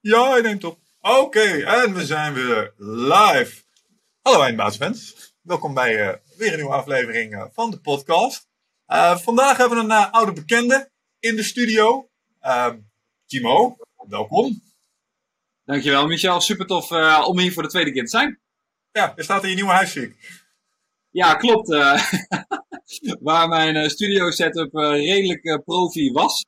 Ja, hij neemt op. Oké, en we zijn weer live. Hallo eindbaasfans. Welkom bij uh, weer een nieuwe aflevering uh, van de podcast. Uh, vandaag hebben we een oude bekende in de studio. Ehm, Timo, welkom. Dankjewel Michel, super tof om hier voor de tweede keer te zijn. Ja, je staat in je nieuwe huis, zie ik. Ja, klopt. waar mijn studio setup redelijk profi was.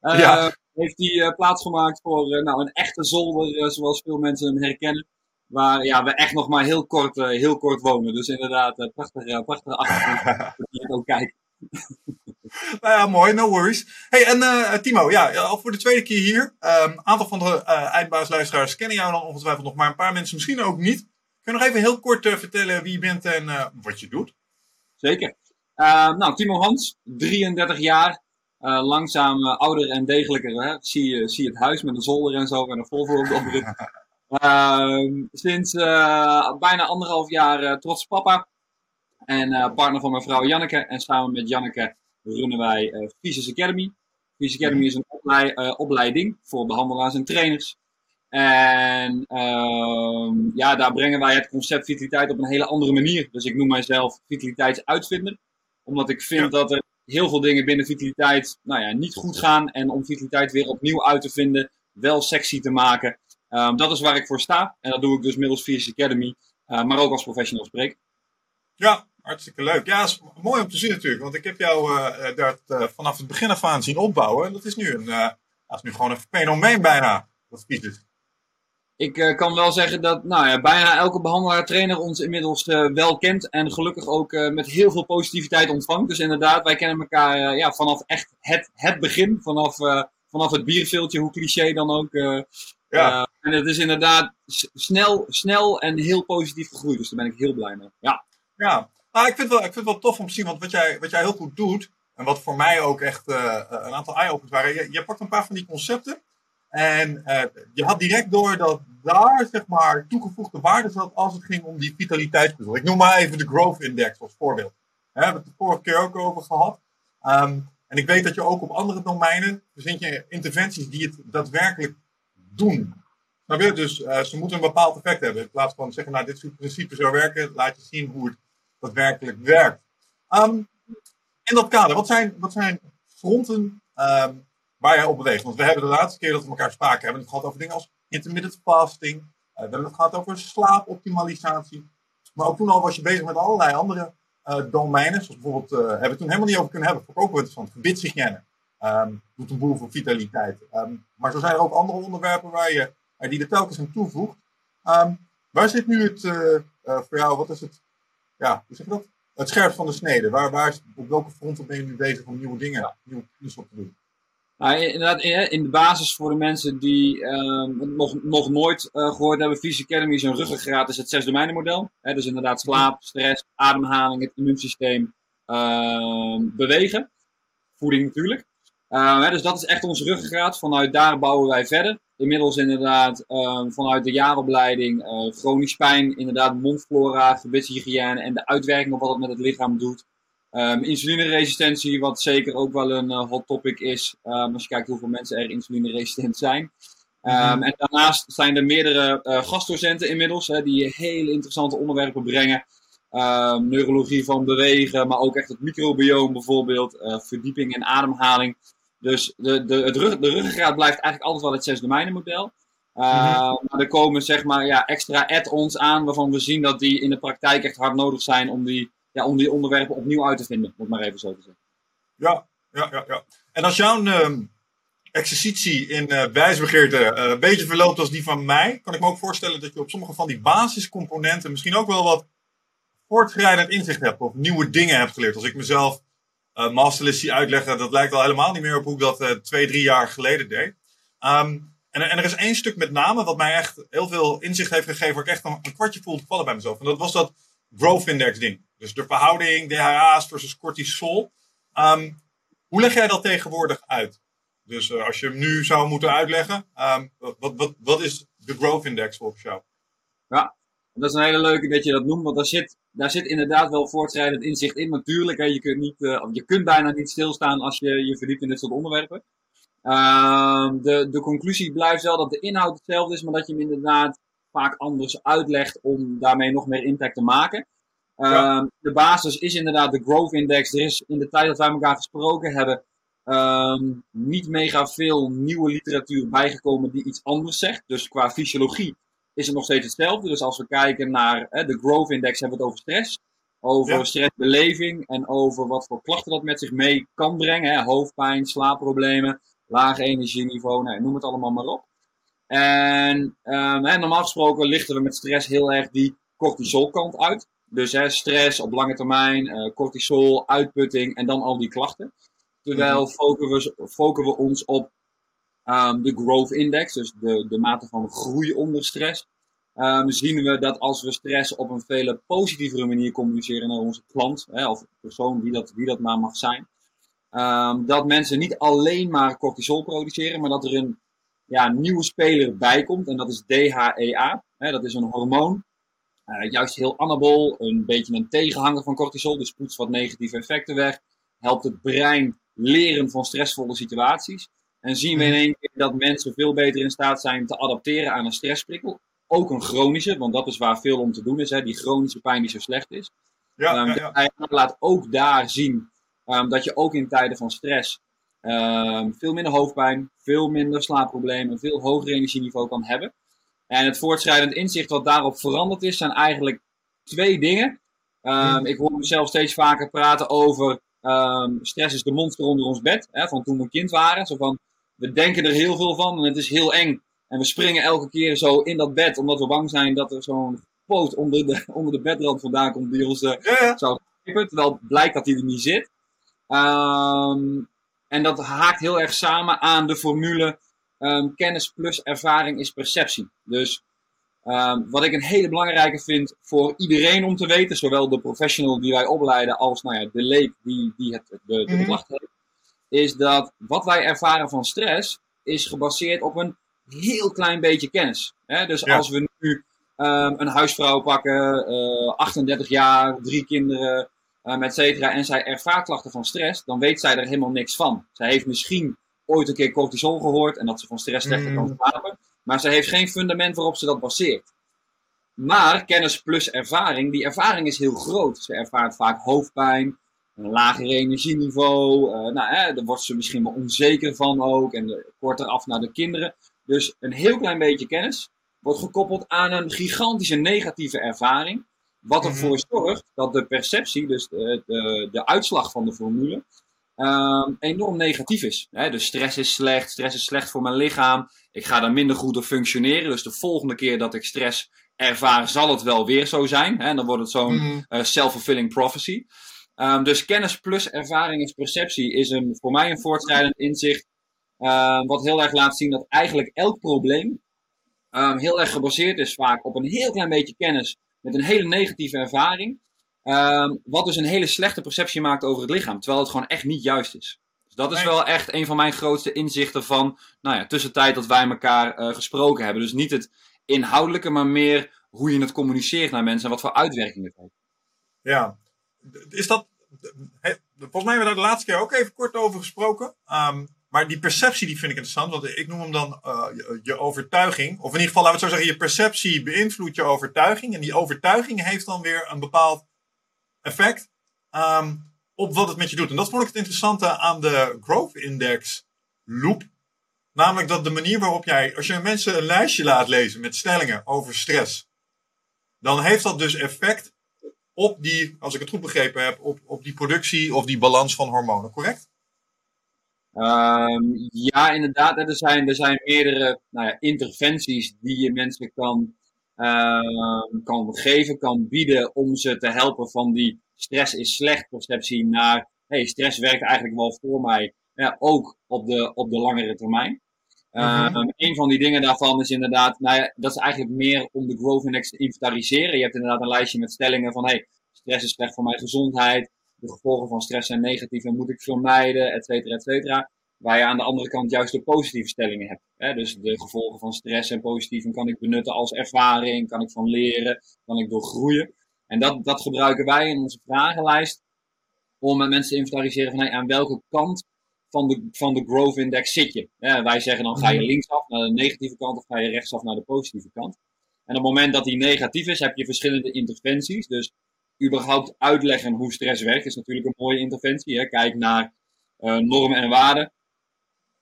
ja heeft hij uh, plaatsgemaakt voor uh, nou, een echte zolder, uh, zoals veel mensen hem herkennen. Waar ja, we echt nog maar heel kort, heel kort wonen. Dus inderdaad, prachtige, prachtige achtergrond. dat ook kijken. nou ja, mooi, no worries. Hey, en Timo, ja, al voor de tweede keer hier. Een um, aantal van de eindbaasluisteraars kennen jou dan ongetwijfeld nog, maar een paar mensen misschien ook niet. Kun je nog even heel kort vertellen wie je bent en wat je doet? Zeker. nou, Timo Hans, 33 jaar, uh, langzaam uh, ouder en degelijker. Hè? Zie, je, zie het huis met een zolder en zo en een Volvo op de uh, sinds uh, bijna anderhalf jaar trots papa. En partner van mijn vrouw Janneke. En samen met Janneke runnen wij uh, Physics Academy. Physics Academy is een oplei opleiding voor behandelaars en trainers. En ehm, ja, daar brengen wij het concept vitaliteit op een hele andere manier. Dus ik noem mijzelf vitaliteitsuitvinder. Omdat ik vind dat er heel veel dingen binnen vitaliteit nou ja, niet goed gaan. En om vitaliteit weer opnieuw uit te vinden, wel sexy te maken. Um, dat is waar ik voor sta. En dat doe ik dus middels Fierce Academy, uh, maar ook als professional spreker. Ja, hartstikke leuk. Ja, is mooi om te zien natuurlijk. Want ik heb jou uh, dat, uh, vanaf het begin af aan zien opbouwen. En dat is nu, een, dat nu gewoon een fenomeen bijna. Dat is ik uh, kan wel zeggen dat nou ja, bijna elke behandelaar trainer ons inmiddels uh, wel kent. En gelukkig ook uh, met heel veel positiviteit ontvangt. Dus inderdaad, wij kennen elkaar ja, vanaf echt het, het begin. Vanaf, vanaf het bierveeltje, hoe cliché dan ook. ja. en het is inderdaad snel, snel en heel positief gegroeid. Dus daar ben ik heel blij mee. Ja, ja. Nou, ik, vind wel, ik vind het wel tof om te zien. Want wat jij, wat jij heel goed doet. En wat voor mij ook echt een aantal eye-openers waren. Je, je pakt een paar van die concepten. En uh, je had direct door dat daar zeg maar toegevoegde waarde zat als het ging om die vitaliteitspuzzel. Ik noem maar even de Growth Index als voorbeeld. Daar hebben we het de vorige keer ook over gehad. Um, en ik weet dat je ook op andere domeinen verzint je interventies die het daadwerkelijk doen. Snap je? Dus uh, ze moeten een bepaald effect hebben. In plaats van zeggen, nou dit principe zou werken, laat je zien hoe het daadwerkelijk werkt. Um, in dat kader, wat zijn, wat zijn fronten um, waar jij op beweegt. Want we hebben de laatste keer dat we elkaar spraken, hebben het gehad over dingen als intermittent fasting. Uh, we hebben het gehad over slaapoptimalisatie. Maar ook toen al was je bezig met allerlei andere uh, domeinen. Zoals bijvoorbeeld, uh, hebben we toen helemaal niet over kunnen hebben. Vond ik ook wel interessant. Gebitshygiëne. Um, doet een boel voor vitaliteit. Um, maar zo zijn er ook andere onderwerpen waar je, die er telkens aan toevoegt. Um, waar zit nu het voor jou, wat is het, ja, hoe zeg je dat? Het scherp van de snede. Waar, waar, op welke fronten ben je nu bezig om nieuwe dingen, nieuwe kennis op te doen? In de basis voor de mensen die uh, nog, nog nooit uh, gehoord hebben, Physical Academy is een ruggengraat, is het zes domeinen model. Dus inderdaad slaap, stress, ademhaling, het immuunsysteem, uh, bewegen. Voeding natuurlijk. Ehm, dus dat is echt onze ruggengraat. Vanuit daar bouwen wij verder. Inmiddels inderdaad ehm, vanuit de jaaropleiding uh, chronisch pijn, inderdaad mondflora, gebitshygiëne en de uitwerking op wat het met het lichaam doet. Um, insulineresistentie, wat zeker ook wel een uh, hot topic is, um, als je kijkt hoeveel mensen er insulineresistent zijn. Um, mm-hmm. En daarnaast zijn er meerdere uh, gastdocenten inmiddels, hè, die hele interessante onderwerpen brengen. neurologie van bewegen, maar ook echt het microbiome bijvoorbeeld, uh, verdieping en ademhaling. Dus de, de, het rug, de ruggengraat blijft eigenlijk altijd wel het zes domeinen model. Mm-hmm. Maar er komen zeg maar ja, extra add-ons aan waarvan we zien dat die in de praktijk echt hard nodig zijn om die ja, om die onderwerpen opnieuw uit te vinden, moet maar even zo te zeggen. Ja, ja, ja. ja. En als jouw uh, exercitie in uh, wijsbegeerte uh, een beetje verloopt als die van mij, kan ik me ook voorstellen dat je op sommige van die basiscomponenten misschien ook wel wat voortschrijdend inzicht hebt of nieuwe dingen hebt geleerd. Als ik mezelf uh, masterlist zie uitleggen, dat lijkt al helemaal niet meer op hoe ik dat twee, drie jaar geleden deed. Um, en, en, er is één stuk met name wat mij echt heel veel inzicht heeft gegeven, waar ik echt een, een kwartje voelde vallen bij mezelf. En dat was dat growth index ding. Dus de verhouding DHA's versus cortisol. Um, hoe leg jij dat tegenwoordig uit? Dus uh, als je hem nu zou moeten uitleggen, um, wat, wat, wat is de growth index volgens jou? Ja, dat is een hele leuke dat je dat noemt, want daar zit, daar zit inderdaad wel voortschrijdend inzicht in. Natuurlijk, hè, je, kunt niet, uh, je kunt bijna niet stilstaan als je je verdiept in dit soort onderwerpen. Ehm, de, de conclusie blijft wel dat de inhoud hetzelfde is, maar dat je hem inderdaad vaak anders uitlegt om daarmee nog meer impact te maken. Ehm, de basis is inderdaad de Growth Index. Er is in de tijd dat wij elkaar gesproken hebben, ehm, niet mega veel nieuwe literatuur bijgekomen die iets anders zegt. Dus qua fysiologie is het nog steeds hetzelfde. Dus als we kijken naar de Growth Index, hebben we het over stress. Over stressbeleving en over wat voor klachten dat met zich mee kan brengen. Hè? Hoofdpijn, slaapproblemen, laag energieniveau, nou, noem het allemaal maar op. En um, normaal gesproken lichten we met stress heel erg die cortisolkant uit. Dus hè, stress op lange termijn, uh, cortisol, uitputting en dan al die klachten. Terwijl mhm. focussen we, focussen we ons op um, de growth index, dus de, de mate van groei onder stress. Um, zien we dat als we stress op een veel positievere manier communiceren naar onze klant, hè, of persoon, wie dat, wie dat maar mag zijn, um, dat mensen niet alleen maar cortisol produceren, maar dat er een ja, nieuwe speler bij komt. En dat is DHEA. Hè, dat is een hormoon. Uh, juist heel anabol, een beetje een tegenhanger van cortisol. Dus poetst wat negatieve effecten weg. Helpt het brein leren van stressvolle situaties. En zien we in één keer dat mensen veel beter in staat zijn te adapteren aan een stressprikkel. Ook een chronische, want dat is waar veel om te doen is. Hè, die chronische pijn die zo slecht is. Ja, um, ja, ja. laat ook daar zien um, dat je ook in tijden van stress um, veel minder hoofdpijn, veel minder slaapproblemen, veel hoger energieniveau kan hebben. En het voortschrijdend inzicht wat daarop veranderd is, zijn eigenlijk twee dingen. Um, ik hoor mezelf steeds vaker praten over um, stress is de monster onder ons bed, hè, van toen we kind waren. Zo van, we denken er heel veel van en het is heel eng. En we springen elke keer zo in dat bed, omdat we bang zijn dat er zo'n poot onder de, onder de bedrand vandaan komt die ons uh, ja, zou knippen. Terwijl blijkt dat hij er niet zit. Um, en dat haakt heel erg samen aan de formule um, kennis plus ervaring is perceptie. Dus um, wat ik een hele belangrijke vind voor iedereen om te weten, zowel de professional die wij opleiden als nou ja, de leek die, die het, de, de mm heeft, is dat wat wij ervaren van stress is gebaseerd op een heel klein beetje kennis. Hè? Dus als we nu um, een huisvrouw pakken, uh, 38 jaar, drie kinderen, um, et cetera, en zij ervaart klachten van stress, dan weet zij er helemaal niks van. Zij heeft misschien ooit een keer cortisol gehoord en dat ze van stress slechter kan mm. slapen, maar ze heeft geen fundament waarop ze dat baseert. Maar kennis plus ervaring, die ervaring is heel groot. Ze ervaart vaak hoofdpijn, een lager energieniveau. Uh, nou, hè, daar wordt ze misschien wel onzeker van ook. En korter af naar de kinderen. Dus een heel klein beetje kennis wordt gekoppeld aan een gigantische negatieve ervaring. Wat ervoor mhm. zorgt dat de perceptie, dus de, de, de uitslag van de formule, um, enorm negatief is. He, dus stress is slecht, stress is slecht voor mijn lichaam. Ik ga dan minder goed op functioneren. Dus de volgende keer dat ik stress ervaar, zal het wel weer zo zijn. He, dan wordt het zo'n mm self-fulfilling prophecy. Um, dus kennis plus ervaring is perceptie is een, voor mij een voortschrijdend inzicht. Uh, wat heel erg laat zien dat eigenlijk elk probleem um, heel erg gebaseerd is vaak op een heel klein beetje kennis met een hele negatieve ervaring. Um, wat dus een hele slechte perceptie maakt over het lichaam. Terwijl het gewoon echt niet juist is. Dus dat is wel echt een van mijn grootste inzichten van, nou ja, tussentijd dat wij elkaar uh, gesproken hebben. Dus niet het inhoudelijke, maar meer hoe je het communiceert naar mensen en wat voor uitwerking het heeft. Ja, is dat. volgens mij hebben we daar de laatste keer ook even kort over gesproken. Um, maar die perceptie die vind ik interessant, want ik noem hem dan uh, je, overtuiging. Of in ieder geval, laten we het zo zeggen, je perceptie beïnvloedt je overtuiging. En die overtuiging heeft dan weer een bepaald effect um, op wat het met je doet. En dat vond ik het interessante aan de Growth Index loop. Namelijk dat de manier waarop jij, als je mensen een lijstje laat lezen met stellingen over stress, dan heeft dat dus effect op die, als ik het goed begrepen heb, op, op die productie of die balans van hormonen, correct? Um, ja, inderdaad. Er zijn, er zijn meerdere nou ja, interventies die je mensen kan, uh, kan geven, kan bieden om ze te helpen van die stress is slecht perceptie naar hey, stress werkt eigenlijk wel voor mij, ja, ook op de, op de langere termijn. Uh, Een van die dingen daarvan is inderdaad, nou ja, dat is eigenlijk meer om de growth index te inventariseren. Je hebt inderdaad een lijstje met stellingen van hey, stress is slecht voor mijn gezondheid, de gevolgen van stress zijn negatief en moet ik vermijden, et cetera, et cetera. Waar je aan de andere kant juist de positieve stellingen hebt. Hè? Dus de gevolgen van stress en positief kan ik benutten als ervaring, kan ik van leren, kan ik doorgroeien. En dat, dat gebruiken wij in onze vragenlijst om met mensen te inventariseren van hey, aan welke kant van de, van de growth index zit je. wij zeggen dan ga je mhm. linksaf naar de negatieve kant of ga je rechtsaf naar de positieve kant. En op het moment dat die negatief is, heb je verschillende interventies. Dus überhaupt uitleggen hoe stress werkt is natuurlijk een mooie interventie. Hè. Kijk naar uh, normen en waarden.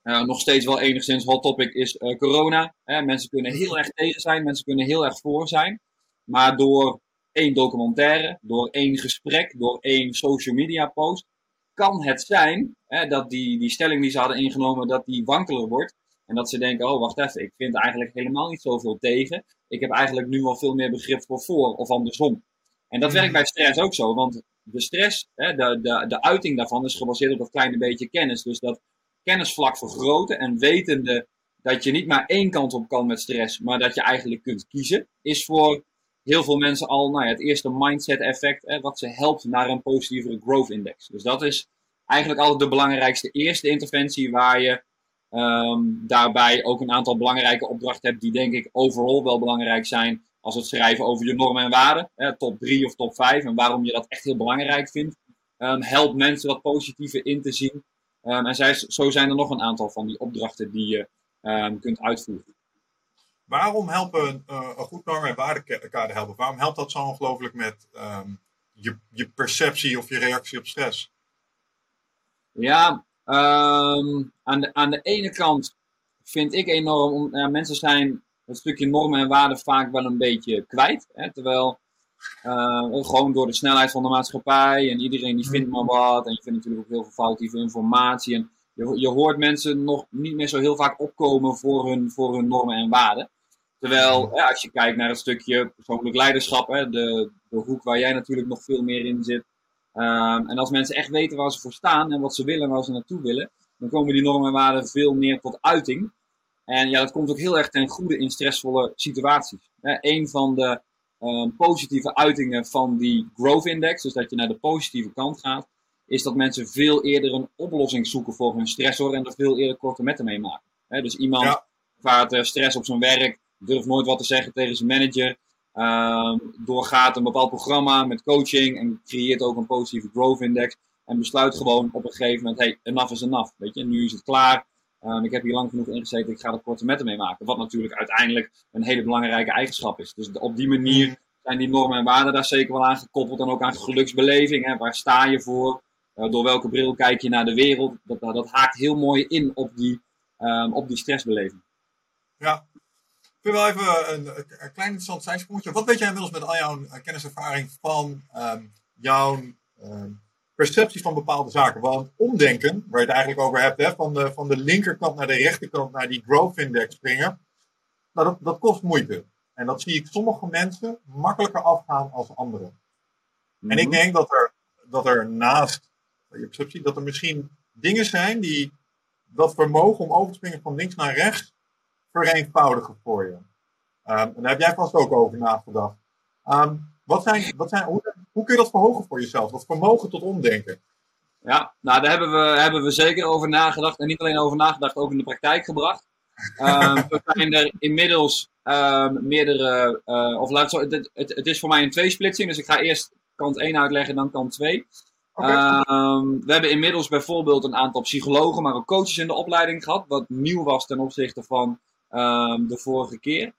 Uh, nog steeds wel enigszins hot topic is uh, corona. Hè. Mensen kunnen heel erg tegen zijn, mensen kunnen heel erg voor zijn. Maar door één documentaire, door één gesprek, door één social media post, kan het zijn hè, dat die, die stelling die ze hadden ingenomen, dat die wankeler wordt. En dat ze denken, oh wacht even, ik vind eigenlijk helemaal niet zoveel tegen. Ik heb eigenlijk nu wel veel meer begrip voor voor of andersom. En dat werkt bij stress ook zo, want de stress, hè, de, de, de uiting daarvan is gebaseerd op dat kleine beetje kennis. Dus dat kennisvlak vergroten en wetende dat je niet maar één kant op kan met stress, maar dat je eigenlijk kunt kiezen, is voor heel veel mensen al nou ja, het eerste mindset effect, wat ze helpt naar een positievere growth index. Dus dat is eigenlijk altijd de belangrijkste eerste interventie waar je um, daarbij ook een aantal belangrijke opdrachten hebt die denk ik overal wel belangrijk zijn als het schrijven over je normen en waarden, top 3 of top 5 en waarom je dat echt heel belangrijk vindt. Um, help mensen dat positieve in te zien. Um, en zij, zo zijn er nog een aantal van die opdrachten die je kunt uitvoeren. Waarom helpen uh, een goed norm- en waardekader helpen? Waarom helpt dat zo ongelooflijk met um, je, je perceptie of je reactie op stress? Ja, um, aan, de, aan de ene kant vind ik enorm, ja, mensen zijn het stukje normen en waarden vaak wel een beetje kwijt. Hè, terwijl uh, gewoon door de snelheid van de maatschappij en iedereen die vindt maar wat. En je vindt natuurlijk ook heel veel foutieve informatie. En je, je hoort mensen nog niet meer zo heel vaak opkomen voor hun, voor hun normen en waarden. Terwijl, ja, als je kijkt naar het stukje persoonlijk leiderschap, hè, de, de hoek waar jij natuurlijk nog veel meer in zit. Um, en als mensen echt weten waar ze voor staan en wat ze willen en waar ze naartoe willen, dan komen die normen en waarden veel meer tot uiting. En ja, dat komt ook heel erg ten goede in stressvolle situaties. Hè, een van de um, positieve uitingen van die growth index, dus dat je naar de positieve kant gaat, is dat mensen veel eerder een oplossing zoeken voor hun stressor en er veel eerder korte metten mee maken. Dus iemand ja. vaart uh, stress op zijn werk, durft nooit wat te zeggen tegen zijn manager. Um, doorgaat een bepaald programma met coaching en creëert ook een positieve growth index. En besluit gewoon op een gegeven moment, hey, enough is enough. Weet je, nu is het klaar. Um, ik heb hier lang genoeg ingezeten, ik ga er korte metten mee maken. Wat natuurlijk uiteindelijk een hele belangrijke eigenschap is. Dus op die manier zijn die normen en waarden daar zeker wel aan gekoppeld. En ook aan geluksbeleving. Hè. Waar sta je voor? Uh, door welke bril kijk je naar de wereld? Dat, dat haakt heel mooi in op die, um, op die stressbeleving. Ja, ik wil wel even een, een klein interessant zijsprongetje. Wat weet jij inmiddels met al jouw uh, kenniservaring van um, jouw perceptie van bepaalde zaken? Want omdenken, waar je het eigenlijk over hebt, hè, van, de, van de linkerkant naar de rechterkant naar die growth index springen, nou, dat, dat kost moeite. En dat zie ik sommige mensen makkelijker afgaan als anderen. En ik mhm. denk dat er, dat er naast je perceptie, dat er misschien dingen zijn die dat vermogen om over te springen van links naar rechts vereenvoudigen voor je. Um, en daar heb jij vast ook over nagedacht. Um, wat zijn, wat zijn, hoe, hoe, kun je dat verhogen voor jezelf? Dat vermogen tot omdenken. Ja, nou daar hebben we, hebben we zeker over nagedacht. En niet alleen over nagedacht, ook in de praktijk gebracht. Um, we zijn er inmiddels meerdere, uh, of laat het, het, het, is voor mij een tweesplitsing. Dus ik ga eerst kant 1 uitleggen, dan kant 2. Um, we hebben inmiddels bijvoorbeeld een aantal psychologen, maar ook coaches in de opleiding gehad. Wat nieuw was ten opzichte van de vorige keer.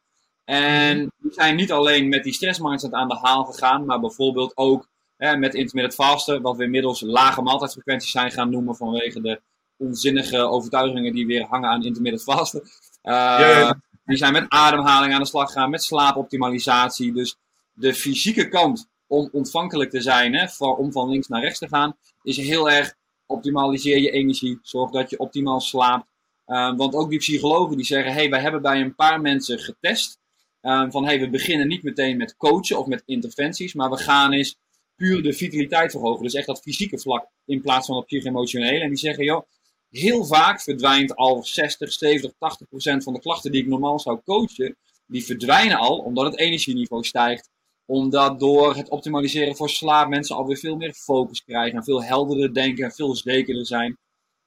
En mhm. we zijn niet alleen met die stressmindset aan de haal gegaan, maar bijvoorbeeld ook hè, met intermittent fasten, wat we inmiddels lage maaltijdfrequenties zijn gaan noemen vanwege de onzinnige overtuigingen die weer hangen aan intermittent fasten. Uh, Die zijn met ademhaling aan de slag gegaan, met slaapoptimalisatie. Dus de fysieke kant om ontvankelijk te zijn, hè, voor, om van links naar rechts te gaan, is heel erg optimaliseer je energie, zorg dat je optimaal slaapt, Ehm, want ook die psychologen die zeggen, hey, wij hebben bij een paar mensen getest. Um, van hey, we beginnen niet meteen met coachen of met interventies, maar we gaan eens puur de vitaliteit verhogen. Dus echt dat fysieke vlak in plaats van dat psycho-emotionele. En die zeggen, joh, heel vaak verdwijnt al 60, 70, 80 procent van de klachten die ik normaal zou coachen, die verdwijnen al omdat het energieniveau stijgt. Omdat door het optimaliseren voor slaap mensen alweer veel meer focus krijgen en veel helderder denken en veel zekerder zijn.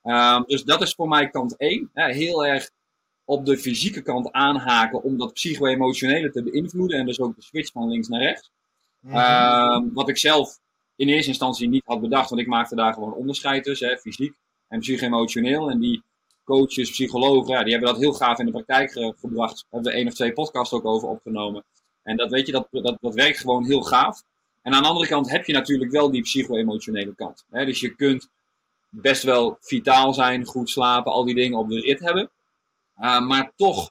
Um, dus dat is voor mij kant 1. heel erg op de fysieke kant aanhaken om dat psycho-emotionele te beïnvloeden. En dus ook de switch van links naar rechts. Um, wat ik zelf in eerste instantie niet had bedacht, want ik maakte daar gewoon onderscheid tussen, hè, fysiek en psycho-emotioneel. En die coaches, psychologen, ja, die hebben dat heel gaaf in de praktijk gebracht. Daar hebben we één of twee podcasts ook over opgenomen. En dat weet je, dat, dat, dat werkt gewoon heel gaaf. En aan de andere kant heb je natuurlijk wel die psycho-emotionele kant. Hè? Dus je kunt best wel vitaal zijn, goed slapen, al die dingen op de rit hebben. Uh, maar toch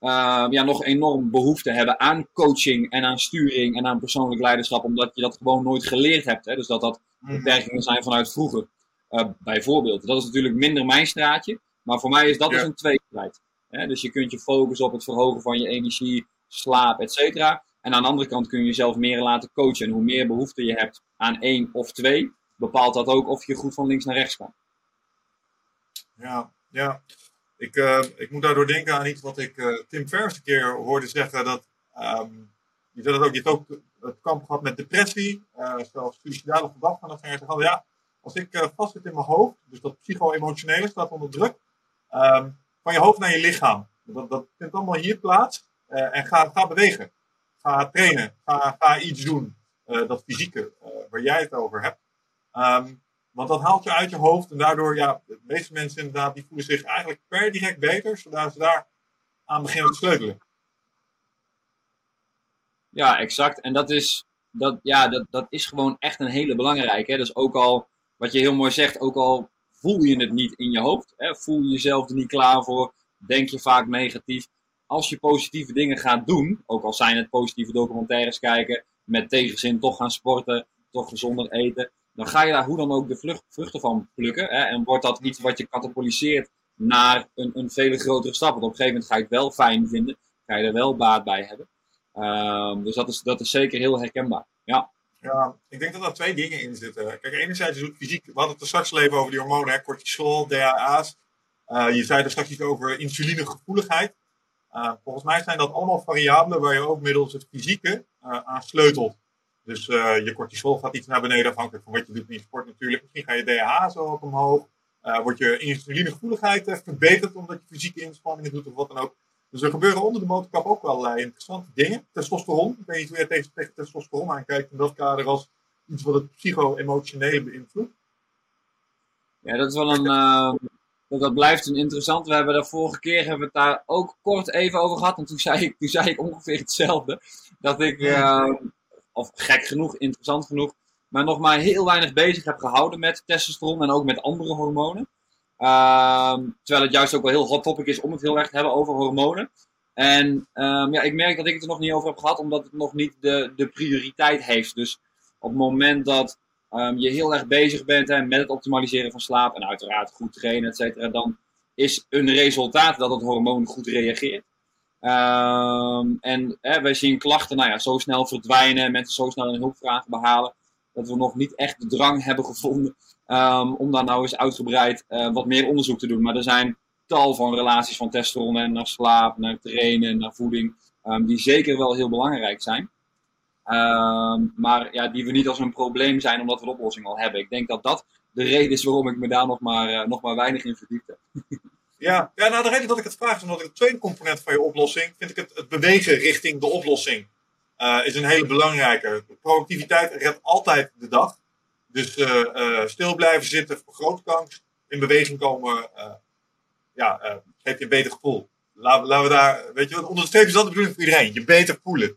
uh, ja, nog enorm behoefte hebben aan coaching en aan sturing en aan persoonlijk leiderschap, omdat je dat gewoon nooit geleerd hebt. Hè? Dus dat dat mhm. beperkingen zijn vanuit vroeger. Uh, bijvoorbeeld. Dat is natuurlijk minder mijn straatje, maar voor mij is dat dus een tweestrijd. Dus je kunt je focussen op het verhogen van je energie, slaap, et cetera. En aan de andere kant kun je jezelf meer laten coachen. En hoe meer behoefte je hebt aan één of twee, bepaalt dat ook of je goed van links naar rechts kan. Ja, ja. Ik, uh, ik moet daardoor denken aan iets wat ik uh, Tim Ferriss een keer hoorde zeggen. Dat, um, je, dat ook, je hebt ook het kamp gehad met depressie, uh, zelfs suicidale gedachten. En dan ging hij ja, als ik vast zit in mijn hoofd, dus dat psycho-emotionele staat onder druk, um, van je hoofd naar je lichaam. Dat, dat vindt allemaal hier plaats. en ga, ga bewegen. Ga trainen. Ga, ga iets doen. dat fysieke, waar jij het over hebt. Um, want dat haalt je uit je hoofd en daardoor, ja, de meeste mensen inderdaad, die voelen zich eigenlijk per direct beter, zodat ze daar aan beginnen te sleutelen. Ja, exact. En dat is, dat, ja, dat, dat is gewoon echt een hele belangrijke. Dus ook al, wat je heel mooi zegt, ook al voel je het niet in je hoofd, hè, voel je jezelf er niet klaar voor, denk je vaak negatief. Als je positieve dingen gaat doen, ook al zijn het positieve documentaires kijken, met tegenzin toch gaan sporten, toch gezonder eten, dan ga je daar hoe dan ook de vruchten van plukken. Hè? En wordt dat iets wat je katapoliseert naar een, een vele grotere stap. Want op een gegeven moment ga je het wel fijn vinden, ga je er wel baat bij hebben. Um, dus dat is, dat is zeker heel herkenbaar. Ja. Ja, ik denk dat er twee dingen in zitten. Kijk, enerzijds is het fysiek. We hadden het er straks leven over die hormonen, hè, cortisol, DHA's. Uh, je zei er straks iets over insulinegevoeligheid. Uh, volgens mij zijn dat allemaal variabelen waar je ook middels het fysieke uh, aan sleutelt. Dus uh, je cortisol gaat iets naar beneden, afhankelijk van wat je doet in je sport natuurlijk. Misschien ga je DHA zo ook omhoog. Uh, wordt je insulinegevoeligheid verbeterd omdat je fysieke inspanningen doet of wat dan ook. Dus er gebeuren onder de motorkap ook wel allerlei interessante dingen. Testosteron, ik weet niet hoe je tegen, tegen testosteron aankijkt in dat kader als iets wat het psycho-emotionele beïnvloedt. Ja, dat is wel een. Uh, dat, blijft een interessant. We hebben de vorige keer hebben we het daar ook kort even over gehad. En toen zei ik, toen zei ik ongeveer hetzelfde. Dat ik. Uh, of gek genoeg, interessant genoeg, maar nog maar heel weinig bezig heb gehouden met testosteron en ook met andere hormonen. Ehm, terwijl het juist ook wel heel hot topic is om het heel erg te hebben over hormonen. En um, ja, ik merk dat ik het er nog niet over heb gehad, omdat het nog niet de, de prioriteit heeft. Dus op het moment dat um, je heel erg bezig bent hè, met het optimaliseren van slaap en uiteraard goed trainen, et cetera, dan is een resultaat dat het hormoon goed reageert. Um, en hè, wij zien klachten nou ja, zo snel verdwijnen, mensen zo snel een hulpvraag behalen, dat we nog niet echt de drang hebben gevonden um, om daar nou eens uitgebreid uh, wat meer onderzoek te doen. Maar er zijn tal van relaties van testosteron naar slaap, naar trainen, naar voeding, um, die zeker wel heel belangrijk zijn. maar ja, die we niet als een probleem zijn omdat we de oplossing al hebben. Ik denk dat dat de reden is waarom ik me daar nog maar, uh, nog maar weinig in verdiept heb. Ja, ja nou de reden dat ik het vraag is omdat ik de tweede component van je oplossing, vind ik het, het bewegen richting de oplossing, uh, is een hele belangrijke. Productiviteit redt altijd de dag. Dus uh, uh, stil blijven zitten, vergroot kans, in beweging komen, ja, geeft je een beter gevoel. Laten, we daar, weet je wat, onderstrepen is dat de bedoeling voor iedereen, je beter voelen.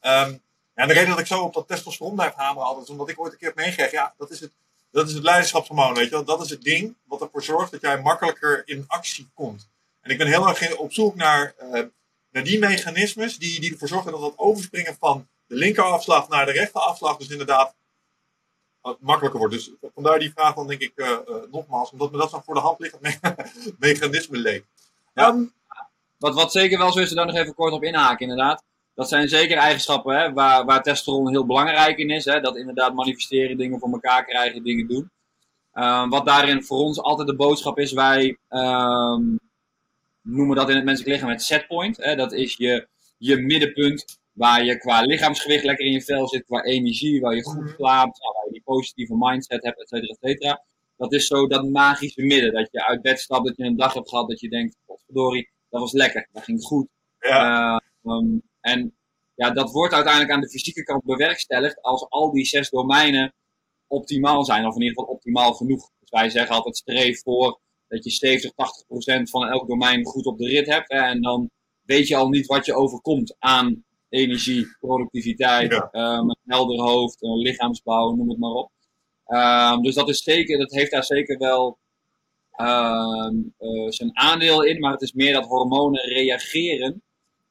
Um, ja, de reden dat ik zo op dat testosteron blijf hameren altijd, is omdat ik ooit een keer heb meegekregen, ja, dat is het dat is het leiderschapshormoon, weet je wel. Dat is het ding wat ervoor zorgt dat jij makkelijker in actie komt. En ik ben heel erg op zoek naar, uh, naar die mechanismes die, die ervoor zorgen dat dat overspringen van de linkerafslag naar de rechterafslag dus inderdaad makkelijker wordt. Dus vandaar die vraag dan denk ik uh, uh, nogmaals, omdat me dat zo voor de hand liggend me mechanisme leek. Um, wat, wat zeker wel zo is, daar nog even kort op inhaken inderdaad dat zijn zeker eigenschappen hè, waar, waar testosteron heel belangrijk in is. Hè, dat inderdaad manifesteren, dingen voor elkaar krijgen, dingen doen. Um, wat daarin voor ons altijd de boodschap is, wij um, noemen dat in het menselijk lichaam het setpoint. Hè, dat is je, je middenpunt waar je qua lichaamsgewicht lekker in je vel zit, qua energie, waar je goed mhm. slaapt, waar je die positieve mindset hebt, et cetera, et cetera. Dat is zo dat magische midden, dat je uit bed stapt, dat je een dag hebt gehad, dat je denkt, verdorie, dat was lekker, dat ging goed. Ja. Um, en ja, dat wordt uiteindelijk aan de fysieke kant bewerkstelligd als al die zes domeinen optimaal zijn, of in ieder geval optimaal genoeg. Dus wij zeggen altijd streef voor dat je 70, 80 procent van elk domein goed op de rit hebt. Hè, en dan weet je al niet wat je overkomt aan energie, productiviteit, ja. um, een helder hoofd, een lichaamsbouw, noem het maar op. Um, dus dat, is zeker, dat heeft daar zeker wel uh, uh, zijn aandeel in, maar het is meer dat hormonen reageren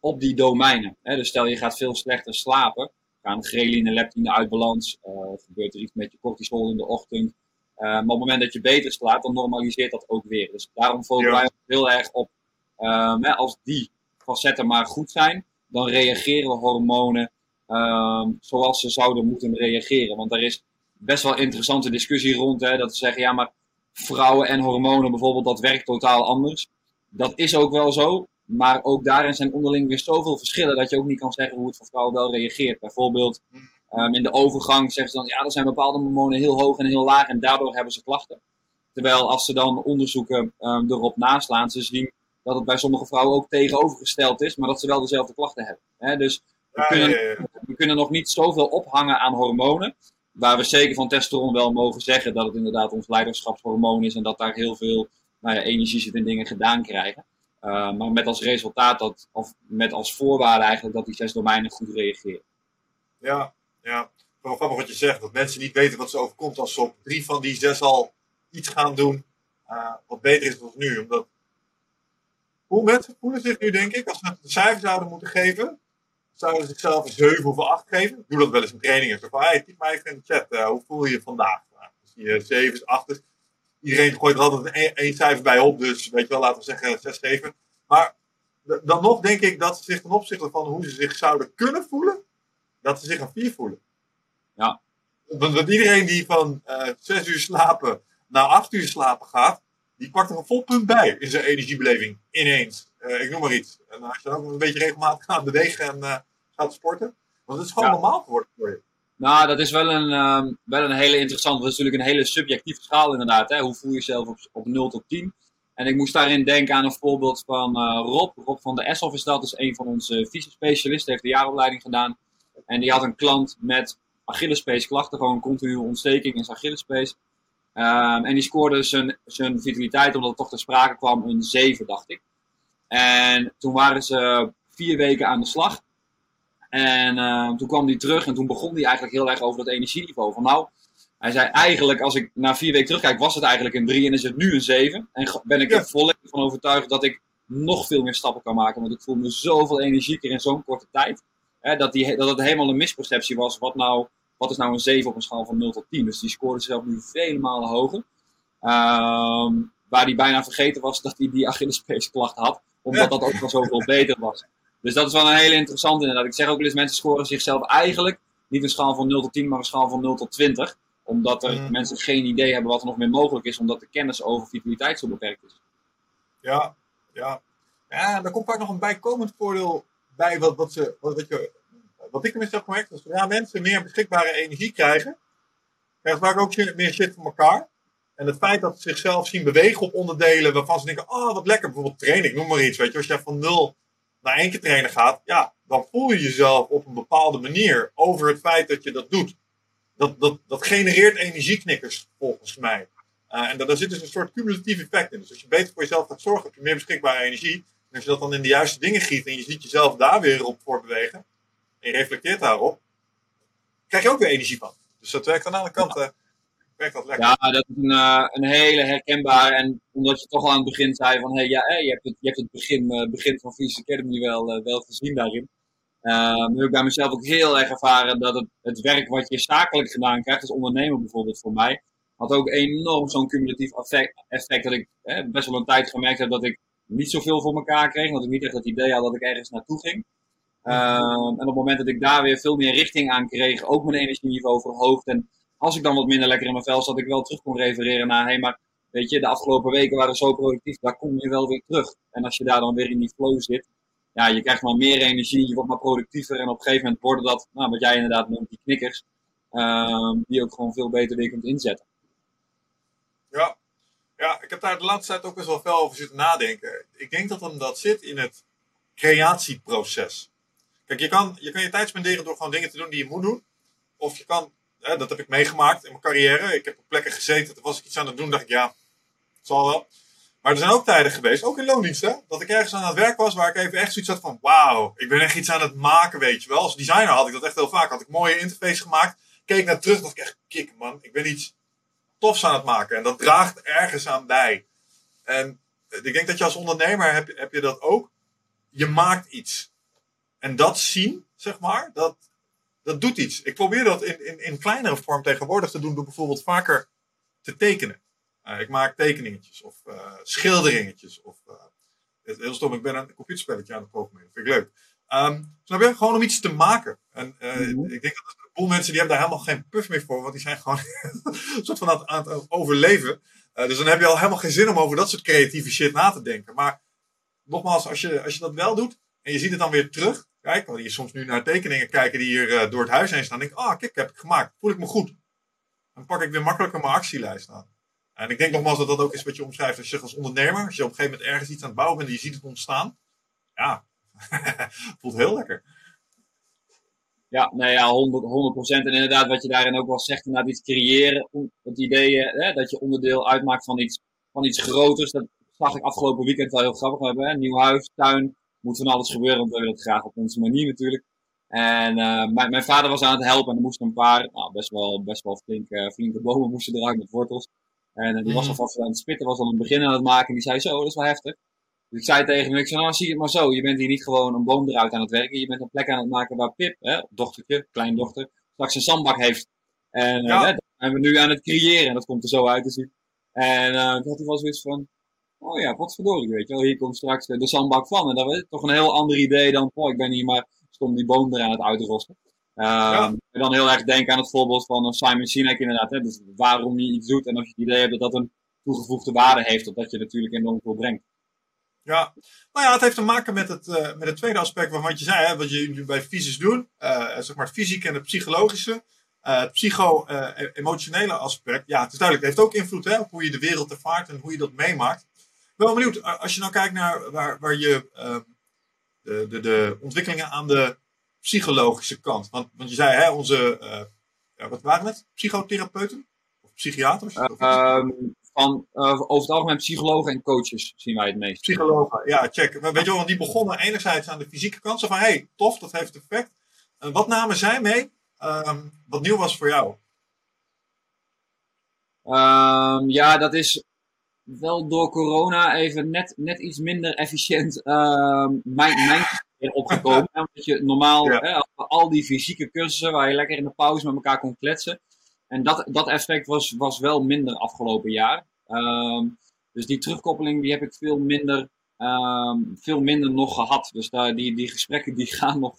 op die domeinen. Hè? Dus stel je gaat veel slechter slapen, gaan ghreline en leptine uit balans, uh, gebeurt er iets met je cortisol in de ochtend. maar op het moment dat je beter slaapt, dan normaliseert dat ook weer. Dus daarom focussen ja. wij heel erg op, um, hè, als die facetten maar goed zijn, dan reageren hormonen um, zoals ze zouden moeten reageren. Want er is best wel interessante discussie rond, hè, dat ze zeggen, ja, maar vrouwen en hormonen bijvoorbeeld, dat werkt totaal anders. Dat is ook wel zo, maar ook daarin zijn onderling weer zoveel verschillen dat je ook niet kan zeggen hoe het voor vrouwen wel reageert. Bijvoorbeeld um, in de overgang zeggen ze dan, ja, er zijn bepaalde hormonen heel hoog en heel laag en daardoor hebben ze klachten. Terwijl als ze dan onderzoeken um, erop naslaan, ze zien dat het bij sommige vrouwen ook tegenovergesteld is, maar dat ze wel dezelfde klachten hebben. Hè? Dus we, ja, kunnen, ja, ja. we kunnen nog niet zoveel ophangen aan hormonen. Waar we zeker van testosteron wel mogen zeggen dat het inderdaad ons leiderschapshormoon is en dat daar heel veel nou energie zit in dingen gedaan krijgen. Uh, maar met als resultaat dat, of met als voorwaarde eigenlijk dat die zes domeinen goed reageren. Ja, ja. Wel grappig wat je zegt, dat mensen niet weten wat ze overkomt als ze op drie van die zes al iets gaan doen uh, wat beter is dan nu. Omdat hoe mensen voelen zich nu, denk ik, als ze de cijfers zouden moeten geven, zouden ze zichzelf een 7 of een 8 geven. Ik doe dat wel eens in trainingen. Zo van, hey, typ mij even in de chat, uh, hoe voel je je vandaag? Nou, zie je 7, 8. Iedereen gooit er altijd een, een cijfer bij op, dus weet je wel, laten we zeggen 6 geven. Maar dan nog denk ik dat ze zich ten opzichte van hoe ze zich zouden kunnen voelen, dat ze zich een 4 voelen. Ja. Want, want iedereen die van uh, 6 uur slapen naar 8 uur slapen gaat, die pakt er een vol punt bij in zijn energiebeleving. Ineens. Uh, ik noem maar iets. En als je dan ook een beetje regelmatig gaat bewegen en uh, gaat sporten. Want het is gewoon ja. normaal geworden voor je. Nou, dat is wel een, um, wel een hele interessante. Dat is natuurlijk een hele subjectieve schaal inderdaad. Hè? Hoe voel je jezelf op, op 0 tot 10? En ik moest daarin denken aan een voorbeeld van uh, Rob. Rob van de Eshoff is dat. is een van onze fysiospecialisten. heeft de jaaropleiding gedaan. En die had een klant met Achillespees klachten. Gewoon continue ontsteking in zijn Achillespees. Um, en die scoorde zijn, zijn vitaliteit, omdat het toch ter sprake kwam, een 7, dacht ik. En toen waren ze vier weken aan de slag. En uh, toen kwam hij terug en toen begon hij eigenlijk heel erg over dat energieniveau. Van nou, hij zei eigenlijk, als ik na vier weken terugkijk, was het eigenlijk een 3 en is het nu een 7. En ben ik ja. er volledig van overtuigd dat ik nog veel meer stappen kan maken. Want ik voel me zoveel energieker in zo'n korte tijd. Hè, dat, die, dat het helemaal een misperceptie was. Wat nou wat is nou een 7 op een schaal van 0 tot 10? Dus die scoorde zichzelf nu vele malen hoger. Um, waar hij bijna vergeten was dat hij die Achillespees klacht had. Omdat dat ook wel zoveel beter was. Dus dat is wel een hele interessante inderdaad. Ik zeg ook wel eens, mensen scoren zichzelf eigenlijk niet een schaal van 0 tot 10, maar een schaal van 0 tot 20. Omdat er mm. mensen geen idee hebben wat er nog meer mogelijk is, omdat de kennis over vitaliteit zo beperkt is. Ja, ja. Ja, daar komt vaak nog een bijkomend voordeel bij wat, wat, ze, wat, wat je wat ik tenminste heb gemerkt, is zodra mensen meer beschikbare energie krijgen, krijgen ze vaak ook meer shit van elkaar. En het feit dat ze zichzelf zien bewegen op onderdelen waarvan ze denken, oh wat lekker, bijvoorbeeld training, noem maar iets. Weet je, als je van nul naar één keer trainen gaat, ja, dan voel je jezelf op een bepaalde manier over het feit dat je dat doet. Dat, dat, dat genereert energieknikkers, volgens mij. Uh, en daar zit dus een soort cumulatief effect in. Dus als je beter voor jezelf gaat zorgen, heb je meer beschikbare energie. En als je dat dan in de juiste dingen giet en je ziet jezelf daar weer op voortbewegen, en je reflecteert daarop, krijg je ook weer energie van. Dus dat werkt aan alle kanten. Ja. Werkt dat lekker. Ja, dat is een, uh, een hele herkenbare. En omdat je toch al aan het begin zei van hey, ja, hey, je, hebt het, je hebt het begin, uh, begin van Physics Academy wel, uh, wel gezien daarin. Uh, nu heb ik bij mezelf ook heel erg ervaren dat het, het werk wat je zakelijk gedaan krijgt, als ondernemer bijvoorbeeld voor mij, had ook enorm zo'n cumulatief effect, effect dat ik eh, best wel een tijd gemerkt heb dat ik niet zoveel voor elkaar kreeg. Dat ik niet echt het idee had dat ik ergens naartoe ging. Um, en op het moment dat ik daar weer veel meer richting aan kreeg, ook mijn energieniveau verhoogd. En als ik dan wat minder lekker in mijn vel zat, ik wel terug kon refereren naar, hé, hey, maar weet je, de afgelopen weken waren zo productief, daar kom je wel weer terug. En als je daar dan weer in die flow zit, ja, je krijgt maar meer energie, je wordt maar productiever. En op een gegeven moment worden dat, nou, wat jij inderdaad noemt, die knikkers, um, die ook gewoon veel beter weer kunt inzetten. Ja. ja, ik heb daar de laatste tijd ook best wel veel over zitten nadenken. Ik denk dat hem dat zit in het creatieproces. Kijk, je kan, je kan je tijd spenderen door gewoon dingen te doen die je moet doen. Of je kan hè, dat heb ik meegemaakt in mijn carrière. Ik heb op plekken gezeten, toen was ik iets aan het doen, dacht ik, ja, het zal wel. Maar er zijn ook tijden geweest, ook in loondiensten, dat ik ergens aan het werk was waar ik even echt zoiets had van, wauw, ik ben echt iets aan het maken, weet je wel. Als designer had ik dat echt heel vaak. Had ik mooie interface gemaakt, keek naar terug, dacht ik echt, kik man, ik ben iets tofs aan het maken. En dat draagt ergens aan bij. En ik denk dat je als ondernemer heb, heb je dat ook. Je maakt iets. En dat zien, zeg maar, dat, dat doet iets. Ik probeer dat in, in, in kleinere vorm tegenwoordig te doen door bijvoorbeeld vaker te tekenen. Uh, ik maak tekeningetjes of uh, schilderingetjes. Of, uh, heel stom, ik ben een computerspelletje aan het programmeren. Vind ik leuk. Um, snap je? Gewoon om iets te maken. En mm -hmm. ik denk dat een boel mensen die hebben daar helemaal geen puff meer voor. Want die zijn gewoon een soort van aan, aan het overleven. dus dan heb je al helemaal geen zin om over dat soort creatieve shit na te denken. Maar nogmaals, als je, als je dat wel doet en je ziet het dan weer terug. Kijk, wanneer je soms nu naar tekeningen kijken die hier door het huis heen staan. denk ik, ah, oh, kijk, heb ik gemaakt. Voel ik me goed. Dan pak ik weer makkelijker mijn actielijst aan. En ik denk nogmaals dat dat ook is wat je omschrijft als je als ondernemer. Als je op een gegeven moment ergens iets aan het bouwen bent en je ziet het ontstaan. Ja, voelt heel lekker. Ja, nou ja, 100, 100 En inderdaad, wat je daarin ook wel zegt, inderdaad iets creëren. Het idee hè, dat je onderdeel uitmaakt van iets, van iets groters. Dat zag ik afgelopen weekend wel heel grappig. Hebben een nieuw huis, tuin. Moet van alles gebeuren, want we willen het graag op onze manier natuurlijk. En uh, mijn, mijn, vader was aan het helpen en er moesten een paar, nou, best wel, best wel flinke, flinke bomen moesten eruit met wortels. En uh, die was alvast aan het spitten, was al een begin aan het maken. En die zei zo, dat is wel heftig. Dus ik zei tegen hem, ik zei, nou zie je het maar zo. Je bent hier niet gewoon een boom eruit aan het werken. Je bent een plek aan het maken waar Pip, hè, dochtertje, kleindochter, straks een zandbak heeft. En uh, ja. dat zijn we nu aan het creëren. En dat komt er zo uit te zien. En uh, toen had hij wel zoiets van, oh ja, wat verdorie, weet je wel. Hier komt straks de zandbak van. En dat was toch een heel ander idee dan, oh, ik ben hier maar stond die boom eraan het uitrosten. Um, ja. En dan heel erg denken aan het voorbeeld van Simon Sinek inderdaad. Hè? Dus waarom je iets doet en als je het idee hebt dat dat een toegevoegde waarde heeft, dat dat je natuurlijk enorm veel brengt. Ja, nou ja, het heeft te maken met het, uh, met het tweede aspect waarvan je zei, hè, wat je nu bij fysisch doen, uh, zeg maar het fysieke en het psychologische. Uh, het psycho-emotionele aspect, ja, het is duidelijk, het heeft ook invloed hè, op hoe je de wereld ervaart en hoe je dat meemaakt. Wel benieuwd, als je nou kijkt naar waar, waar je ehm, de, de, de ontwikkelingen aan de psychologische kant. Want, want je zei, hè, onze, uh, ja, wat waren het? Psychotherapeuten? Of psychiaters? Uh, um, van, uh, over het algemeen psychologen en coaches zien wij het meest. Psychologen, ja, check. Maar weet je wel, die begonnen enerzijds aan de fysieke kant. Zo van, hé, hey, tof, dat heeft effect. wat namen zij mee um, wat nieuw was voor jou? Um, ja, dat is wel door corona even net, net iets minder efficiënt mijn, mijn opgekomen. omdat je normaal hè, al die fysieke cursussen waar je lekker in de pauze met elkaar kon kletsen. En dat, dat effect was, was wel minder afgelopen jaar. Um, dus die terugkoppeling die heb ik veel minder, um, veel minder nog gehad. Dus daar, die, die gesprekken die gaan nog,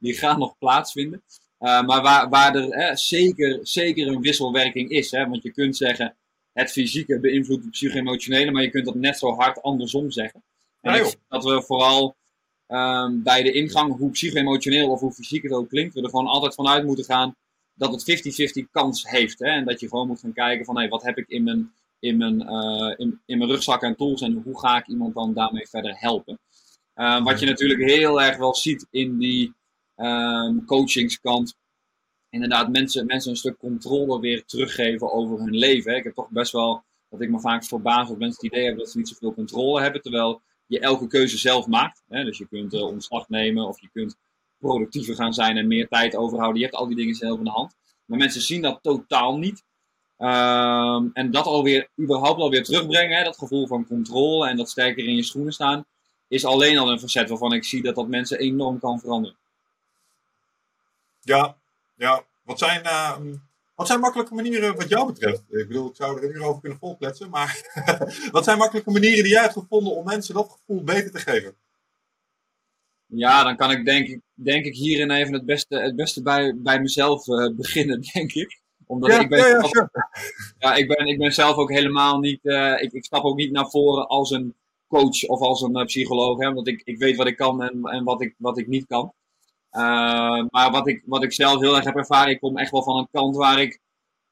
die gaan nog plaatsvinden. Uh, maar waar, waar er hè, zeker, zeker een wisselwerking is. Hè, want je kunt zeggen, het fysieke beïnvloedt het psycho-emotionele, maar je kunt dat net zo hard andersom zeggen. En ja, dat we vooral um, bij de ingang, hoe psycho-emotioneel of hoe fysiek het ook klinkt, we er gewoon altijd vanuit moeten gaan dat het 50-50 kans heeft. Hè? En dat je gewoon moet gaan kijken van hey, wat heb ik in mijn, in, mijn, uh, in, in mijn rugzak en tools en hoe ga ik iemand dan daarmee verder helpen. Uh, wat je natuurlijk heel erg wel ziet in die um, coachingskant. Inderdaad, mensen, mensen een stuk controle weer teruggeven over hun leven. Hè? Ik heb toch best wel dat ik me vaak verbaas dat mensen het idee hebben dat ze niet zoveel controle hebben. Terwijl je elke keuze zelf maakt. Hè? Dus je kunt uh, ontslag nemen of je kunt productiever gaan zijn en meer tijd overhouden. Je hebt al die dingen zelf in de hand. Maar mensen zien dat totaal niet. Um, en dat alweer, überhaupt alweer terugbrengen, hè? dat gevoel van controle en dat sterker in je schoenen staan, is alleen al een facet waarvan ik zie dat dat mensen enorm kan veranderen. Ja, ja. Wat zijn, uh, wat zijn makkelijke manieren wat jou betreft? Ik bedoel, ik zou er een uur over kunnen volkletsen, maar wat zijn makkelijke manieren die jij hebt gevonden om mensen dat gevoel beter te geven? Ja, dan kan ik denk, ik denk ik hierin even het beste, het beste bij, bij mezelf uh, beginnen, denk ik. Omdat ja, ik ben, ja, ja, sure. ja, ik, ben, ik ben zelf ook helemaal niet, uh, ik, ik stap ook niet naar voren als een coach of als een uh, psycholoog. Hè, want ik, ik weet wat ik kan en, en wat, ik, wat ik niet kan. Maar wat ik, wat ik zelf heel erg heb ervaren, ik kom echt wel van een kant waar ik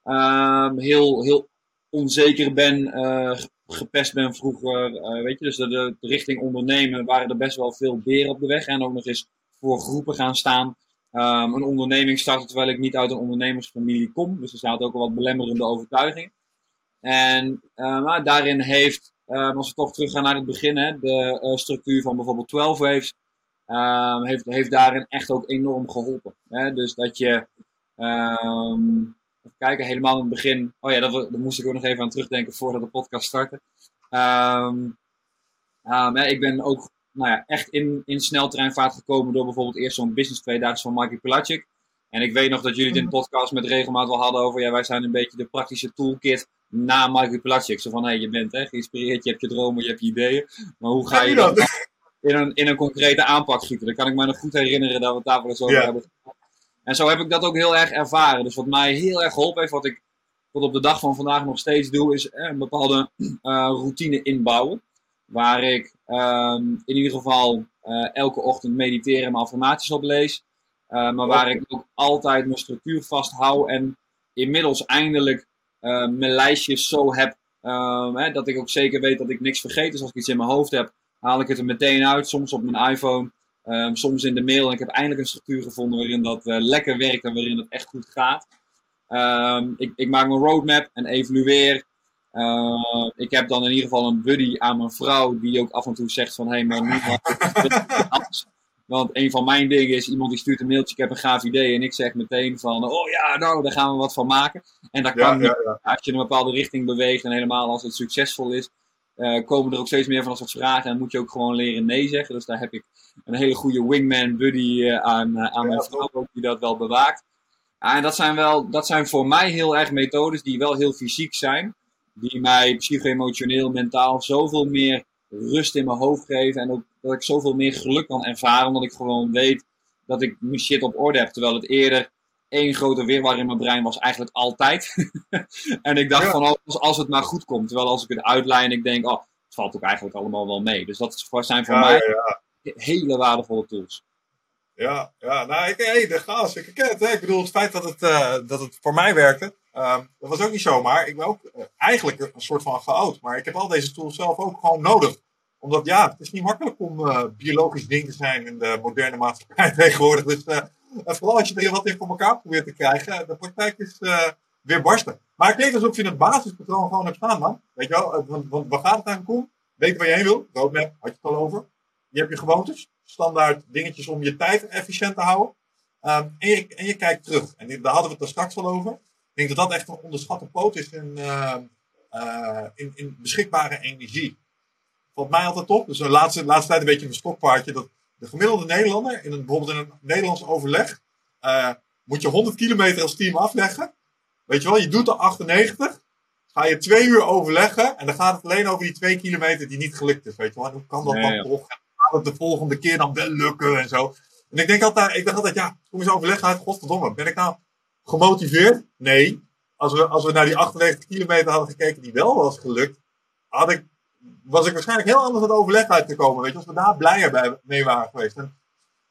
Ehm, heel, heel onzeker ben, uh, gepest ben vroeger. Uh, weet je, dus de, de, richting ondernemen waren er best wel veel beren op de weg. En ook nog eens voor groepen gaan staan. ehm, een onderneming starten terwijl ik niet uit een ondernemersfamilie kom. Dus er zaten ook al wat belemmerende overtuigingen. En uh, daarin heeft, uh, als we toch teruggaan naar het begin, hè, de structuur van bijvoorbeeld 12 Waves, ehm, heeft, heeft daarin echt ook enorm geholpen. Hè? Dus dat je, um, even kijken, helemaal in het begin, oh ja, dat, daar moest ik ook nog even aan terugdenken voordat de podcast startte. Um, ik ben ook nou ja, echt in, in sneltreinvaart gekomen door bijvoorbeeld eerst zo'n business tweedaagse van Mikey Pelagic. En ik weet nog dat jullie het in de podcast met regelmaat wel hadden over, ja, wij zijn een beetje de praktische toolkit na Mikey Pelagic. Zo van, hé, hey, je bent hè, geïnspireerd, je hebt je dromen, je hebt je ideeën. Maar hoe ga je dat in een, in een concrete aanpak gieten? Dan kan ik me nog goed herinneren dat we het daar wel eens over ja. hebben En zo heb ik dat ook heel erg ervaren. Dus wat mij heel erg geholpen heeft, wat ik tot op de dag van vandaag nog steeds doe, is een bepaalde uh, routine inbouwen. Waar ik um, in ieder geval uh, elke ochtend mediteren en mijn affirmaties op lees. Maar waar ik ook altijd mijn structuur vasthoud. En inmiddels eindelijk mijn lijstjes zo heb. Um, hè, dat ik ook zeker weet dat ik niks vergeet. Dus als ik iets in mijn hoofd heb, haal ik het er meteen uit. Soms op mijn iPhone, um, soms in de mail. En ik heb eindelijk een structuur gevonden waarin dat lekker werkt en waarin het echt goed gaat. ik, ik maak mijn roadmap en evalueer. Uh, ik heb dan in ieder geval een buddy aan mijn vrouw die ook af en toe zegt van hé, hey, maar nu Want een van mijn dingen is, iemand die stuurt een mailtje, ik heb een gaaf idee. En ik zeg meteen van, oh ja, nou, daar gaan we wat van maken. En dat kan ja, niet. Ja, als je in een bepaalde richting beweegt en helemaal als het succesvol is, uh, komen er ook steeds meer van dat soort vragen. En moet je ook gewoon leren nee zeggen. Dus daar heb ik een hele goede wingman buddy uh, aan, uh, aan mijn vrouw ook, die dat wel bewaakt. en dat zijn, wel, dat zijn voor mij heel erg methodes die wel heel fysiek zijn die mij psycho-emotioneel, mentaal zoveel meer rust in mijn hoofd geven. En ook dat ik zoveel meer geluk kan ervaren, omdat ik gewoon weet dat ik mijn shit op orde heb. Terwijl het eerder één grote weerwar in mijn brein was, eigenlijk altijd. en ik dacht van, als, als het maar goed komt. Terwijl als ik het uitlijn, ik denk, oh, het valt ook eigenlijk allemaal wel mee. Dus dat zijn voor mij hele waardevolle tools. Ja, ja nou, ik, hey, de chaos, ik ken het. Hè? Ik bedoel, het feit dat het, uh, dat het voor mij werkte, uh, dat was ook niet zomaar. Ik ben ook uh, eigenlijk een soort van geout, maar ik heb al deze tools zelf ook gewoon nodig. Omdat ja, het is niet makkelijk om uh, biologisch ding te zijn in de moderne maatschappij tegenwoordig. Dus vooral als je er wat in voor elkaar probeert te krijgen, de praktijk is weer barsten. Maar het klinkt alsof je het basispatroon gewoon hebt staan, man. Weet je wel, want, want waar gaat het eigenlijk om? Weet waar je heen wil, roadmap, had je het al over. Je hebt je gewoontes, standaard dingetjes om je tijd efficiënt te houden. Um, en, je, en je kijkt terug. En daar hadden we het er straks al over. Ik denk dat dat echt een onderschatte poot is in, uh, uh, in, in, beschikbare energie. Valt mij altijd op. Dus de laatste, laatste tijd een beetje een stokpaardje. Dat de gemiddelde Nederlander, in een, bijvoorbeeld in een Nederlands overleg, uh, moet je 100 kilometer als team afleggen. Weet je wel, je doet er 98. Ga je twee uur overleggen. En dan gaat het alleen over die twee kilometer die niet gelukt is. Weet je wel, en hoe kan dat dan toch? het de volgende keer dan wel lukken en zo. En ik denk altijd, ik dacht altijd, ja, kom eens overleggen uit, godverdomme, ben ik nou gemotiveerd? Nee. Als we, als we naar die 98 kilometer hadden gekeken die wel was gelukt, had ik, was ik waarschijnlijk heel anders het overleg uitgekomen. Weet je, als we daar blijer bij, mee waren geweest. En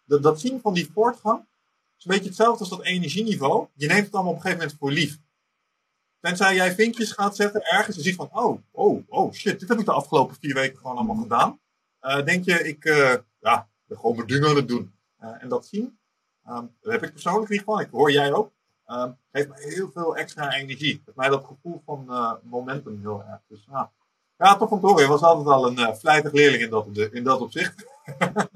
dat, zien van die voortgang is een beetje hetzelfde als dat energieniveau. Je neemt het allemaal op een gegeven moment voor lief. Tenzij jij vinkjes gaat zetten ergens en ziet van, oh, oh, oh, shit, dit heb ik de afgelopen vier weken gewoon allemaal gedaan. Uh, denk je, ik uh, ja, gewoon mijn dingen aan het doen. Uh, en dat zien, um, dat heb ik persoonlijk niet van. Ik hoor jij ook. Um, geeft me heel veel extra energie. Geeft mij dat gevoel van momentum heel erg. Dus nou, ja, toch om te horen. Je was altijd al een vlijtig leerling in dat, in dat opzicht.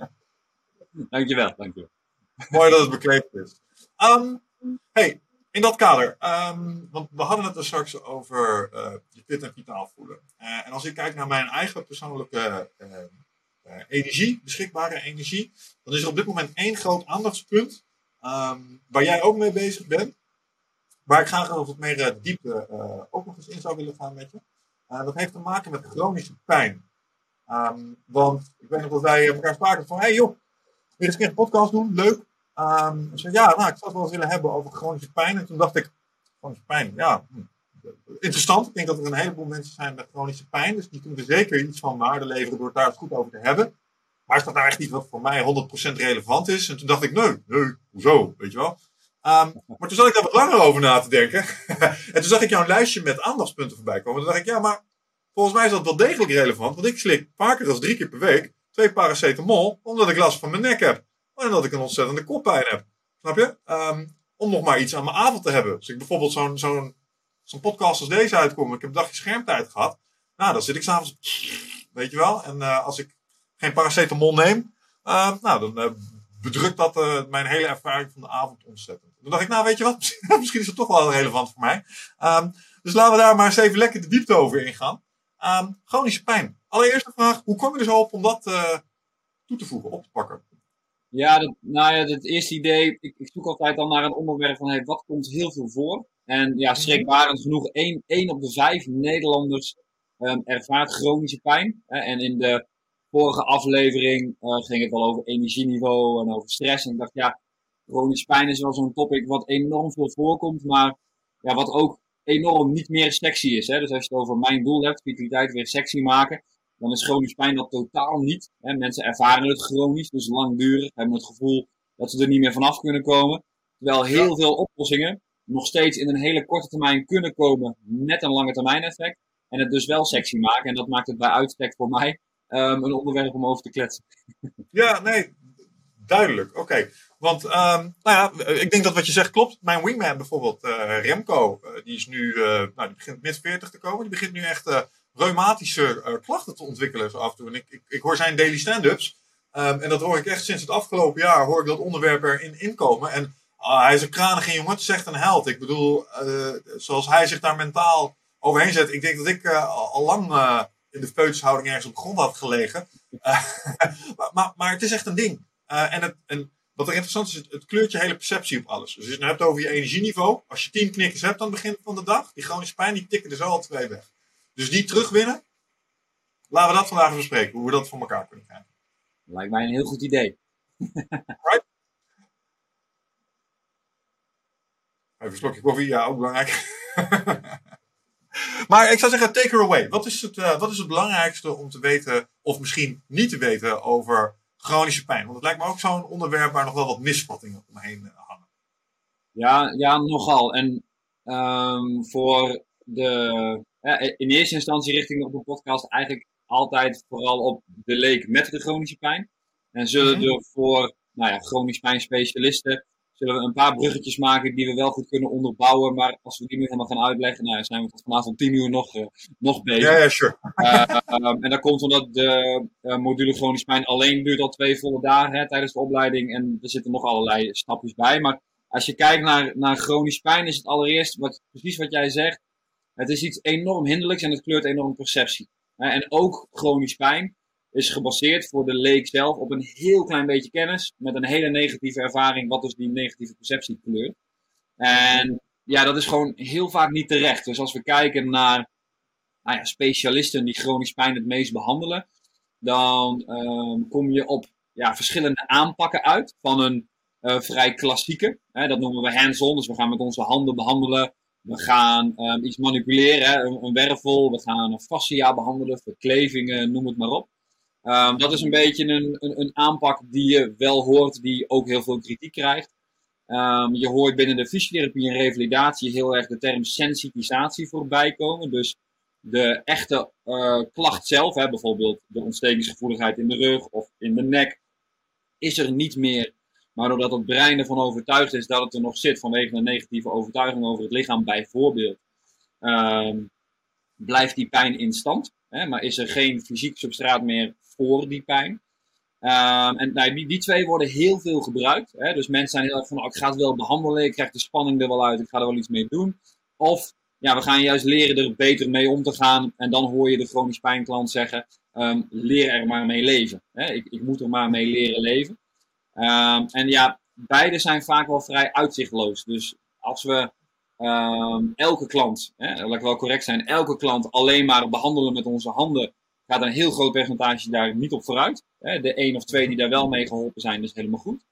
dankjewel, dankjewel. Mooi dat het bekleed is. Um, hey, in dat kader, um, want we hadden het er straks over uh, je fit en vitaal voelen. Uh, en als ik kijk naar mijn eigen persoonlijke energie, beschikbare energie, dan is er op dit moment één groot aandachtspunt um, waar jij ook mee bezig bent. Waar ik graag wat meer diepte ook nog eens in zou willen gaan met je. Dat heeft te maken met chronische pijn. Um, want ik weet nog dat wij elkaar spraken van: hey joh, je eens een podcast doen? Leuk. Um, ik zei, ja, nou, ik zou het wel eens willen hebben over chronische pijn. En toen dacht ik: chronische pijn, ja, hm, interessant. Ik denk dat er een heleboel mensen zijn met chronische pijn. Dus die kunnen er zeker iets van waarde leveren door het daar eens goed over te hebben. Maar is dat nou echt niet wat voor mij 100% relevant is? En toen dacht ik, nee, nee, hoezo, weet je wel. Um, maar toen zat ik daar wat langer over na te denken. en toen zag ik jouw lijstje met aandachtspunten voorbij komen. Toen dacht ik, ja, maar volgens mij is dat wel degelijk relevant. Want ik slik vaker dan drie keer per week twee paracetamol. Omdat ik last van mijn nek heb. En dat ik een ontzettende koppijn heb. Snap je? Ehm, om nog maar iets aan mijn avond te hebben. Als ik bijvoorbeeld zo'n podcast als deze uitkom. Ik heb een dagje schermtijd gehad. Nou, dan zit ik s'avonds. Weet je wel? En uh, als ik geen paracetamol neem. Uh, nou, dan uh, bedrukt dat mijn hele ervaring van de avond ontzettend. Dan dacht ik, nou, weet je wat? Misschien is het toch wel relevant voor mij. Um, dus laten we daar maar eens even lekker de diepte over ingaan. Um, chronische pijn. Allereerste vraag, hoe kom je er zo op om dat toe te voegen, op te pakken? Ja, dat, nou ja, het eerste idee, ik, ik, zoek altijd al naar een onderwerp van hey, wat komt heel veel voor. En ja, mhm. schrikbarend genoeg, 1 op de 5 Nederlanders um, ervaart chronische pijn. En in de vorige aflevering uh, ging het wel over energieniveau en over stress. En ik dacht, ja, chronische pijn is wel zo'n topic wat enorm veel voorkomt, maar ja, wat ook enorm niet meer sexy is. Hè? Dus als je het over mijn doel hebt, vitaliteit weer sexy maken, dan is chronisch pijn dat totaal niet. Hè? Mensen ervaren het chronisch, dus langdurig, hebben het gevoel dat ze er niet meer vanaf kunnen komen. Terwijl heel veel oplossingen nog steeds in een hele korte termijn kunnen komen met een lange termijn effect. En het dus wel sexy maken. En dat maakt het bij uitstek voor mij um, een onderwerp om over te kletsen. Ja, nee, duidelijk. Oké. Want, um, nou ja, ik denk dat wat je zegt klopt. Mijn wingman bijvoorbeeld, uh, Remco, uh, die is nu, uh, nou, die begint mid 40 te komen. Die begint nu echt reumatische klachten te ontwikkelen zo af toe. En ik, ik, ik hoor zijn daily stand-ups. Um, en dat hoor ik echt sinds het afgelopen jaar, hoor ik dat onderwerp erin inkomen. En uh, hij is een kranige jongen, het is echt een held. Ik bedoel, zoals hij zich daar mentaal overheen zet. Ik denk dat ik al lang in de feutushouding ergens op de grond had gelegen. maar, maar, maar, het is echt een ding. en, het, en wat er interessant is, het, kleurt je hele perceptie op alles. Dus als je het hebt over je energieniveau. Als je tien knikkers hebt aan het begin van de dag, die chronische pijn, die tikken er zo al twee weg. Dus die terugwinnen, laten we dat vandaag bespreken. Hoe we dat voor elkaar kunnen krijgen. Lijkt mij een heel goed idee. right. Even een slokje koffie, ja, ook belangrijk. maar ik zou zeggen, take her away. Wat is, het, uh, wat is het belangrijkste om te weten, of misschien niet te weten, over chronische pijn? Want het lijkt me ook zo'n onderwerp waar nog wel wat misvattingen omheen eh, hangen. Ja, ja nogal. En um, voor de, ja, in eerste instantie richting op de podcast eigenlijk altijd vooral op de leek met de chronische pijn. En zullen mhm. er voor nou ja, chronisch pijnspecialisten zullen we een paar bruggetjes maken die we wel goed kunnen onderbouwen. Maar als we die nu helemaal gaan uitleggen, nou, zijn we tot vanavond tien uur nog, uh, nog bezig. Ja, ja, sure. Uh, en dat komt omdat de uh, module chronisch pijn alleen duurt al twee volle dagen hè, tijdens de opleiding. En er zitten nog allerlei stapjes bij. Maar als je kijkt naar, naar chronisch pijn, is het allereerst wat, precies wat jij zegt. Het is iets enorm hinderlijks en het kleurt enorm perceptie. En ook chronisch pijn is gebaseerd voor de leek zelf op een heel klein beetje kennis met een hele negatieve ervaring, wat dus die negatieve perceptie kleurt. En ja, dat is gewoon heel vaak niet terecht. Dus als we kijken naar nou ja, specialisten die chronisch pijn het meest behandelen, dan um, kom je op ja, verschillende aanpakken uit van een uh, vrij klassieke. Hè, dat noemen we hands-on, dus we gaan met onze handen behandelen. We gaan um, iets manipuleren, een, een, wervel. We gaan een fascia behandelen, verklevingen, noem het maar op. Um, dat is een beetje een, een, een, aanpak die je wel hoort, die ook heel veel kritiek krijgt. Um, je hoort binnen de fysiotherapie en revalidatie heel erg de term sensitisatie voorbij komen. Dus de echte uh, klacht zelf, hè, bijvoorbeeld de ontstekingsgevoeligheid in de rug of in de nek, is er niet meer. Maar doordat het brein ervan overtuigd is dat het er nog zit vanwege een negatieve overtuiging over het lichaam, bijvoorbeeld, um, blijft die pijn in stand. Hè, maar is er geen fysiek substraat meer voor die pijn. Um, en nou, die, die twee worden heel veel gebruikt. Hè? Dus mensen zijn heel erg van, oh, ik ga het wel behandelen, ik krijg de spanning er wel uit, ik ga er wel iets mee doen. Of ja, we gaan juist leren er beter mee om te gaan. En dan hoor je de chronisch pijnklant zeggen, um, leer er maar mee leven. Hè? Ik, ik moet er maar mee leren leven. Um, en ja, beide zijn vaak wel vrij uitzichtloos. Dus als we elke klant, hè, laat ik wel correct zijn, elke klant alleen maar behandelen met onze handen gaat een heel groot percentage daar niet op vooruit. De één of twee die daar wel mee geholpen zijn, is helemaal goed.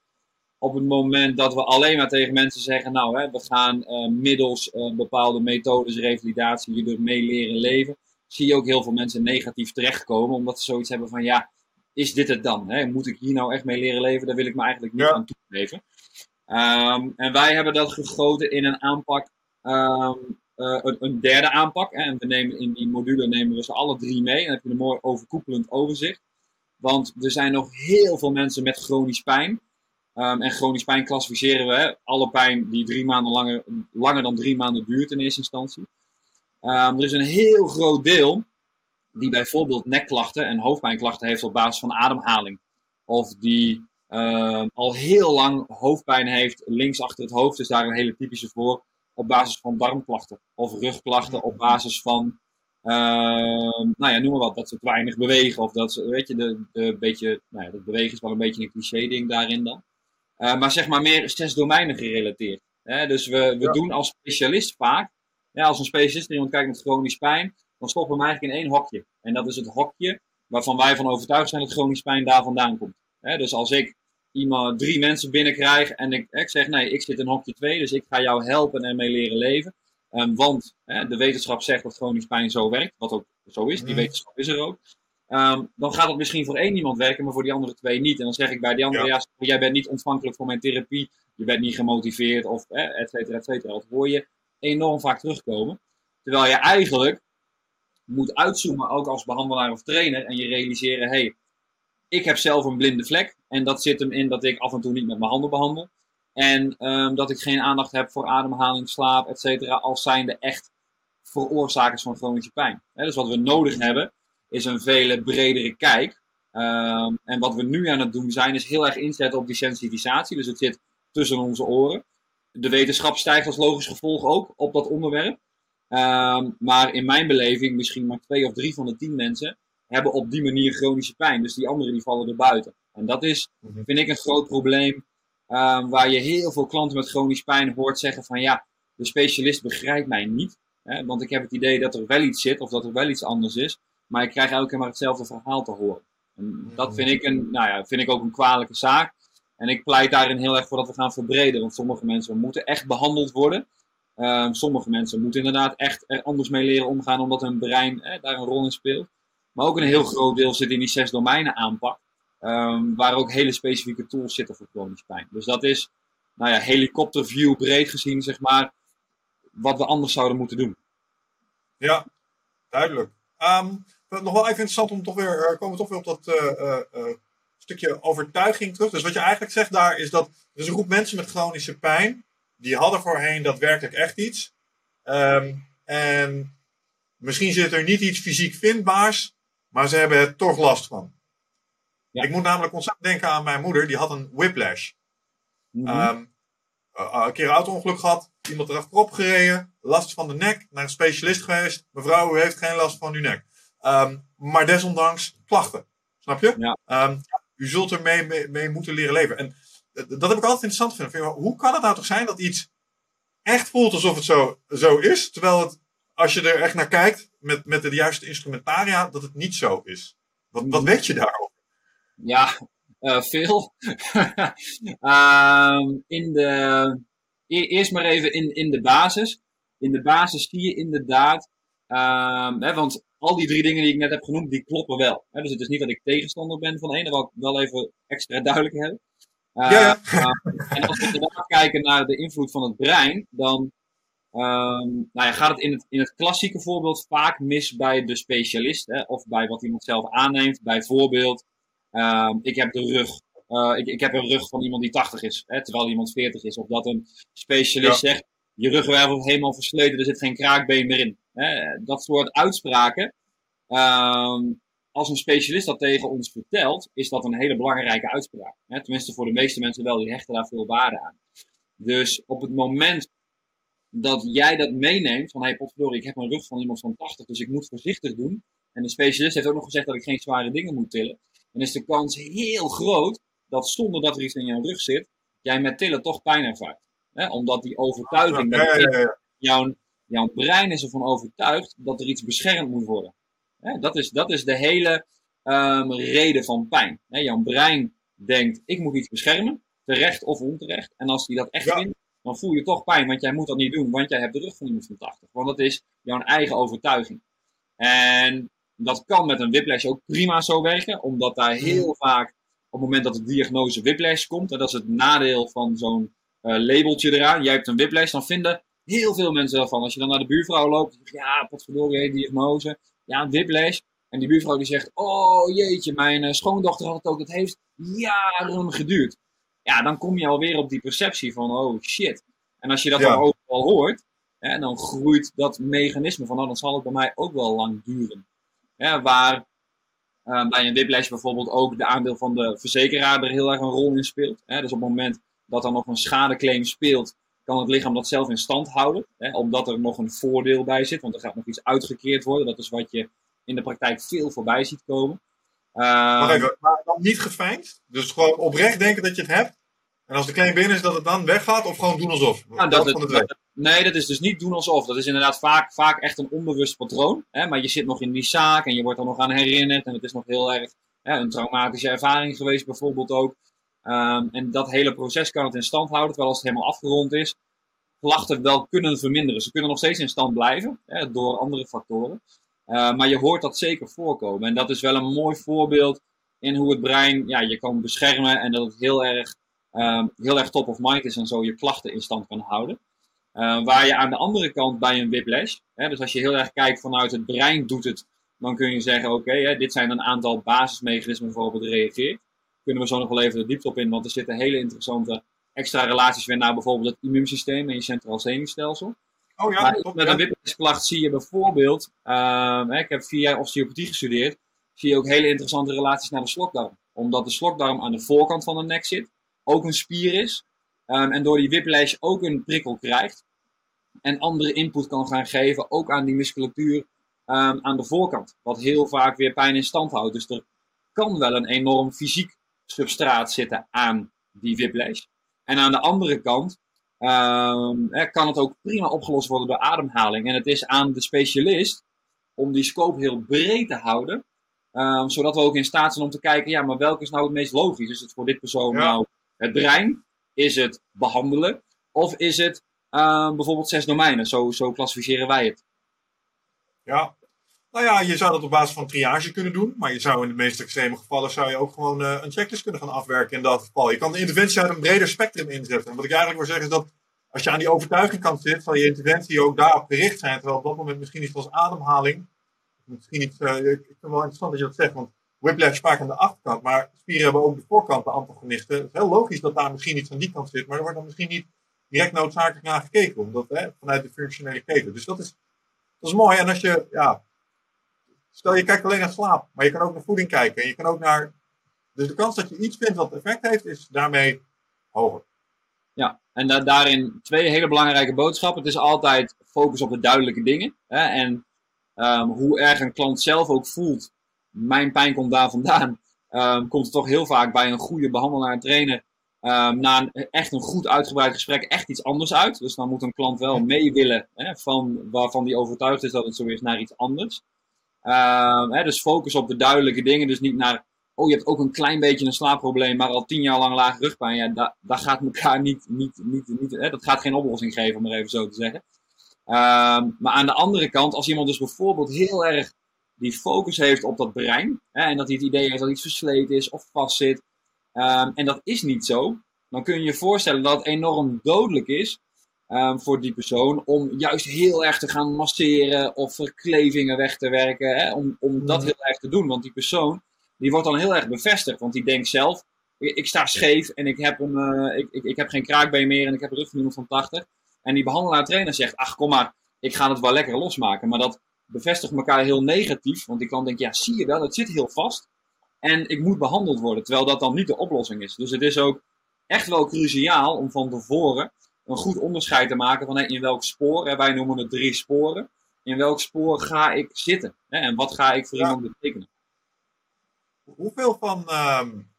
Op het moment dat we alleen maar tegen mensen zeggen, nou, hè, we gaan uh, middels uh, bepaalde methodes, revalidatie, je mee leren leven, zie je ook heel veel mensen negatief terechtkomen, omdat ze zoiets hebben van, ja, is dit het dan? Hè? Moet ik hier nou echt mee leren leven? Daar wil ik me eigenlijk niet aan toegeven. Um, en wij hebben dat gegoten in een aanpak um, uh, een, derde aanpak. En we nemen in die module nemen we ze alle drie mee. En dan heb je een mooi overkoepelend overzicht. Want er zijn nog heel veel mensen met chronisch pijn. Ehm, en chronisch pijn klassificeren we hè, alle pijn die drie maanden langer, langer dan drie maanden duurt in eerste instantie. Ehm, er is een heel groot deel die bijvoorbeeld nekklachten en hoofdpijnklachten heeft op basis van ademhaling. Of die ehm, al heel lang hoofdpijn heeft, links achter het hoofd is daar een hele typische voor, op basis van darmklachten. Of rugklachten op basis van, nou ja, noem maar wat, dat ze te weinig bewegen. Of dat ze, weet je, de, de beetje, nou ja, dat bewegen is wel een beetje een cliché ding daarin dan. Uh, maar zeg maar meer zes domeinen gerelateerd. Hè? Dus we, we doen als specialist vaak, ja, als een specialist iemand kijkt met chronisch pijn, dan stoppen we hem eigenlijk in één hokje. En dat is het hokje waarvan wij van overtuigd zijn dat chronisch pijn daar vandaan komt. Hè? Dus als ik iemand, drie mensen binnenkrijg en ik, ik zeg nee, ik zit in hokje 2, dus ik ga jou helpen en ermee leren leven. Um, want hè, de wetenschap zegt dat chronisch pijn zo werkt, wat ook zo is, die wetenschap is er ook. Um, dan gaat het misschien voor één iemand werken, maar voor die andere twee niet. En dan zeg ik bij die andere, ja. jij bent niet ontvankelijk voor mijn therapie, je bent niet gemotiveerd, of eh, et cetera, et cetera. Dat hoor je enorm vaak terugkomen. Terwijl je eigenlijk moet uitzoomen, ook als behandelaar of trainer, en je realiseren, hé, hey, ik heb zelf een blinde vlek, en dat zit hem in dat ik af en toe niet met mijn handen behandel. En um, dat ik geen aandacht heb voor ademhaling, slaap, et cetera, als zijnde echt veroorzakers van chronische pijn. Dus wat we nodig hebben, is een vele bredere kijk. Um, en wat we nu aan het doen zijn, is heel erg inzetten op die sensitivisatie. Dus het zit tussen onze oren. De wetenschap stijgt als logisch gevolg ook op dat onderwerp. Um, maar in mijn beleving, misschien maar twee of drie van de tien mensen hebben op die manier chronische pijn. Dus die anderen die vallen er buiten. En dat is, mhm. vind ik, een groot probleem. Um, waar je heel veel klanten met chronische pijn hoort zeggen van ja, de specialist begrijpt mij niet. Hè, want ik heb het idee dat er wel iets zit of dat er wel iets anders is. Maar ik krijg elke keer maar hetzelfde verhaal te horen. En dat vind ik, een, nou ja, vind ik ook een kwalijke zaak. En ik pleit daarin heel erg voor dat we gaan verbreden. Want sommige mensen moeten echt behandeld worden. Uh, sommige mensen moeten inderdaad echt er anders mee leren omgaan, omdat hun brein daar een rol in speelt. Maar ook een heel groot deel zit in die zes domeinen aanpak. Um, waar ook hele specifieke tools zitten voor chronische pijn. Dus dat is, nou ja, helikopterview breed gezien, zeg maar, wat we anders zouden moeten doen. Ja, duidelijk. Um, nog wel even interessant om toch weer, uh, komen toch weer op dat uh, uh, stukje overtuiging terug. Dus wat je eigenlijk zegt daar is dat er is een groep mensen met chronische pijn, die hadden voorheen daadwerkelijk echt iets. Um, en misschien zit er niet iets fysiek vindbaars, maar ze hebben er toch last van. Ja. Ik moet namelijk ontzettend denken aan mijn moeder, die had een whiplash. Mm -hmm. um, een keer een auto-ongeluk gehad, iemand erachterop gereden, last van de nek, naar een specialist geweest. Mevrouw, u heeft geen last van uw nek. Um, maar desondanks klachten. Snap je? Ja. Um, u zult er mee, mee, moeten leren leven. En dat heb ik altijd interessant gevonden. Hoe kan het nou toch zijn dat iets echt voelt alsof het zo, zo is, terwijl het, als je er echt naar kijkt, met, met de juiste instrumentaria, dat het niet zo is? Wat, wat weet je daarover? Ja, uh, veel. um, in de, e eerst maar even in, in de basis. In de basis zie je inderdaad, um, hè, want al die drie dingen die ik net heb genoemd, die kloppen wel. Hè? Dus het is niet dat ik tegenstander ben van één, dat wil ik wel even extra duidelijk hebben. Uh, ja, ja. Uh, en als we inderdaad kijken naar de invloed van het brein, dan um, nou ja, gaat het in, het in het klassieke voorbeeld vaak mis bij de specialist. Hè? Of bij wat iemand zelf aanneemt. Bijvoorbeeld, um, ik heb de rug. Uh, ik, ik heb een rug van iemand die 80 is, hè, terwijl iemand 40 is. Of dat een specialist ja. zegt, je ruggenwervel is helemaal versleten, er zit geen kraakbeen meer in. Hè, dat soort uitspraken. Um, als een specialist dat tegen ons vertelt, is dat een hele belangrijke uitspraak. Hè? Tenminste, voor de meeste mensen wel, die hechten daar veel waarde aan. Dus op het moment dat jij dat meeneemt, van hé, hey, potverdorie, ik heb een rug van iemand van 80, dus ik moet voorzichtig doen. En de specialist heeft ook nog gezegd dat ik geen zware dingen moet tillen. Dan is de kans heel groot dat zonder dat er iets in jouw rug zit, jij met tillen toch pijn ervaart. Hè? Omdat die overtuiging, ja, ja, ja. Jouw, jouw brein is ervan overtuigd dat er iets beschermd moet worden. Hè? Dat, is, dat is de hele um, reden van pijn. Hè? Jouw brein denkt, ik moet iets beschermen, terecht of onterecht. En als hij dat echt vindt, dan voel je toch pijn, want jij moet dat niet doen, want jij hebt de rug van iemand van 80. Want dat is jouw eigen overtuiging. En dat kan met een whiplash ook prima zo werken, omdat daar heel vaak op het moment dat de diagnose whiplash komt, en dat is het nadeel van zo'n uh, labeltje eraan, jij hebt een whiplash, dan vinden heel veel mensen daarvan. Als je dan naar de buurvrouw loopt, zeg je, ja, wat verdorie, diagnose, ja, een whiplash. En die buurvrouw die zegt, oh jeetje, mijn uh, schoondochter had het ook, het heeft jaren geduurd. ja, dan kom je alweer op die perceptie van, oh shit. En als je dat dan overal hoort, hè, dan groeit dat mechanisme van, oh, dan zal het bij mij ook wel lang duren. Waar uh, bij een whiplash bijvoorbeeld ook de aandeel van de verzekeraar er heel erg een rol in speelt. Hè. Dus op het moment dat er nog een schadeclaim speelt, kan het lichaam dat zelf in stand houden. Hè, omdat er nog een voordeel bij zit, want er gaat nog iets uitgekeerd worden. Dat is wat je in de praktijk veel voorbij ziet komen. Uh, even, maar dan niet gefijnd? Dus gewoon oprecht denken dat je het hebt? En als de claim binnen is, dat het dan weggaat? Of gewoon doen alsof? Nou, dat, het, nee, dat is dus niet doen alsof. Dat is inderdaad vaak, vaak echt een onbewust patroon. Hè? Maar je zit nog in die zaak en je wordt er nog aan herinnerd. En het is nog heel erg hè, een traumatische ervaring geweest bijvoorbeeld ook. Um, en dat hele proces kan het in stand houden, terwijl als het helemaal afgerond is, klachten wel kunnen verminderen. Ze kunnen nog steeds in stand blijven, hè, door andere factoren. Uh, maar je hoort dat zeker voorkomen. En dat is wel een mooi voorbeeld in hoe het brein ja, je kan beschermen en dat het heel erg, um, heel erg top of mind is en zo je klachten in stand kan houden. Uh, waar je aan de andere kant bij een whiplash, hè, dus als je heel erg kijkt vanuit het brein doet het, dan kun je zeggen oké, okay, dit zijn een aantal basismechanismen waarop het reageert kunnen we zo nog wel even de diepte op in, want er zitten hele interessante extra relaties weer naar bijvoorbeeld het immuunsysteem en je centraal zenuwstelsel. Oh ja, maar met een whiplashklacht zie je bijvoorbeeld, uh, ik heb vier jaar osteopathie gestudeerd, zie je ook hele interessante relaties naar de slokdarm. Omdat de slokdarm aan de voorkant van de nek zit, ook een spier is, um, en door die whiplash ook een prikkel krijgt. En andere input kan gaan geven, ook aan die musculatuur um, aan de voorkant. Wat heel vaak weer pijn in stand houdt. Dus er kan wel een enorm fysiek substraat zitten aan die whiplash. En aan de andere kant um, kan het ook prima opgelost worden door ademhaling. En het is aan de specialist om die scope heel breed te houden. Um, zodat we ook in staat zijn om te kijken, ja, maar welke is nou het meest logisch? Is het voor dit persoon nou het brein? Is het behandelen? Of is het um, bijvoorbeeld zes domeinen? Zo, zo klassificeren wij het. Ja, nou ja, je zou dat op basis van triage kunnen doen. Maar je zou in de meest extreme gevallen zou je ook gewoon uh, een checklist kunnen gaan afwerken in dat geval. Je kan de interventie uit een breder spectrum inzetten. En wat ik eigenlijk wil zeggen is dat als je aan die overtuigingkant zit, zal je interventie ook daarop gericht zijn. Terwijl op dat moment misschien iets als ademhaling. Misschien iets, uh, ik vind het wel interessant dat je dat zegt. Want whiplash vaak aan de achterkant. Maar spieren hebben ook de voorkant, de antagonisten. Het is heel logisch dat daar misschien iets aan die kant zit. Maar er wordt dan misschien niet direct noodzakelijk naar gekeken. Omdat, hè, vanuit de functionele keten. Dus dat is, dat is mooi. En als je, ja, Stel je kijkt alleen naar slaap, maar je kan ook naar voeding kijken. En je kan ook naar. Dus de kans dat je iets vindt wat effect heeft, is daarmee hoger. Ja, en daarin twee hele belangrijke boodschappen. Het is altijd focus op de duidelijke dingen. Hè? En um, hoe erg een klant zelf ook voelt, mijn pijn komt daar vandaan. Um, komt het toch heel vaak bij een goede behandelaar en trainer um, na een, echt een goed uitgebreid gesprek echt iets anders uit. Dus dan moet een klant wel mee willen hè, van waarvan die overtuigd is dat het zo is naar iets anders. Uh, hè, dus focus op de duidelijke dingen. Dus niet naar, oh je hebt ook een klein beetje een slaapprobleem, maar al tien jaar lang lage rugpijn. Ja, dat, dat gaat elkaar niet, niet, niet, niet hè, dat gaat geen oplossing geven, om maar even zo te zeggen. Maar aan de andere kant, als iemand dus bijvoorbeeld heel erg die focus heeft op dat brein, hè, en dat hij het idee heeft dat iets versleten is of vastzit, uh, en dat is niet zo, dan kun je je voorstellen dat het enorm dodelijk is um, voor die persoon. Om juist heel erg te gaan masseren of verklevingen weg te werken. Hè, om, om dat mhm. heel erg te doen. Want die persoon die wordt dan heel erg bevestigd. Want die denkt zelf, ik, sta scheef en ik heb, een, uh, ik, ik, ik, heb geen kraakbeen meer en ik heb een rugvermogen van 80. En die behandelaar trainer zegt, ach kom maar, ik ga het wel lekker losmaken. Maar dat bevestigt elkaar heel negatief. Want die klant denkt, ja zie je wel, het zit heel vast. En ik moet behandeld worden. Terwijl dat dan niet de oplossing is. Dus het is ook echt wel cruciaal om van tevoren een goed onderscheid te maken van in welk spoor, hè, wij noemen het drie sporen, in welk spoor ga ik zitten hè, en wat ga ik voor iemand betekenen. Hoeveel van um,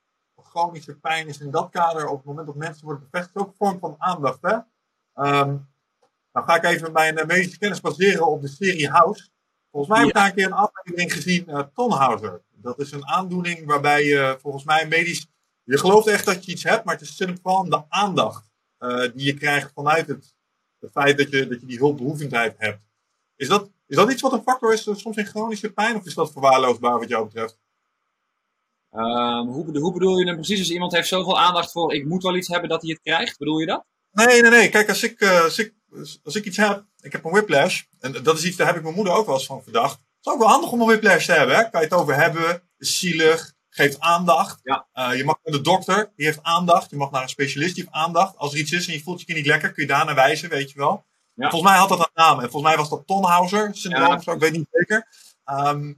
chronische pijn is in dat kader op het moment dat mensen worden bevestigd ook een vorm van aandacht? Hè? Um, dan ga ik even mijn uh, medische kennis baseren op de serie House. Volgens mij heb ik daar een keer een aflevering gezien, uh, Tonhouser. Dat is een aandoening waarbij je volgens mij medisch, je gelooft echt dat je iets hebt, maar het is vooral de aandacht. Eh, die je krijgt vanuit het, het feit dat je, dat je die hulpbehoevendheid hebt. Is dat, is dat iets wat een factor is eh, soms in chronische pijn of is dat verwaarloosbaar wat jou betreft? Um, hoe, hoe, bedoel je dan precies? Als iemand heeft zoveel aandacht voor ik moet wel iets hebben dat hij het krijgt, bedoel je dat? Nee, nee, nee. Kijk, als ik, uh, als ik, als ik iets heb, ik heb een whiplash, en dat is iets, daar heb ik mijn moeder ook wel eens van verdacht. Het is ook wel handig om een whiplash te hebben, hè? Kan je het over hebben, is zielig, geeft aandacht. Ja. Uh, je mag naar de dokter, die heeft aandacht. Je mag naar een specialist, die heeft aandacht. Als er iets is en je voelt je niet lekker, kun je daar naar wijzen, weet je wel. Ja. Volgens mij had dat een naam. En volgens mij was dat Tonhauser syndroom Ja. of zo, ik weet niet zeker. Ehm,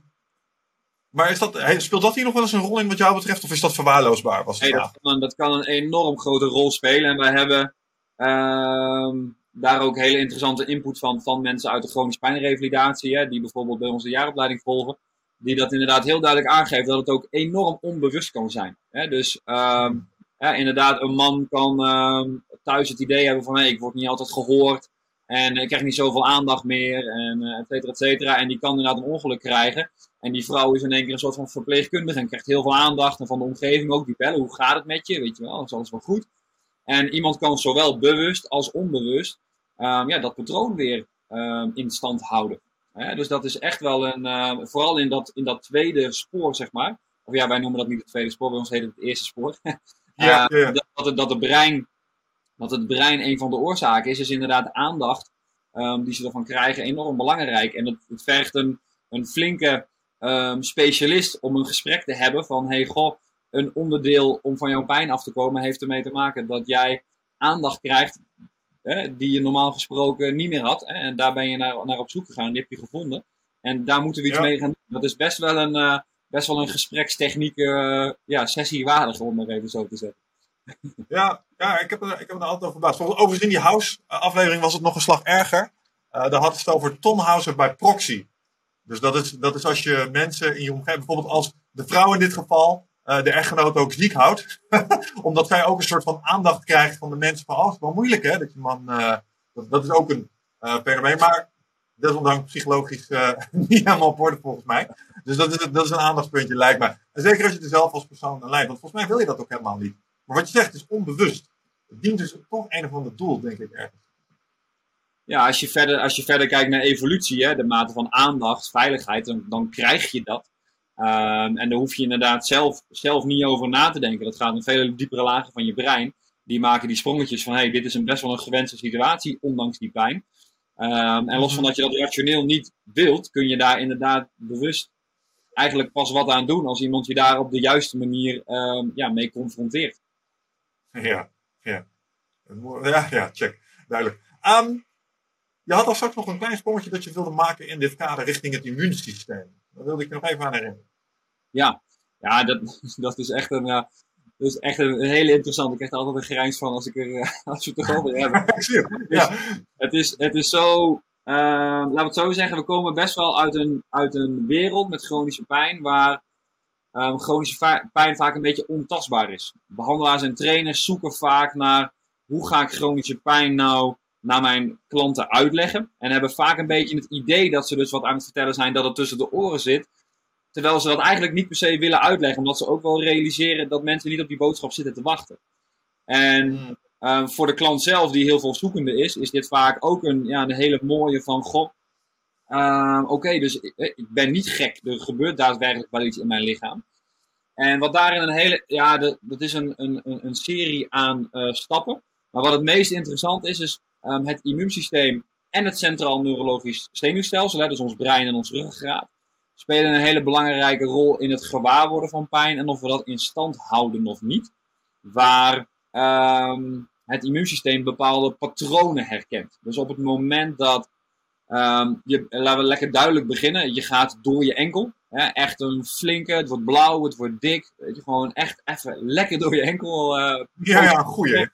maar is dat, speelt dat hier nog wel eens een rol in wat jou betreft? Of is dat verwaarloosbaar? Was kan, een- dat kan een enorm grote rol spelen. En wij hebben ehm, daar ook hele interessante input van, van mensen uit de chronische pijnrevalidatie, hè, die bijvoorbeeld bij onze jaaropleiding volgen, die dat inderdaad heel duidelijk aangeeft dat het ook enorm onbewust kan zijn. Hè. Dus ehm, inderdaad, een man kan ehm, thuis het idee hebben van hey, ik word niet altijd gehoord en ik krijg niet zoveel aandacht meer en eh, et cetera, et cetera. En die kan inderdaad een ongeluk krijgen. En die vrouw is in één keer een soort van verpleegkundige en krijgt heel veel aandacht. En van de omgeving ook, die bellen, hoe gaat het met je? Weet je wel, is alles wel goed? En iemand kan zowel bewust als onbewust ehm, ja, dat patroon weer ehm, in stand houden. Hè, dus dat is echt wel een, eh, vooral in dat, in dat tweede spoor, zeg maar. Of ja, wij noemen dat niet het tweede spoor, bij ons heet het het eerste spoor. Ja, ja, ja. Dat, dat, het, dat, het brein, dat het brein een van de oorzaken is, is inderdaad aandacht ehm, die ze ervan krijgen enorm belangrijk. En het, het vergt een, een flinke ehm, specialist om een gesprek te hebben van, hey goh, een onderdeel om van jouw pijn af te komen heeft ermee te maken dat jij aandacht krijgt hè, die je normaal gesproken niet meer had. Hè, en daar ben je naar, naar op zoek gegaan, die heb je gevonden. En daar moeten we iets Ja. mee gaan doen. Dat is best wel een, eh, best wel een gesprekstechniek eh, ja, sessie waardig, om het even zo te zeggen. Ja, ja ik, heb er, ik heb er altijd over verbaasd. Overigens in die House-aflevering was het nog een slag erger. Eh daar had het over Tonhauser bij proxy. Dus dat is, dat is als je mensen in je omgeving, bijvoorbeeld als de vrouw in dit geval, eh, de echtgenoot ook ziek houdt. Omdat zij ook een soort van aandacht krijgt van de mensen van, oh, het is wel moeilijk hè, dat je man, eh, dat, is ook een eh, fenomeen. Maar desondanks psychologisch niet helemaal op orde volgens mij. Dus dat is, dat is een aandachtspuntje lijkt mij. En zeker als je er zelf als persoon aan leidt. Want volgens mij wil je dat ook helemaal niet. Maar wat je zegt is onbewust. Het dient dus toch een of ander doel, denk ik ergens. Ja, als je verder, als je verder kijkt naar evolutie, hè, de mate van aandacht, veiligheid, dan, dan krijg je dat. Ehm, en daar hoef je inderdaad zelf, zelf niet over na te denken. Dat gaat in vele diepere lagen van je brein. Die maken die sprongetjes van, hey, dit is een best wel een gewenste situatie, ondanks die pijn. Ehm, en los van dat je dat rationeel niet wilt, kun je daar inderdaad bewust eigenlijk pas wat aan doen als iemand je daar op de juiste manier ehm, ja, mee confronteert. Ja, ja. Ja, ja, check. Duidelijk. Je had al straks nog een klein sprongetje dat je wilde maken in dit kader richting het immuunsysteem. Daar wilde ik nog even aan herinneren. Ja, ja dat, dat is echt een, dat is echt een, een hele interessante. Ik krijg er altijd een grijns van als, ik er, als we het erover hebben. Het. Ja, Het is, het is zo, eh, laten we het zo zeggen, we komen best wel uit een, uit een wereld met chronische pijn waar ehm, chronische pijn vaak een beetje ontastbaar is. Behandelaars en trainers zoeken vaak naar hoe ga ik chronische pijn nou naar mijn klanten uitleggen. En hebben vaak een beetje het idee dat ze dus wat aan het vertellen zijn dat het tussen de oren zit. Terwijl ze dat eigenlijk niet per se willen uitleggen, omdat ze ook wel realiseren dat mensen niet op die boodschap zitten te wachten. En Ehm, voor de klant zelf, die heel veel zoekende is, is dit vaak ook een, ja, een hele mooie van, goh, ehm, oké, dus ik, ik ben niet gek. Er gebeurt daadwerkelijk wel iets in mijn lichaam. En wat daarin een hele, ja, de- dat is een, een, een een serie aan eh, stappen. Maar wat het meest interessant is, is ehm, het immuunsysteem en het centraal neurologisch zenuwstelsel, dus ons brein en ons ruggengraat, spelen een hele belangrijke rol in het gewaarworden van pijn en of we dat in stand houden of niet. Waar ehm, het immuunsysteem bepaalde patronen herkent. Dus op het moment dat ehm, je, laten we lekker duidelijk beginnen, je gaat door je enkel. Hè, echt een flinke, het wordt blauw, het wordt dik. Weet je, gewoon echt even lekker door je enkel eh, ja, ja goeie.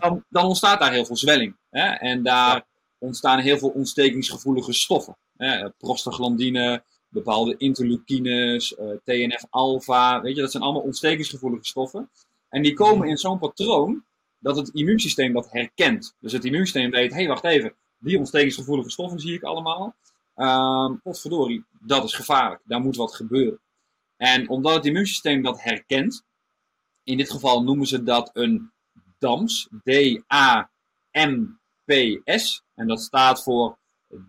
dan, dan ontstaat daar heel veel zwelling. Hè? En daar ontstaan heel veel ontstekingsgevoelige stoffen. Hè? Prostaglandine, bepaalde interleukines, eh, TNF-alpha. Weet je, dat zijn allemaal ontstekingsgevoelige stoffen. En die komen in zo'n patroon dat het immuunsysteem dat herkent. Dus het immuunsysteem weet, hé, hey, wacht even, die ontstekingsgevoelige stoffen zie ik allemaal. Ehm potverdorie, dat is gevaarlijk. Daar moet wat gebeuren. En omdat het immuunsysteem dat herkent, in dit geval noemen ze dat een DAMS, D-A-M-P-S. En dat staat voor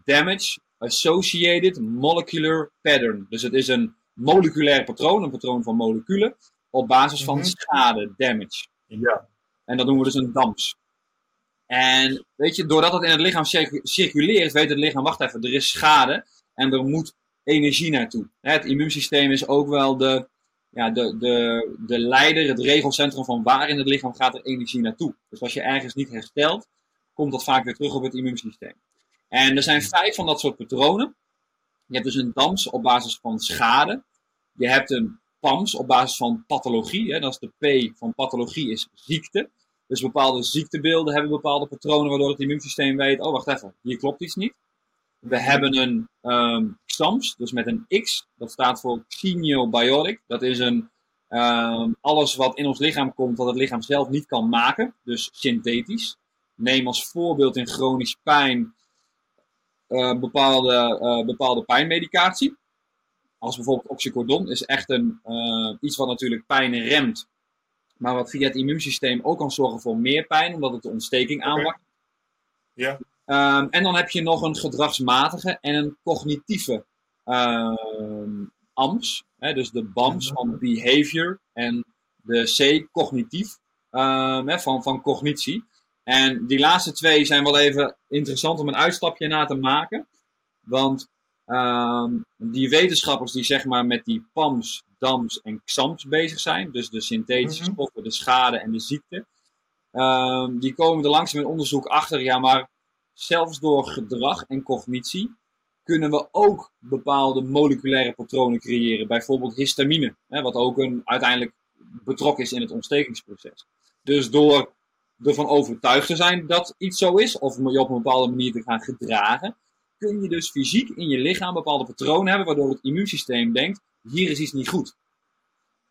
Damage Associated Molecular Pattern. Dus het is een moleculair patroon, een patroon van moleculen, op basis van Mhm. schade, damage. Ja. En dat noemen we dus een DAMS. En weet je, doordat het in het lichaam circu- circuleert, weet het lichaam, wacht even, er is schade en er moet energie naartoe. Het immuunsysteem is ook wel de, ja, de, de, de leider, het regelcentrum van waar in het lichaam gaat er energie naartoe. Dus als je ergens niet herstelt, komt dat vaak weer terug op het immuunsysteem. En er zijn vijf van dat soort patronen. Je hebt dus een DAMS op basis van schade. Je hebt een PAMS op basis van pathologie. Hè, dat is de P van pathologie is ziekte. Dus bepaalde ziektebeelden hebben bepaalde patronen waardoor het immuunsysteem weet, oh wacht even, hier klopt iets niet. We hebben een um, XAMS, dus met een X, dat staat voor Xeniobiotic. Dat is een, um, alles wat in ons lichaam komt, wat het lichaam zelf niet kan maken, dus synthetisch. Neem als voorbeeld in chronisch pijn uh, bepaalde, uh, bepaalde pijnmedicatie. Als bijvoorbeeld oxycodon is echt een, uh, iets wat natuurlijk pijn remt, maar wat via het immuunsysteem ook kan zorgen voor meer pijn, omdat het de ontsteking aanwakkert. Ja. Um, en dan heb je nog een gedragsmatige en een cognitieve um, AMS. Hè, dus de BAMS van behavior en de C cognitief um, hè, van, van cognitie. En die laatste twee zijn wel even interessant om een uitstapje na te maken. Want die wetenschappers die zeg maar met die PAMS, DAMS en XAMS bezig zijn, dus de synthetische Mhm. stoffen, de schade en de ziekte, um, die komen er langzaam in onderzoek achter, ja maar zelfs door gedrag en cognitie kunnen we ook bepaalde moleculaire patronen creëren. Bijvoorbeeld histamine, hè, wat ook een, uiteindelijk betrokken is in het ontstekingsproces. Dus door ervan overtuigd te zijn dat iets zo is, of je op een bepaalde manier te gaan gedragen, kun je dus fysiek in je lichaam bepaalde patronen hebben, waardoor het immuunsysteem denkt, hier is iets niet goed.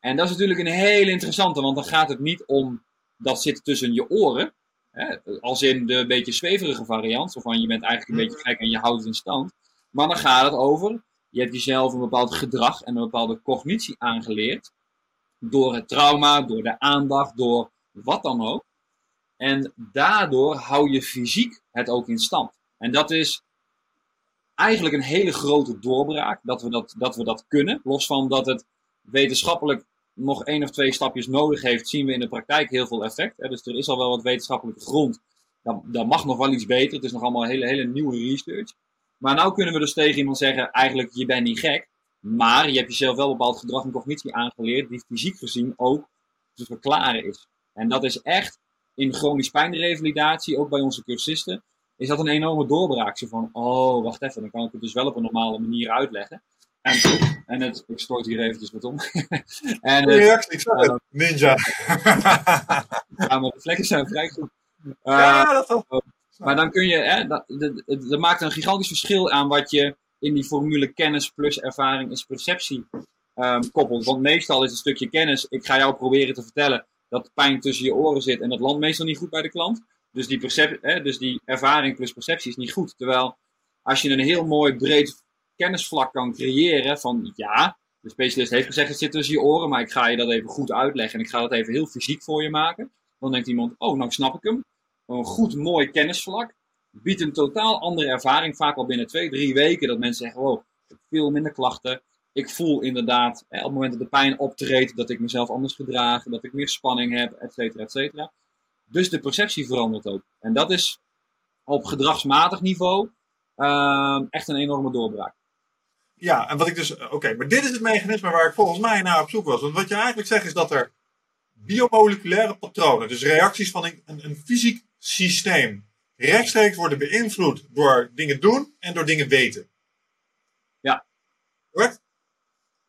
En dat is natuurlijk een hele interessante, want dan gaat het niet om dat zit tussen je oren, hè, als in de beetje zweverige variant, van je bent eigenlijk een beetje gek en je houdt het in stand. Maar dan gaat het over, je hebt jezelf een bepaald gedrag en een bepaalde cognitie aangeleerd, door het trauma, door de aandacht, door wat dan ook. En daardoor hou je fysiek het ook in stand. En dat is eigenlijk een hele grote doorbraak dat we dat, dat we dat kunnen. Los van dat het wetenschappelijk nog één of twee stapjes nodig heeft, zien we in de praktijk heel veel effect. Hè. Dus er is al wel wat wetenschappelijke grond. Dat, dat mag nog wel iets beter. Het is nog allemaal hele, hele nieuwe research. Maar nou kunnen we dus tegen iemand zeggen, eigenlijk, je bent niet gek. Maar je hebt jezelf wel bepaald gedrag en cognitie aangeleerd, die fysiek gezien ook te verklaren is. En dat is echt in chronisch pijnrevalidatie, ook bij onze cursisten, is dat een enorme doorbraak. Zo van, oh, wacht even, dan kan ik het dus wel op een normale manier uitleggen. En, en het, ik stoot hier eventjes wat om. en het, reactie, ik zag het. Ninja. ja, maar de vlekken zijn vrij goed. Eh, ja, dat wel. Maar dan kun je, hè, dat, dat, dat- dat maakt een gigantisch verschil aan wat je in die formule kennis plus ervaring is perceptie ehm, koppelt. Want meestal is het stukje kennis, ik ga jou proberen te vertellen dat pijn tussen je oren zit en dat landt meestal niet goed bij de klant. Dus die, percep hè, dus die ervaring plus perceptie is niet goed. Terwijl als je een heel mooi breed kennisvlak kan creëren van ja, de specialist heeft gezegd het zit tussen je oren, maar ik ga je dat even goed uitleggen en ik ga dat even heel fysiek voor je maken. Dan denkt iemand, oh, nou snap ik hem. Een goed, mooi kennisvlak biedt een totaal andere ervaring. Vaak al binnen twee, drie weken dat mensen zeggen: Wow, ik heb veel minder klachten. Ik voel inderdaad op het moment dat de pijn optreedt, dat ik mezelf anders gedraag, dat ik meer spanning heb, et cetera, et cetera. Dus de perceptie verandert ook. En dat is op gedragsmatig niveau ehm, echt een enorme doorbraak. Ja, en wat ik dus. Oké, maar dit is het mechanisme waar ik volgens mij naar op zoek was. Want wat je eigenlijk zegt is dat er biomoleculaire patronen, dus reacties van een, een, een fysiek systeem, rechtstreeks worden beïnvloed door dingen doen en door dingen weten. Ja. Correct?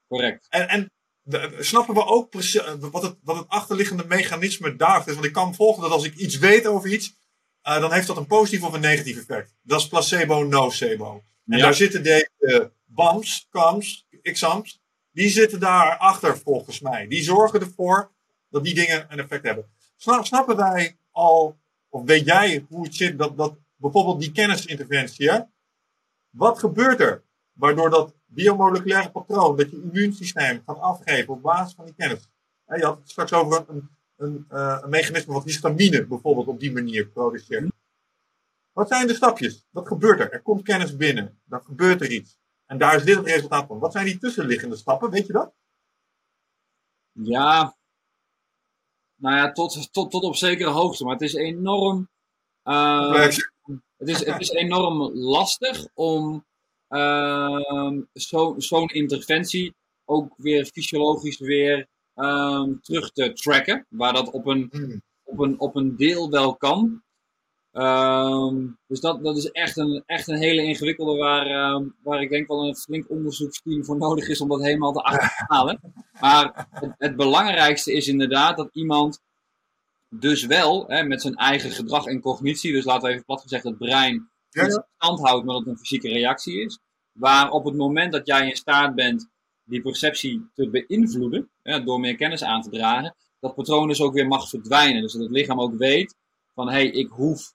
Correct. En, en de- snappen we ook precies wat het, wat het achterliggende mechanisme daar is? Want ik kan volgen dat als ik iets weet over iets, eh, dan heeft dat een positief of een negatief effect. Dat is placebo, nocebo. En Ja. daar zitten deze BAMS, CAMS, XAMS, die zitten daarachter volgens mij. Die zorgen ervoor dat die dingen een effect hebben. Sna- Snappen wij al, of weet jij hoe het zit, dat, dat bijvoorbeeld die kennisinterventie, hè? wat gebeurt er? Waardoor dat biomoleculaire patroon, dat je immuunsysteem gaat afgeven op basis van die kennis. Je had het straks over een, een, eh, een mechanisme wat histamine bijvoorbeeld op die manier produceert. Wat zijn de stapjes? Wat gebeurt er? Er komt kennis binnen. Dan gebeurt er iets. En daar is dit het resultaat van. Wat zijn die tussenliggende stappen? Weet je dat? Ja, nou ja, tot, tot, tot op zekere hoogte. Maar het is enorm. eh, het, is, het is enorm lastig om ehm, zo- zo'n interventie ook weer fysiologisch weer ehm, terug te tracken. Waar dat op een, Hmm. op een, op een deel wel kan. Ehm, dus dat, dat is echt een, echt een hele ingewikkelde waar, waar ik denk wel een flink onderzoeksteam voor nodig is om dat helemaal te achterhalen. Maar het, het belangrijkste is inderdaad dat iemand dus wel hè, met zijn eigen gedrag en cognitie, dus laten we even plat gezegd het brein, In stand houdt, maar dat het een fysieke reactie is. Waar op het moment dat jij in staat bent die perceptie te beïnvloeden, door meer kennis aan te dragen, dat patroon dus ook weer mag verdwijnen. Dus dat het lichaam ook weet van hé, hey, ik, hoef,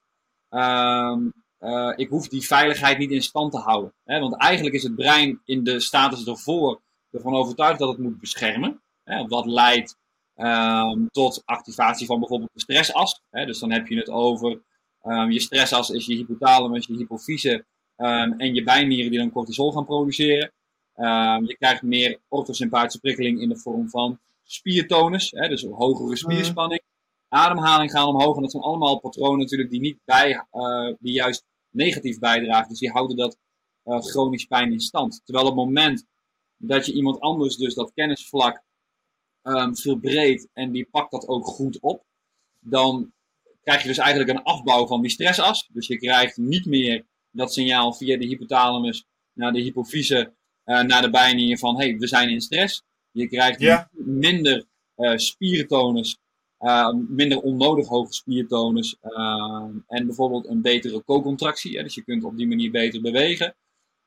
ehm, eh, ik hoef die veiligheid niet in stand te houden. Hè? Want eigenlijk is het brein in de status ervoor ervan overtuigd dat het moet beschermen. Hè? Wat leidt ehm, tot activatie van bijvoorbeeld de stressas. Hè? Dus dan heb je het over ehm, je stressas is je hypothalamus, je hypofyse ehm, en je bijnieren die dan cortisol gaan produceren. Ehm, je krijgt meer orthosympathische prikkeling in de vorm van spiertonus, hè, dus een hogere spierspanning. Ademhaling gaat omhoog en dat zijn allemaal patronen natuurlijk die niet bij, eh, die juist negatief bijdragen. Dus die houden dat eh, chronisch pijn in stand. Terwijl op het moment dat je iemand anders dus dat kennisvlak verbreedt en die pakt dat ook goed op, dan krijg je dus eigenlijk een afbouw van die stressas. Dus je krijgt niet meer dat signaal via de hypothalamus naar de hypofyse, eh, naar de bijnieren van hey, we zijn in stress. Je krijgt Ja. minder eh spiertonus, eh, minder onnodig hoge spiertonus en bijvoorbeeld een betere co-contractie. Dus je kunt op die manier beter bewegen.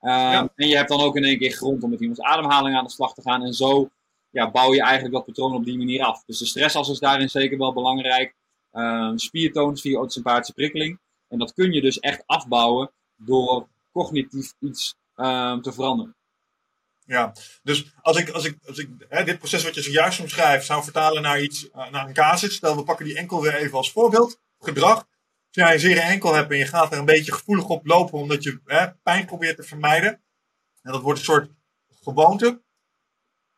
Ja. En je hebt dan ook in één keer grond om met iemands ademhaling aan de slag te gaan. En zo ja, bouw je eigenlijk dat patroon op die manier af. Dus de stressas is daarin zeker wel belangrijk. Uh, spiertonus via autosympathische prikkeling. En dat kun je dus echt afbouwen door cognitief iets ehm, te veranderen. Ja, dus als ik, als ik, als ik hè, dit proces wat je zojuist omschrijft zou vertalen naar, iets, eh, naar een casus. Stel, we pakken die enkel weer even als voorbeeld. Gedrag. Als jij een zere enkel hebt en je gaat er een beetje gevoelig op lopen omdat je hè, pijn probeert te vermijden. En dat wordt een soort gewoonte.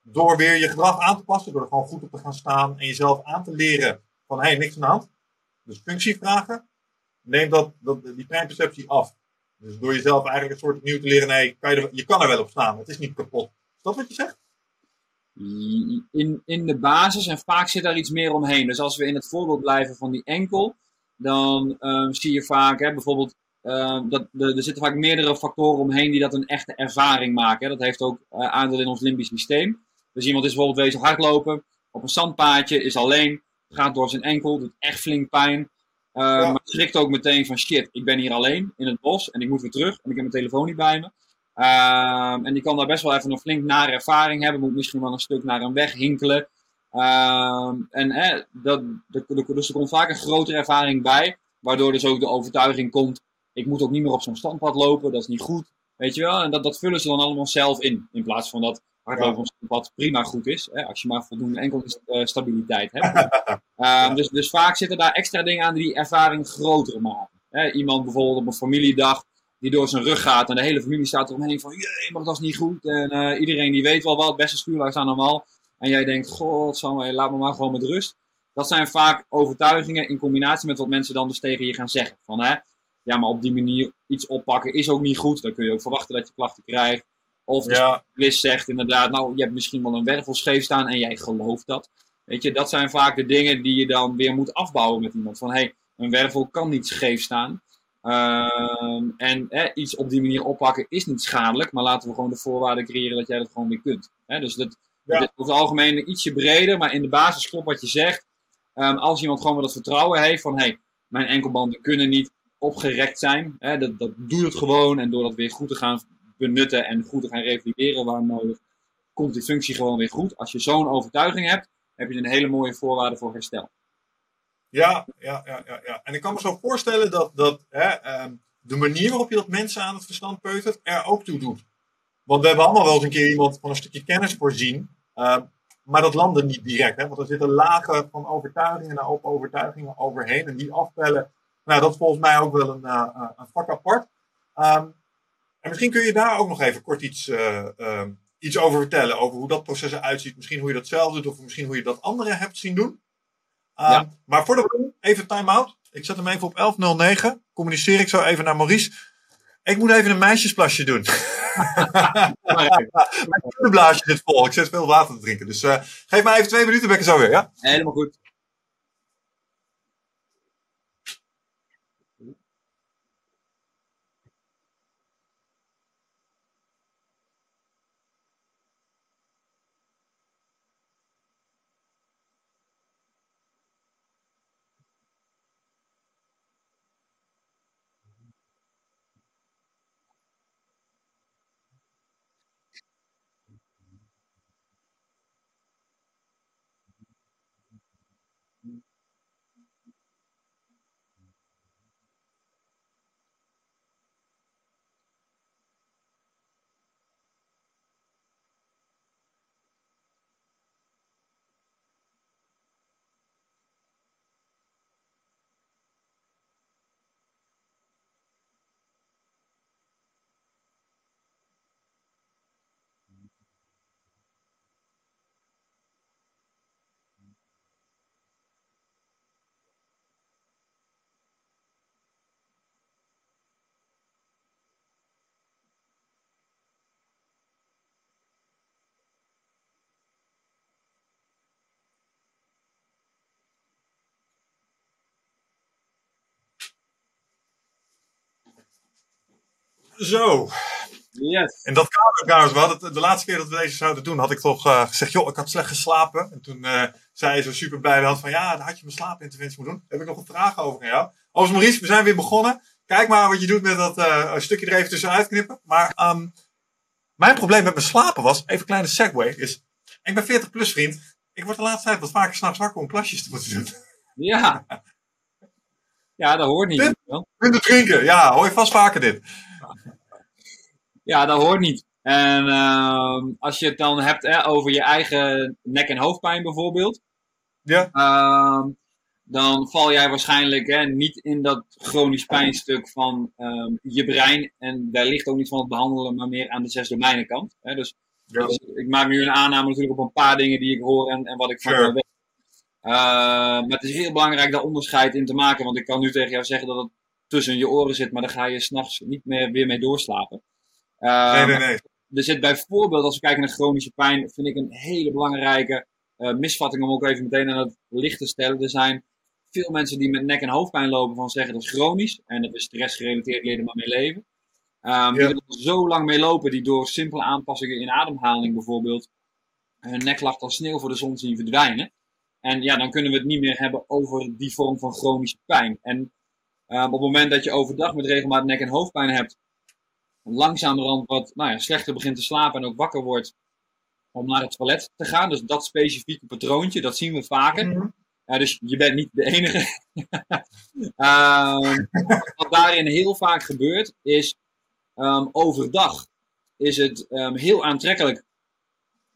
Door weer je gedrag aan te passen, door er gewoon goed op te gaan staan en jezelf aan te leren van hé, niks aan de hand. Dus functievragen. Neem dat, dat, die pijnperceptie af. Dus door jezelf eigenlijk een soort opnieuw te leren, nee, je, kan er wel op staan. Het is niet kapot. Is dat wat je zegt? In, in de basis en vaak zit daar iets meer omheen. Dus als we in het voorbeeld blijven van die enkel, dan ehm, zie je vaak hè, bijvoorbeeld ehm, dat er, zitten vaak meerdere factoren omheen die dat een echte ervaring maken. Dat heeft ook eh, aandeel in ons limbisch systeem. Dus iemand is bijvoorbeeld wezen hardlopen op een zandpaadje, is alleen, gaat door zijn enkel, doet echt flink pijn. Uh, Ja. Maar schrikt ook meteen van shit, ik ben hier alleen in het bos en ik moet weer terug en ik heb mijn telefoon niet bij me. Ehm, en die kan daar best wel even een flink nare ervaring hebben, moet misschien wel een stuk naar een weg hinkelen. Ehm, en eh, dat, dus er komt vaak een grotere ervaring bij, waardoor dus ook de overtuiging komt, ik moet ook niet meer op zo'n standpad lopen, dat is niet goed. Weet je wel, en dat, dat vullen ze dan allemaal zelf in, in plaats van dat standpad prima goed is, hè, als je maar voldoende enkel eh, stabiliteit hebt. Ehm, dus, dus vaak zitten daar extra dingen aan die die ervaring groter maken. Hè, iemand bijvoorbeeld op een familiedag die door zijn rug gaat en de hele familie staat eromheen van jee, maar dat is niet goed. En eh, iedereen die weet wel wat, beste aan de wal. En jij denkt, god, laat me maar gewoon met rust. Dat zijn vaak overtuigingen in combinatie met wat mensen dan dus tegen je gaan zeggen. Van hè, ja, maar op die manier iets oppakken is ook niet goed. Dan kun je ook verwachten dat je klachten krijgt. Of de Ja, specialist zegt inderdaad, nou, je hebt misschien wel een wervel scheef staan en jij gelooft dat. Weet je, dat zijn vaak de dingen die je dan weer moet afbouwen met iemand. Van hé, hey, een wervel kan niet scheef staan. Ehm, en iets op die manier oppakken is niet schadelijk, maar laten we gewoon de voorwaarden creëren dat jij dat gewoon weer kunt. Dus dat, Ja. dat is over het algemeen ietsje breder, maar in de basis klopt wat je zegt. Ehm, als iemand gewoon weer dat vertrouwen heeft van hé, hey, mijn enkelbanden kunnen niet opgerekt zijn. Hè, dat, dat doe het gewoon en door dat weer goed te gaan benutten en goed gaan revalideren waar nodig, komt die functie gewoon weer goed. Als je zo'n overtuiging hebt, heb je een hele mooie voorwaarde voor herstel. ja, ja, ja, ja, ja. En ik kan me zo voorstellen dat, dat hè, ehm, de manier waarop je dat mensen aan het verstand peutert er ook toe doet. Want we hebben allemaal wel eens een keer iemand van een stukje kennis voorzien. ehm, maar dat landde niet direct. Hè? Want er zitten lagen van overtuigingen naar op overtuigingen overheen. En die afpellen, nou, dat is volgens mij ook wel een, eh, eh, een vak apart. Ehm, en misschien kun je daar ook nog even kort iets, eh, ehm, iets over vertellen. Over hoe dat proces eruit ziet. Misschien hoe je dat zelf doet. Of misschien hoe je dat anderen hebt zien doen. Ehm, Ja. Maar voordat we doen, even time-out. Ik zet hem even op 11.09. Communiceer ik zo even naar Maurice. Ik moet even een meisjesplasje doen. Mijn blaasje zit vol. Ik zit veel water te drinken. Dus uh, geef mij even twee minuten, ben ik zo weer, ja? Helemaal goed. Zo. Yes. En dat kader trouwens, we hadden de laatste keer dat we deze zouden doen, had ik toch uh, gezegd, joh, ik had slecht geslapen. En toen uh, zei ze super blij had van, ja, dan had je mijn slaapinterventie moeten doen. Daar heb ik nog een vraag over aan jou. Als Maurice, we zijn weer begonnen. Kijk maar wat je doet met dat uh, stukje er even tussenuit knippen. Maar um, mijn probleem met mijn slapen was, even een kleine segue, is, ik ben 40 plus vriend. Ik word de laatste tijd wat vaker s'nachts wakker om plasjes te moeten doen. Ja. Ja, dat hoort niet. Minder drinken, ja, hoor je vast vaker dit. Ja, dat hoort niet. En uh, als je het dan hebt hè, over je eigen nek- en hoofdpijn bijvoorbeeld. Ja. Uh, dan val jij waarschijnlijk hè, niet in dat chronisch pijnstuk van uh, je brein. En daar ligt ook niet van het behandelen, maar meer aan de zes domeinenkant. Hè. Dus, ja. dus, ik maak nu een aanname natuurlijk op een paar dingen die ik hoor en, en wat ik van sure. weet. Uh, maar het is heel belangrijk daar onderscheid in te maken. Want ik kan nu tegen jou zeggen dat het tussen je oren zit, maar dan ga je s'nachts niet meer weer mee doorslapen. Uh, nee, nee, nee. Er zit bijvoorbeeld, als we kijken naar chronische pijn, vind ik een hele belangrijke uh, misvatting om ook even meteen aan het licht te stellen. Er zijn veel mensen die met nek- en hoofdpijn lopen van zeggen dat is chronisch en dat is stressgerelateerd, leren maar mee leven. Um, Die er zo lang mee lopen, die door simpele aanpassingen in ademhaling bijvoorbeeld hun neklacht als sneeuw voor de zon zien verdwijnen. En ja, dan kunnen we het niet meer hebben over die vorm van chronische pijn. En um, op het moment dat je overdag met regelmaat nek- en hoofdpijn hebt, langzamerhand wat nou ja, slechter begint te slapen en ook wakker wordt om naar het toilet te gaan. Dus dat specifieke patroontje, dat zien we vaker. Mhm. Uh, dus je bent niet de enige. uh, wat daarin heel vaak gebeurt, is um, overdag is het um, heel aantrekkelijk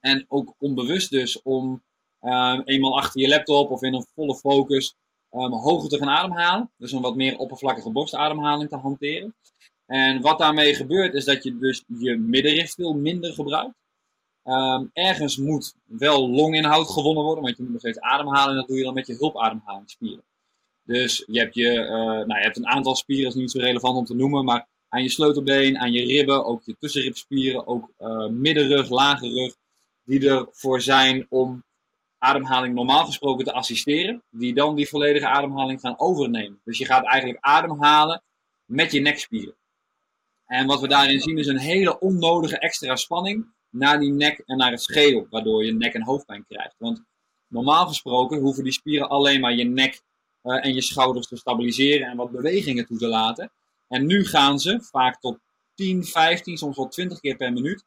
en ook onbewust dus om um, eenmaal achter je laptop of in een volle focus hoger te gaan ademhalen. Dus een wat meer oppervlakkige borstademhaling te hanteren. En wat daarmee gebeurt is dat je dus je middenrift veel minder gebruikt. Um, ergens moet wel longinhoud gewonnen worden, want je moet nog steeds ademhalen en dat doe je dan met je hulpademhalingsspieren. Dus je hebt, je, uh, nou, je hebt een aantal spieren, dat is niet zo relevant om te noemen, maar aan je sleutelbeen, aan je ribben, ook je tussenribspieren, ook uh, middenrug, lage rug, die ervoor zijn om ademhaling normaal gesproken te assisteren, die dan die volledige ademhaling gaan overnemen. Dus je gaat eigenlijk ademhalen met je nekspieren. En wat we daarin zien is een hele onnodige extra spanning naar die nek en naar het schedel, waardoor je nek- en hoofdpijn krijgt. Want normaal gesproken hoeven die spieren alleen maar je nek uh, en je schouders te stabiliseren en wat bewegingen toe te laten. En nu gaan ze vaak tot 10, 15, soms wel 20 keer per minuut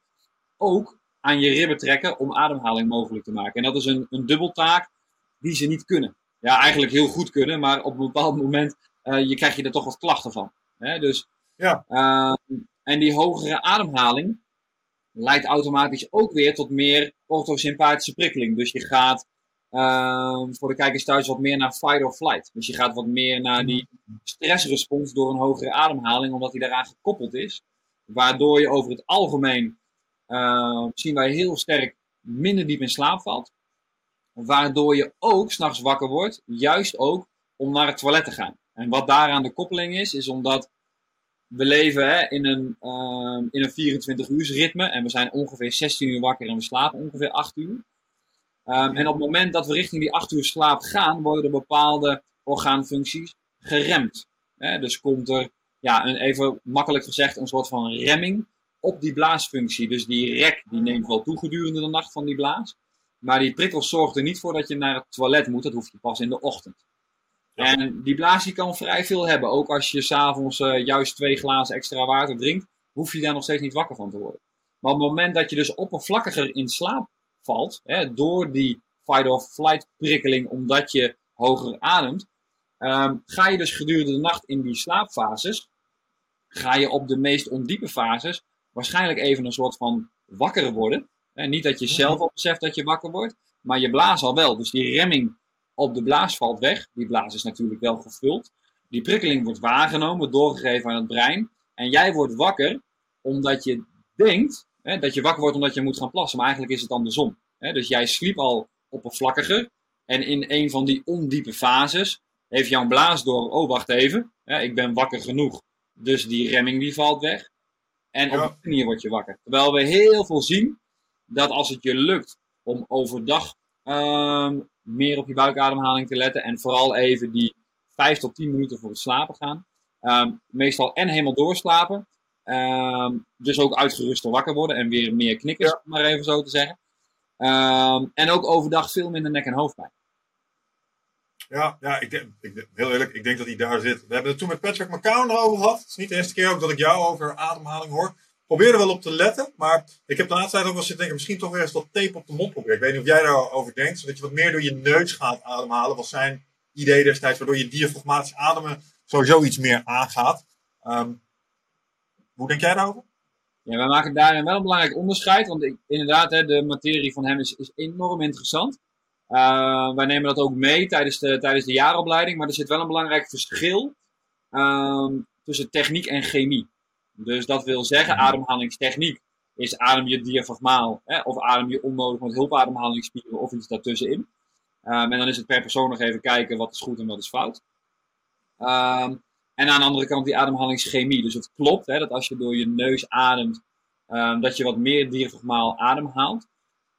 ook aan je ribben trekken om ademhaling mogelijk te maken. En dat is een, een dubbeltaak die ze niet kunnen. Ja, eigenlijk heel goed kunnen, maar op een bepaald moment uh, je krijg je er toch wat klachten van. Hè? Dus, ja. uh, en die hogere ademhaling, leidt automatisch ook weer tot meer orthosympathische prikkeling. Dus je gaat uh, voor de kijkers thuis wat meer naar fight or flight. Dus je gaat wat meer naar die stressrespons door een hogere ademhaling, omdat die daaraan gekoppeld is. Waardoor je over het algemeen uh, zien wij heel sterk minder diep in slaap valt. Waardoor je ook s'nachts wakker wordt, juist ook om naar het toilet te gaan. En wat daaraan de koppeling is, is omdat we leven hè, in een, ehm, in een 24 uur ritme en we zijn ongeveer 16 uur wakker en we slapen ongeveer 8 uur. Ehm, en op het moment dat we richting die 8 uur slaap gaan, worden bepaalde orgaanfuncties geremd. Hè? Dus komt er, ja, een, even makkelijk gezegd, een soort van remming op die blaasfunctie. Dus die rek die neemt wel toe gedurende de nacht van die blaas. Maar die prikkel zorgt er niet voor dat je naar het toilet moet. Dat hoef je pas in de ochtend. En die blaas kan vrij veel hebben. Ook als je s'avonds uh, juist twee glazen extra water drinkt, hoef je daar nog steeds niet wakker van te worden. Maar op het moment dat je dus oppervlakkiger in slaap valt, hè, door die fight-or-flight prikkeling, omdat je hoger ademt, ehm, ga je dus gedurende de nacht in die slaapfases, ga je op de meest ondiepe fases waarschijnlijk even een soort van wakker worden. En niet dat je zelf al beseft dat je wakker wordt, maar je blaas al wel. Dus die remming op de blaas valt weg. Die blaas is natuurlijk wel gevuld. Die prikkeling wordt waargenomen, doorgegeven aan het brein. En jij wordt wakker omdat je denkt hè, dat je wakker wordt omdat je moet gaan plassen. Maar eigenlijk is het andersom. Hè? Dus jij sliep al oppervlakkiger. En in een van die ondiepe fases heeft jouw blaas door, oh wacht even, hè, ik ben wakker genoeg. Dus die remming die valt weg. En op die manier word je wakker. Terwijl we heel veel zien dat als het je lukt om overdag um, meer op je buikademhaling te letten. En vooral even die 5 tot 10 minuten voor het slapen gaan. Um, meestal en helemaal doorslapen. Um, dus ook uitgeruster wakker worden en weer meer knikkers, om maar even zo te zeggen. en ook overdag veel minder nek- en hoofdpijn. Ja, ja ik denk, ik, heel eerlijk, ik denk dat hij daar zit. We hebben het toen met Patrick McCown erover gehad. Het is niet de eerste keer ook dat ik jou over ademhaling hoor. Probeer er wel op te letten, maar ik heb de laatste tijd ook wel zitten denken, misschien toch weer eens wat tape op de mond proberen. Ik weet niet of jij daarover denkt, zodat je wat meer door je neus gaat ademhalen. Was zijn idee destijds, waardoor je diafragmatisch ademen sowieso iets meer aangaat. Um, hoe denk jij daarover? Ja, wij maken daarin wel een belangrijk onderscheid, want ik, inderdaad, hè, de materie van hem is, enorm interessant. Uh, wij nemen dat ook mee tijdens de, tijdens de jaaropleiding, maar er zit wel een belangrijk verschil um, tussen techniek en chemie. Dus dat wil zeggen, mhm. ademhalingstechniek is adem je diafragmaal hè, of adem je onnodig met hulpademhalingsspieren of iets daartussenin. Um, en dan is het per persoon nog even kijken wat is goed en wat is fout. Um, en aan de andere kant die ademhalingschemie. Dus het klopt hè, dat als je door je neus ademt, um, dat je wat meer diafragmaal ademhaalt.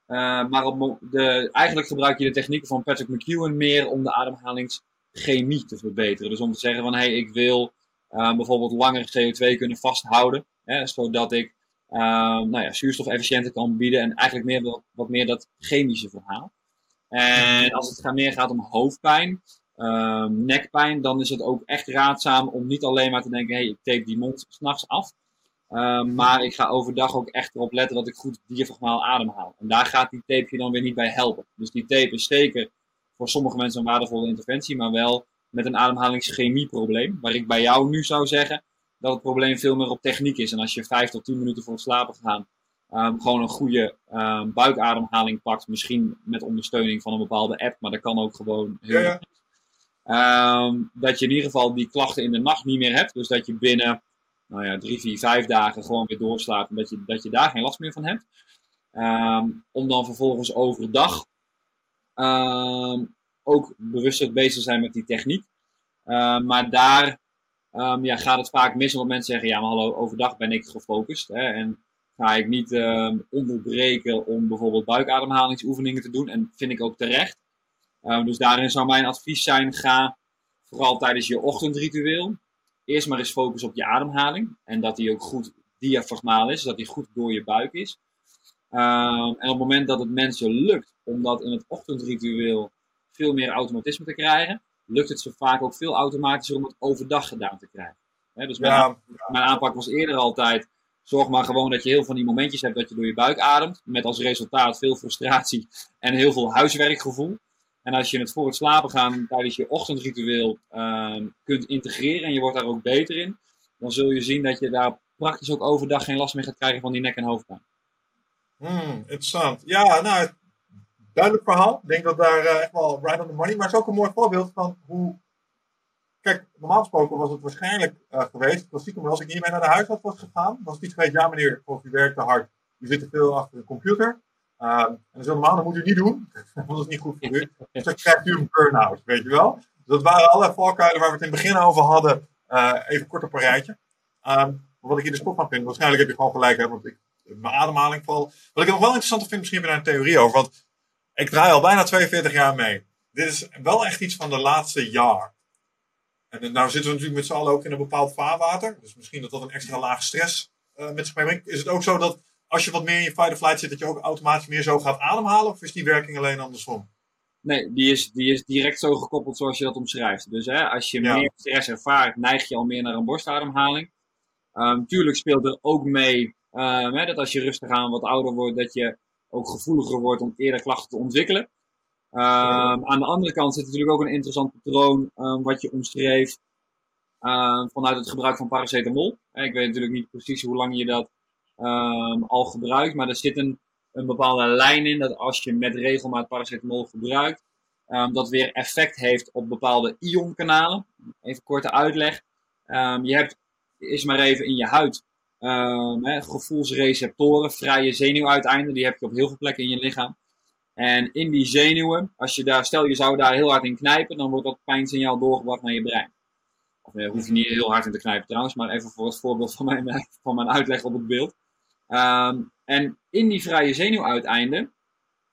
Uh, maar op de, eigenlijk gebruik je de technieken van Patrick McEwen meer om de ademhalingschemie te verbeteren. Dus om te zeggen van hé, hey, ik wil uh, bijvoorbeeld langer CO2 kunnen vasthouden. Hè, zodat ik uh, nou ja, zuurstof efficiënter kan bieden. En eigenlijk meer wat, meer dat chemische verhaal. En als het meer gaat om hoofdpijn, uh, nekpijn, dan is het ook echt raadzaam om niet alleen maar te denken: hé, hey, ik tape die mond s'nachts af. Uh, maar ik ga overdag ook echt erop letten dat ik goed diafragmaal ademhaal. En daar gaat die tape je dan weer niet bij helpen. Dus die tape is zeker voor sommige mensen een waardevolle interventie, maar wel met een ademhalingschemieprobleem. Waar ik bij jou nu zou zeggen dat het probleem veel meer op techniek is. En als je 5 tot 10 minuten voor het slapen gaan, um, gewoon een goede um, buikademhaling pakt. Misschien met ondersteuning van een bepaalde app, maar dat kan ook gewoon heel ja, ja. Um, dat je in ieder geval die klachten in de nacht niet meer hebt. Dus dat je binnen nou ja, drie, vier, vijf dagen gewoon weer doorslaapt. En dat je, dat je daar geen last meer van hebt. om dan vervolgens overdag ook bewuster bezig zijn met die techniek. Uh, maar daar um, ja, gaat het vaak mis, omdat mensen zeggen, ja maar hallo, overdag ben ik gefocust. Hè, en ga ik niet um, onderbreken om bijvoorbeeld buikademhalingsoefeningen te doen. En vind ik ook terecht. Um, dus daarin zou mijn advies zijn, ga vooral tijdens je ochtendritueel eerst maar eens focus op je ademhaling. En dat die ook goed diafragmaal is, dat die goed door je buik is. en op het moment dat het mensen lukt om dat in het ochtendritueel veel meer automatisme te krijgen, lukt het ze vaak ook veel automatischer om het overdag gedaan te krijgen. dus mijn, mijn, aanpak was eerder altijd, zorg maar gewoon dat je heel van die momentjes hebt dat je door je buik ademt, met als resultaat veel frustratie en heel veel huiswerkgevoel. En als je het voor het slapen gaan tijdens je ochtendritueel uh, kunt integreren en je wordt daar ook beter in, dan zul je zien dat je daar praktisch ook overdag geen last meer gaat krijgen van die nek- en hoofdpijn. Hmm, interessant. Ja, nou, duidelijk verhaal. Ik denk dat daar uh, echt wel right on the money. Maar het is ook een mooi voorbeeld van hoe. Kijk, normaal gesproken was het waarschijnlijk uh, geweest. Klassiek, als ik niet meer naar de huisarts was gegaan, was het iets geweest. Ja, meneer, of u werkt te hard. U zit te veel achter een computer. Uh, en dat is dat moet u niet doen. want dat is niet goed voor u. Dus dan krijgt u een burn-out, weet je wel. Dus dat waren alle valkuilen waar we het in het begin over hadden. even kort op een rijtje. Ehm, wat ik in de sport van vind, waarschijnlijk heb je gewoon gelijk, hè, want ik, mijn ademhaling valt. Wat ik nog wel interessant vind, misschien heb je daar een theorie over, want ik draai al bijna 42 jaar mee. Dit is wel echt iets van de laatste jaar. En nou zitten we natuurlijk met z'n allen ook in een bepaald vaarwater. Dus misschien dat dat een extra laag stress uh, met zich meebrengt. Is het ook zo dat als je wat meer in je fight or flight zit, dat je ook automatisch meer zo gaat ademhalen? Of is die werking alleen andersom? Nee, die is, die is direct zo gekoppeld zoals je dat omschrijft. Dus hè, als je meer stress ervaart, neig je al meer naar een borstademhaling. Um, tuurlijk speelt er ook mee um, hè, dat als je rustig aan wat ouder wordt, dat je ook gevoeliger wordt om eerder klachten te ontwikkelen. Um, aan de andere kant zit natuurlijk ook een interessant patroon wat je omschreef vanuit het gebruik van paracetamol. Ik weet natuurlijk niet precies hoe lang je dat al gebruikt, maar er zit een een bepaalde lijn in dat als je met regelmaat paracetamol gebruikt, dat weer effect heeft op bepaalde ionkanalen. Even korte uitleg. Je hebt is maar even in je huid um, hè, gevoelsreceptoren, vrije zenuwuiteinden, die heb je op heel veel plekken in je lichaam. En in die zenuwen, als je daar, stel je zou daar heel hard in knijpen, dan wordt dat pijnsignaal doorgebracht naar je brein. Of eh, hoef je niet heel hard in te knijpen trouwens, maar even voor het voorbeeld van mijn, van mijn uitleg op het beeld. Um, en in die vrije zenuwuiteinden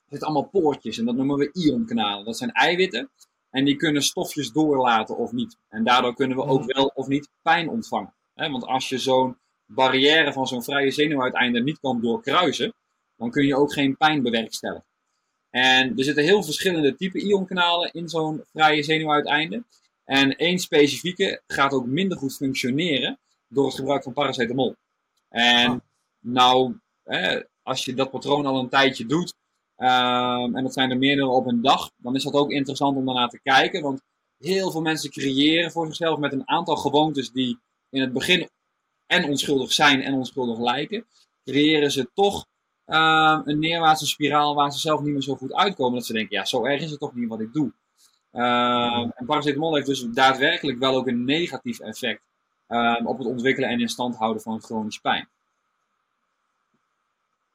zitten allemaal poortjes en dat noemen we ionkanalen. Dat zijn eiwitten en die kunnen stofjes doorlaten of niet. En daardoor kunnen we ook mhm. wel of niet pijn ontvangen. Want als je zo'n barrière van zo'n vrije zenuwuiteinde niet kan doorkruisen, dan kun je ook geen pijn bewerkstelligen. En er zitten heel verschillende type ionkanalen in zo'n vrije zenuwuiteinde. En één specifieke gaat ook minder goed functioneren door het gebruik van paracetamol. En ah. nou als je dat patroon al een tijdje doet, um, en dat zijn er meerdere op een dag, dan is dat ook interessant om daarna te kijken. Want heel veel mensen creëren voor zichzelf met een aantal gewoontes die in het begin en onschuldig zijn en onschuldig lijken, creëren ze toch um, een neerwaartse spiraal waar ze zelf niet meer zo goed uitkomen. Dat ze denken, ja, zo erg is het toch niet wat ik doe. Um, en paracetamol heeft dus daadwerkelijk wel ook een negatief effect um, op het ontwikkelen en in stand houden van chronische pijn.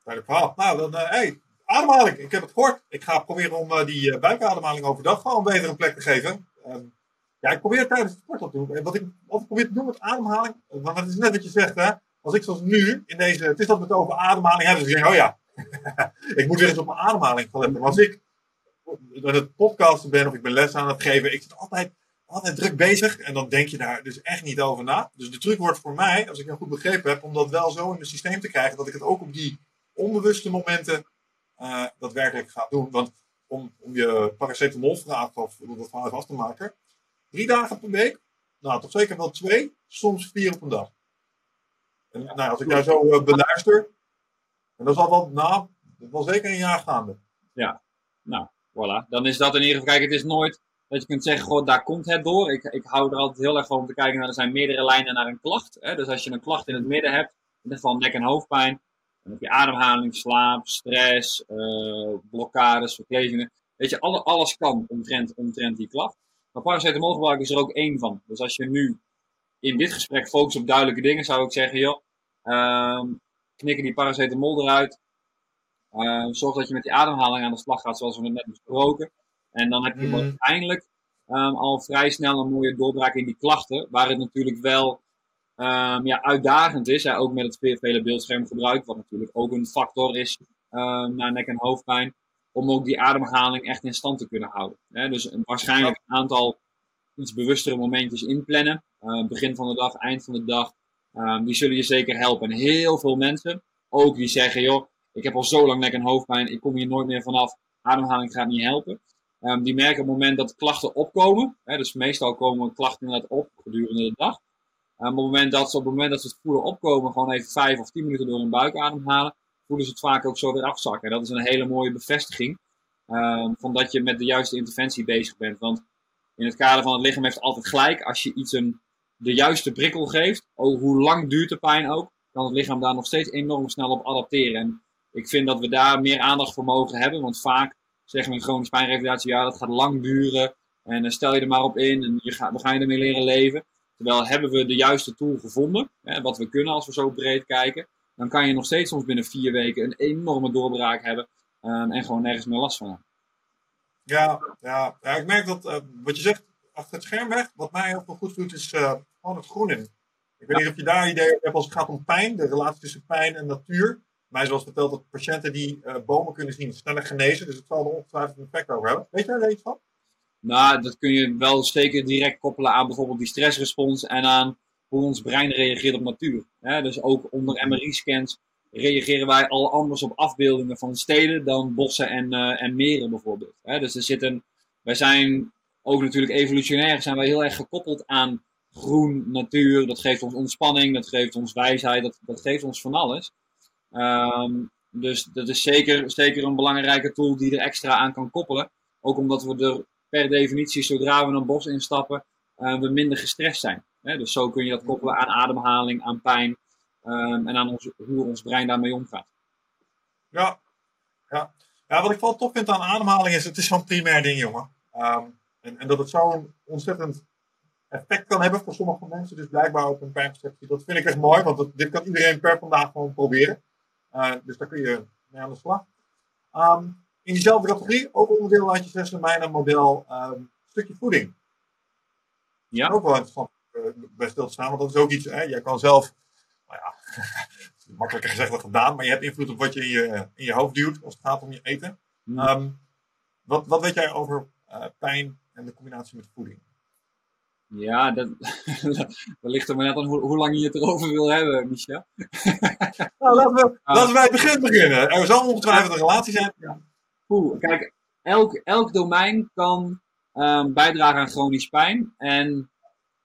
Duidelijk verhaal. Nou, dan, uh, hey, ademhaling. Ik heb het gehoord. Ik ga proberen om uh, die uh, buikademhaling overdag gewoon beter een plek te geven. Um, ja, ik probeer het tijdens de sport te doen. Wat ik altijd probeer te doen met ademhaling, want het is net wat je zegt, hè. Als ik zoals nu, in deze, het is dat we het over ademhaling hebben, dus ik zeg, oh ja, ik moet weer eens op mijn ademhaling gaan als ik aan het podcasten ben of ik ben les aan het geven, ik zit altijd, altijd druk bezig en dan denk je daar dus echt niet over na. Dus de truc wordt voor mij, als ik het goed begrepen heb, om dat wel zo in mijn systeem te krijgen, dat ik het ook op die onbewuste momenten uh, daadwerkelijk gaat doen. Want om, om je paracetamolvraag of om dat verhaal af te maken, drie dagen per week, nou toch zeker wel twee, soms vier op een dag. En nou, als ik daar zo uh, beluister, en dat is al wel, nou, dat wel zeker een jaar gaande. Ja, nou, voilà. Dan is dat in ieder geval, kijk, het is nooit dat je kunt zeggen, goh, daar komt het door. Ik, ik hou er altijd heel erg van om te kijken naar, er zijn meerdere lijnen naar een klacht. Hè? Dus als je een klacht in het midden hebt, in ieder geval nek- en hoofdpijn, dan heb je ademhaling, slaap, stress, uh, blokkades, verklevingen. Weet je, alle, alles kan omtrent, omtrent die klacht. Maar paracetamol gebruik is er ook één van. Dus als je nu in dit gesprek focust op duidelijke dingen, zou ik zeggen, joh, uh, knikken die paracetamol eruit. Uh, zorg dat je met die ademhaling aan de slag gaat, zoals we net besproken. En dan heb je mm. uiteindelijk um, al vrij snel een mooie doorbraak in die klachten, waar het natuurlijk wel um, ja, uitdagend is. Hè, ook met het vele beeldschermgebruik, wat natuurlijk ook een factor is um, naar nek- en hoofdpijn. Om ook die ademhaling echt in stand te kunnen houden. Hè, dus een, waarschijnlijk een aantal iets bewustere momentjes inplannen. Uh, begin van de dag, eind van de dag. Um, die zullen je zeker helpen. En heel veel mensen, ook die zeggen, joh, ik heb al zo lang nek- en hoofdpijn, ik kom hier nooit meer vanaf. Ademhaling gaat niet helpen. Um, die merken op het moment dat klachten opkomen, hè, dus meestal komen klachten inderdaad op gedurende de dag, op, het moment dat ze, op het moment dat ze het voelen opkomen, gewoon even vijf of tien minuten door hun buik ademhalen, voelen ze het vaak ook zo weer afzakken. En dat is een hele mooie bevestiging um, van dat je met de juiste interventie bezig bent. Want in het kader van het lichaam heeft altijd gelijk. Als je iets een, de juiste prikkel geeft, oh, hoe lang duurt de pijn ook, kan het lichaam daar nog steeds enorm snel op adapteren. En ik vind dat we daar meer aandacht voor mogen hebben. Want vaak zeggen we in chronische pijnrevalidatie, ja, dat gaat lang duren. En stel je er maar op in en je we gaan je ermee leren leven. Terwijl hebben we de juiste tool gevonden, hè, wat we kunnen als we zo breed kijken, dan kan je nog steeds soms binnen vier weken een enorme doorbraak hebben um, en gewoon nergens meer last van hebben. Ja, ja, ja ik merk dat uh, wat je zegt achter het scherm weg, wat mij heel veel goed doet, is uh, gewoon het groen in. Ik weet niet of je daar een idee hebt als het gaat om pijn, de relatie tussen pijn en natuur. Mij zoals verteld dat patiënten die uh, bomen kunnen zien sneller genezen. Dus het zal er ongetwijfeld een effect over hebben. Weet je daar iets van? Nou, dat kun je wel zeker direct koppelen aan bijvoorbeeld die stressrespons en aan hoe ons brein reageert op natuur. dus ook onder MRI-scans reageren wij al anders op afbeeldingen van steden dan bossen en, uh, en meren bijvoorbeeld. dus er zit een, wij zijn ook natuurlijk evolutionair zijn wij heel erg gekoppeld aan groen, natuur. Dat geeft ons ontspanning, dat geeft ons wijsheid, dat, dat geeft ons van alles. Um, dus dat is zeker, zeker een belangrijke tool die er extra aan kan koppelen. Ook omdat we er per definitie, zodra we een bos instappen, uh, we minder gestrest zijn. Dus zo kun je dat koppelen aan ademhaling, aan pijn um, en aan ons, hoe ons brein daarmee omgaat. Ja. ja. Ja, wat ik vooral tof vind aan ademhaling is, het is zo'n primair ding, jongen. Um, en, en dat het zo'n ontzettend effect kan hebben voor sommige mensen, dus blijkbaar ook een pijnperceptie. Dat vind ik echt mooi, want dit kan iedereen per vandaag gewoon proberen. Uh, dus daar kun je mee aan de slag. Um, in diezelfde categorie, ook onderdeel uit je zesde mijnen model, um, stukje voeding. Ja. Ook wel interessant bij stil te staan, want dat is ook iets, hè, jij kan zelf, nou ja, makkelijker gezegd dan gedaan, maar je hebt invloed op wat je in je, in je hoofd duwt als het gaat om je eten. Um, wat, wat weet jij over uh, pijn en de combinatie met voeding? Ja, dat, dat ligt er maar net aan hoe, hoe, lang je het erover wil hebben, Micha. nou, laten we, uh, laten we bij het begin beginnen. Er zal ongetwijfeld een relatie zijn. Ja. Oeh, kijk, elk, elk domein kan um, bijdragen aan chronisch pijn. En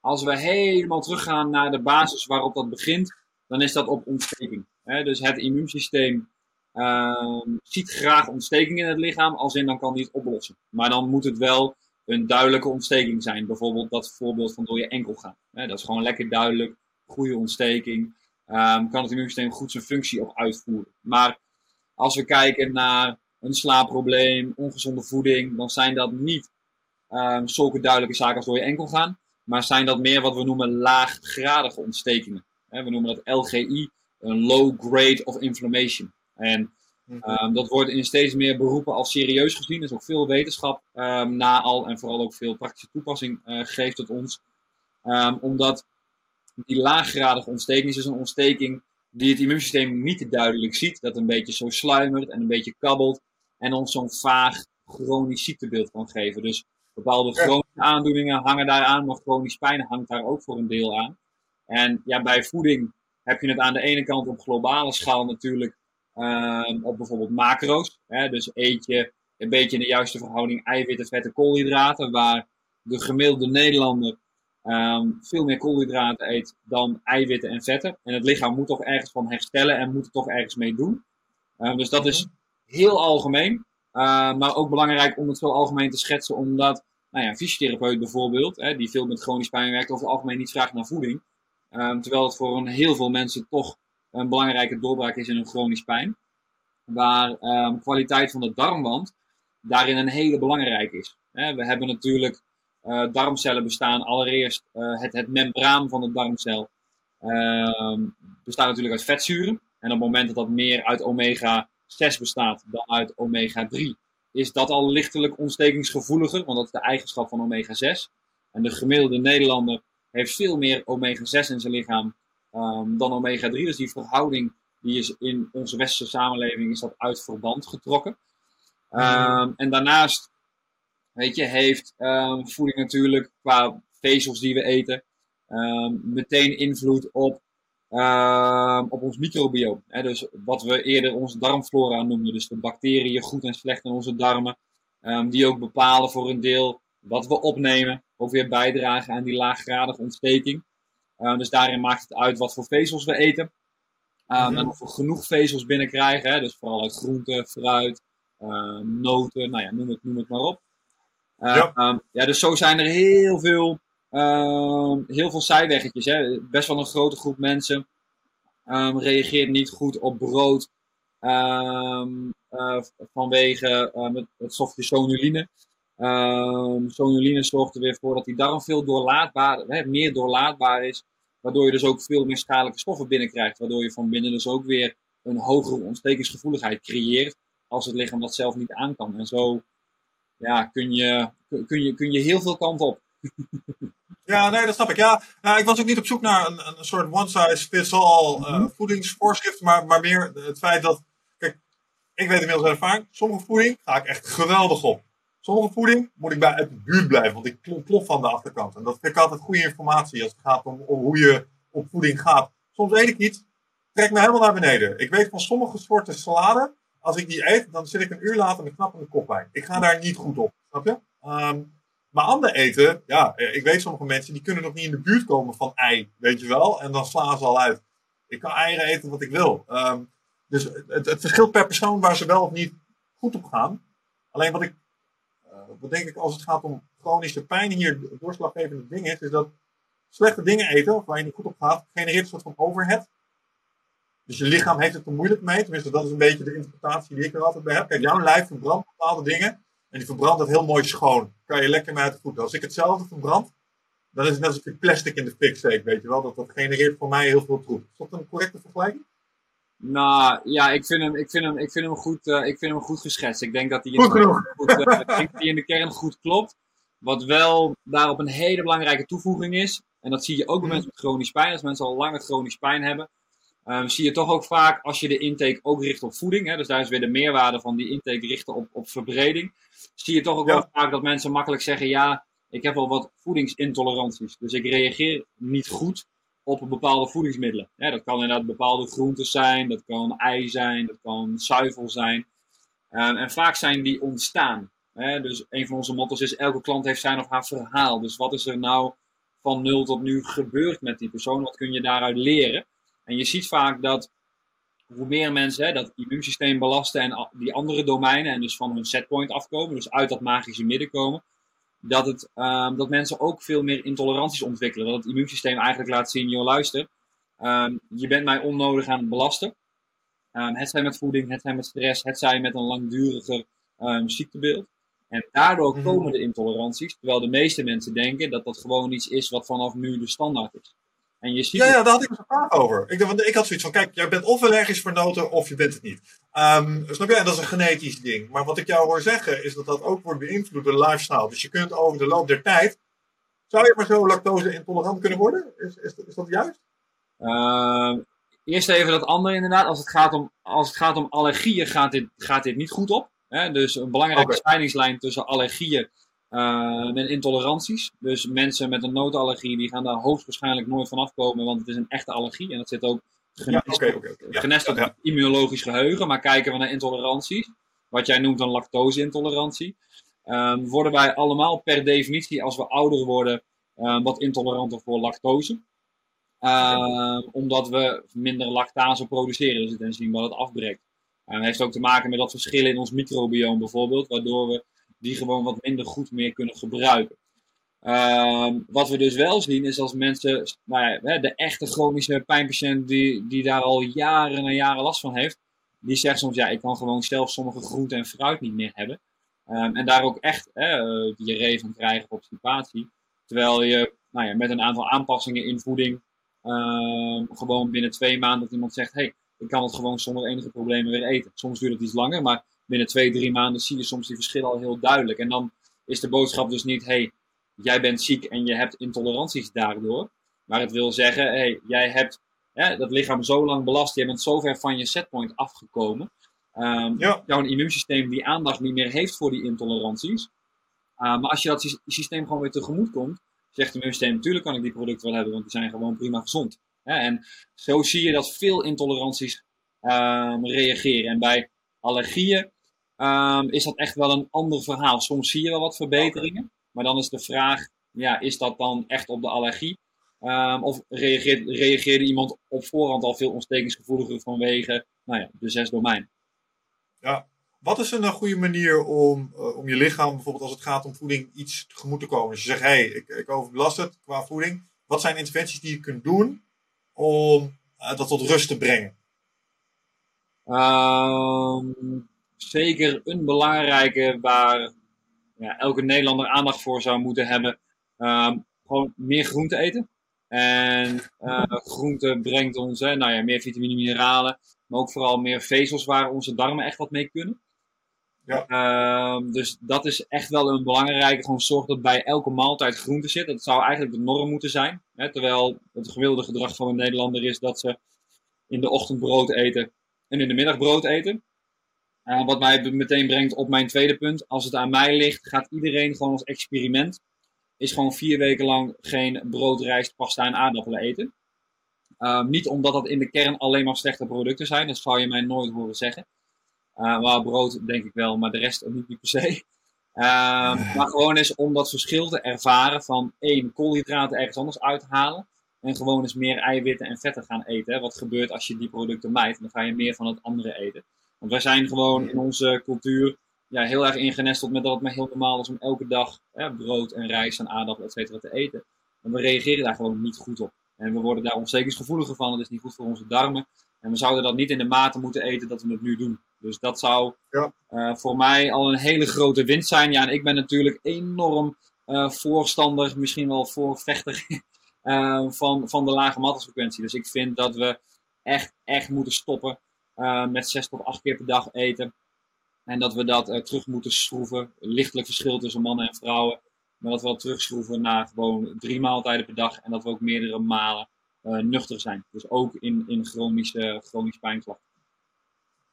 als we helemaal teruggaan naar de basis waarop dat begint, dan is dat op ontsteking. dus het immuunsysteem uh, ziet graag ontsteking in het lichaam, als in dan kan die het oplossen. Maar dan moet het wel een duidelijke ontsteking zijn. Bijvoorbeeld dat voorbeeld van door je enkel gaan. dat is gewoon lekker duidelijk, goede ontsteking. Um, kan het immuunsysteem goed zijn functie op uitvoeren. Maar als we kijken naar een slaapprobleem, ongezonde voeding, dan zijn dat niet um, zulke duidelijke zaken als door je enkel gaan. Maar zijn dat meer wat we noemen laaggradige ontstekingen. we noemen dat LGI, een low grade of inflammation. En um, dat wordt in steeds meer beroepen als serieus gezien. Er is ook veel wetenschap um, na al en vooral ook veel praktische toepassing uh, geeft het ons. Um, omdat die laaggradige ontsteking is dus een ontsteking die het immuunsysteem niet duidelijk ziet. Dat een beetje zo sluimert en een beetje kabbelt. En ons zo'n vaag chronisch ziektebeeld kan geven. Dus bepaalde chronische aandoeningen hangen daaraan, maar chronisch pijn hangt daar ook voor een deel aan. En ja, bij voeding heb je het aan de ene kant op globale schaal natuurlijk um, op bijvoorbeeld macro's. Hè, dus eet je een beetje in de juiste verhouding eiwitten, vetten, koolhydraten, waar de gemiddelde Nederlander um, veel meer koolhydraten eet dan eiwitten en vetten. En het lichaam moet toch ergens van herstellen en moet er toch ergens mee doen. Um, dus dat is heel algemeen, uh, maar ook belangrijk om het zo algemeen te schetsen, omdat nou ja, een fysiotherapeut bijvoorbeeld, hè, die veel met chronisch pijn werkt, over het algemeen niet vraagt naar voeding. Um, terwijl het voor een heel veel mensen toch een belangrijke doorbraak is in een chronisch pijn. Waar um, kwaliteit van de darmwand daarin een hele belangrijke is. we hebben natuurlijk uh, darmcellen bestaan allereerst uh, het, het membraan van de darmcel uh, bestaat natuurlijk uit vetzuren. En op het moment dat dat meer uit omega 6 bestaat dan uit omega 3, is dat al lichtelijk ontstekingsgevoeliger, want dat is de eigenschap van omega 6. En de gemiddelde Nederlander heeft veel meer omega 6 in zijn lichaam um, dan omega 3. Dus die verhouding die is in onze westerse samenleving is dat uit verband getrokken. Um, en daarnaast, weet je, heeft um, voeding natuurlijk qua vezels die we eten meteen invloed op, op ons microbiome. Dus wat we eerder onze darmflora noemden, dus de bacteriën goed en slecht in onze darmen, die ook bepalen voor een deel wat we opnemen, ook weer bijdragen aan die laaggradige ontsteking. Uh, dus daarin maakt het uit wat voor vezels we eten. Um, En of we genoeg vezels binnenkrijgen. Hè, dus vooral uit groenten, fruit, uh, noten, nou ja, noem het, noem het maar op. Uh, ja. Ja, dus zo zijn er heel veel, heel veel zijweggetjes. Hè. Best wel een grote groep mensen reageert niet goed op brood vanwege het, het stofje sonuline. Sonuline zorgt er weer voor dat die darm veel doorlaatbaar, hè, meer doorlaatbaar is. Waardoor je dus ook veel meer schadelijke stoffen binnenkrijgt. Waardoor je van binnen dus ook weer een hogere ontstekingsgevoeligheid creëert. Als het lichaam dat zelf niet aan kan. En zo ja, kun, je, kun, je, kun je heel veel kanten op. Ja, nee, dat snap ik. Ja, nou, ik was ook niet op zoek naar een, een soort one-size-fits-all uh, voedingsvoorschrift, maar, maar meer het feit dat, kijk, ik weet inmiddels uit ervaring, sommige voeding ga ik echt geweldig op. Sommige voeding moet ik bij uit de buurt blijven, want ik plof van de achterkant. En dat vind ik altijd goede informatie als het gaat om, om hoe je op voeding gaat. Soms weet ik iets, trek me helemaal naar beneden. Ik weet van sommige soorten salade, als ik die eet, dan zit ik een uur later met knappende koppijn. Ik ga daar niet goed op, snap je? Um, maar ander eten, ja, ik weet sommige mensen die kunnen nog niet in de buurt komen van ei, weet je wel. En dan slaan ze al uit. Ik kan eieren eten wat ik wil. Um, dus het, het, verschilt per persoon waar ze wel of niet goed op gaan. Alleen wat ik, uh, wat denk ik als het gaat om chronische pijn hier doorslaggevende ding is, is dat slechte dingen eten, of waar je niet goed op gaat, genereert een soort van overhead. Dus je lichaam heeft het er moeilijk mee. Tenminste, dat is een beetje de interpretatie die ik er altijd bij heb. Kijk, jouw lijf verbrandt bepaalde dingen. En die verbrandt het heel mooi schoon. Kan je lekker mee uit de voeten. Als ik hetzelfde verbrand, dan is het net alsof je plastic in de fik steekt, weet je wel. Dat, dat genereert voor mij heel veel troep. Is dat een correcte vergelijking? Nou ja, ik vind hem, ik vind hem, ik vind hem, goed, uh, ik vind hem goed geschetst. Ik denk dat hij goed in, goed, uh, denk dat in de kern goed klopt. Wat wel daarop een hele belangrijke toevoeging is, en dat zie je ook bij mensen met chronisch pijn, als mensen al lange chronisch pijn hebben, um, zie je toch ook vaak als je de intake ook richt op voeding, hè, dus daar is weer de meerwaarde van die intake richten op, op verbreding, zie je toch ook ja. wel vaak dat mensen makkelijk zeggen, ja, ik heb wel wat voedingsintoleranties, dus ik reageer niet goed op bepaalde voedingsmiddelen. Ja, dat kan inderdaad bepaalde groenten zijn, dat kan ei zijn, dat kan zuivel zijn. Um, en vaak zijn die ontstaan. Hè? Dus een van onze motto's is: elke klant heeft zijn of haar verhaal. Dus wat is er nou van nul tot nu gebeurd met die persoon? Wat kun je daaruit leren? En je ziet vaak dat hoe meer mensen hè, dat immuunsysteem belasten en die andere domeinen en dus van hun setpoint afkomen, dus uit dat magische midden komen, dat, het, um, dat mensen ook veel meer intoleranties ontwikkelen. Dat het immuunsysteem eigenlijk laat zien, joh luister, um, je bent mij onnodig aan het belasten. Um, het zij met voeding, het zij met stress, het zij met een langduriger ziektebeeld. En daardoor Mhm. komen de intoleranties, terwijl de meeste mensen denken dat dat gewoon iets is wat vanaf nu de standaard is. En je ziet Ja, ja, daar had ik een vraag over. Ik, dacht, ik had zoiets van, kijk, jij bent of allergisch voor noten of je bent het niet. Ehm, snap je? En dat is een genetisch ding. Maar wat ik jou hoor zeggen, is dat dat ook wordt beïnvloed door lifestyle. Dus je kunt over de loop der tijd, zou je maar zo lactose intolerant kunnen worden? Is, is, is dat juist? Ehm, eerst even dat andere inderdaad. Als het gaat om, als het gaat om allergieën gaat dit, gaat dit niet goed op. Hè? Dus een belangrijke scheidingslijn tussen allergieën en intoleranties. Dus mensen met een notenallergie die gaan daar hoogstwaarschijnlijk nooit van afkomen, want het is een echte allergie. En dat zit ook Ja, genest. Ja, genest op ja, immunologisch geheugen. Maar kijken we naar intoleranties, wat jij noemt een lactose-intolerantie, ehm, worden wij allemaal per definitie, als we ouder worden, eh, wat intoleranter voor lactose. Ehm, omdat we minder lactase produceren, dus het enzym wat het afbreekt. En dat heeft ook te maken met dat verschil in ons microbioom bijvoorbeeld, waardoor we die gewoon wat minder goed meer kunnen gebruiken. Ehm, wat we dus wel zien is als mensen, nou ja, de echte chronische pijnpatiënt die, die daar al jaren en jaren last van heeft, die zegt soms, ja, ik kan gewoon zelf sommige groenten en fruit niet meer hebben. Ehm, en daar ook echt hè, eh, diarree van krijgen obstipatie. Terwijl je nou ja, met een aantal aanpassingen in voeding ehm, gewoon binnen twee maanden dat iemand zegt, hey, ik kan het gewoon zonder enige problemen weer eten. Soms duurt het iets langer, maar binnen twee, drie maanden zie je soms die verschillen al heel duidelijk. En dan is de boodschap dus niet, hey, jij bent ziek en je hebt intoleranties daardoor. Maar het wil zeggen, hey, jij hebt hè, dat lichaam zo lang belast, je bent zo ver van je setpoint afgekomen. Ehm, Ja. Jouw immuunsysteem die aandacht niet meer heeft voor die intoleranties. Uh, maar als je dat sy- systeem gewoon weer tegemoet komt, zegt het immuunsysteem, natuurlijk kan ik die producten wel hebben, want die zijn gewoon prima gezond. Hè? En zo zie je dat veel intoleranties ehm, reageren. En bij allergieën ehm, is dat echt wel een ander verhaal. Soms zie je wel wat verbeteringen, maar dan is de vraag, ja, is dat dan echt op de allergie? Ehm, of reageert, reageerde iemand op voorhand al veel ontstekingsgevoeliger vanwege nou ja, de zes domeinen? Ja. Wat is een eh, goede manier om, eh, om je lichaam, bijvoorbeeld als het gaat om voeding, iets tegemoet te komen? Dus je zegt, hé, hey, ik, ik overbelast het qua voeding. Wat zijn interventies die je kunt doen om eh, dat tot rust te brengen? Ehm, zeker een belangrijke waar ja, elke Nederlander aandacht voor zou moeten hebben. Ehm, gewoon meer groente eten. En eh, groente brengt ons hè, nou ja, meer vitamine, mineralen. Maar ook vooral meer vezels waar onze darmen echt wat mee kunnen. Ja. Ehm, dus dat is echt wel een belangrijke. Gewoon zorg dat bij elke maaltijd groente zit. Dat zou eigenlijk de norm moeten zijn. Hè? Terwijl het gemiddelde gedrag van een Nederlander is dat ze in de ochtend brood eten en in de middag brood eten. Uh, wat mij meteen brengt op mijn tweede punt. Als het aan mij ligt, gaat iedereen gewoon als experiment. Is gewoon vier weken lang geen brood, rijst, pasta en aardappelen eten. Uh, niet omdat dat in de kern alleen maar slechte producten zijn. Dat zou je mij nooit horen zeggen. Uh, maar brood denk ik wel, maar de rest ook niet, niet per se. Uh, maar gewoon eens om dat verschil te ervaren van één, koolhydraten ergens anders uithalen. En gewoon eens meer eiwitten en vetten gaan eten. Hè. Wat gebeurt als je die producten mijt? Dan ga je meer van het andere eten. Want wij zijn gewoon in onze cultuur ja, heel erg ingenesteld met dat het maar heel normaal is om elke dag hè, brood en rijst en aardappelen et cetera te eten. En we reageren daar gewoon niet goed op. En we worden daar ontstekensgevoeliger van. Het is niet goed voor onze darmen. En we zouden dat niet in de mate moeten eten dat we het nu doen. Dus dat zou ja. uh, voor mij al een hele grote winst zijn. Ja, en ik ben natuurlijk enorm uh, voorstander, misschien wel voorvechter uh, van, van de lage mattenfrequentie. Dus ik vind dat we echt, echt moeten stoppen met 6 tot 8 keer per dag eten. En dat we dat terug moeten schroeven. Lichtelijk verschil tussen mannen en vrouwen. Maar dat we dat terugschroeven naar gewoon drie maaltijden per dag. En dat we ook meerdere malen uh, nuchter zijn. Dus ook in, in chronische, chronische pijnklachten.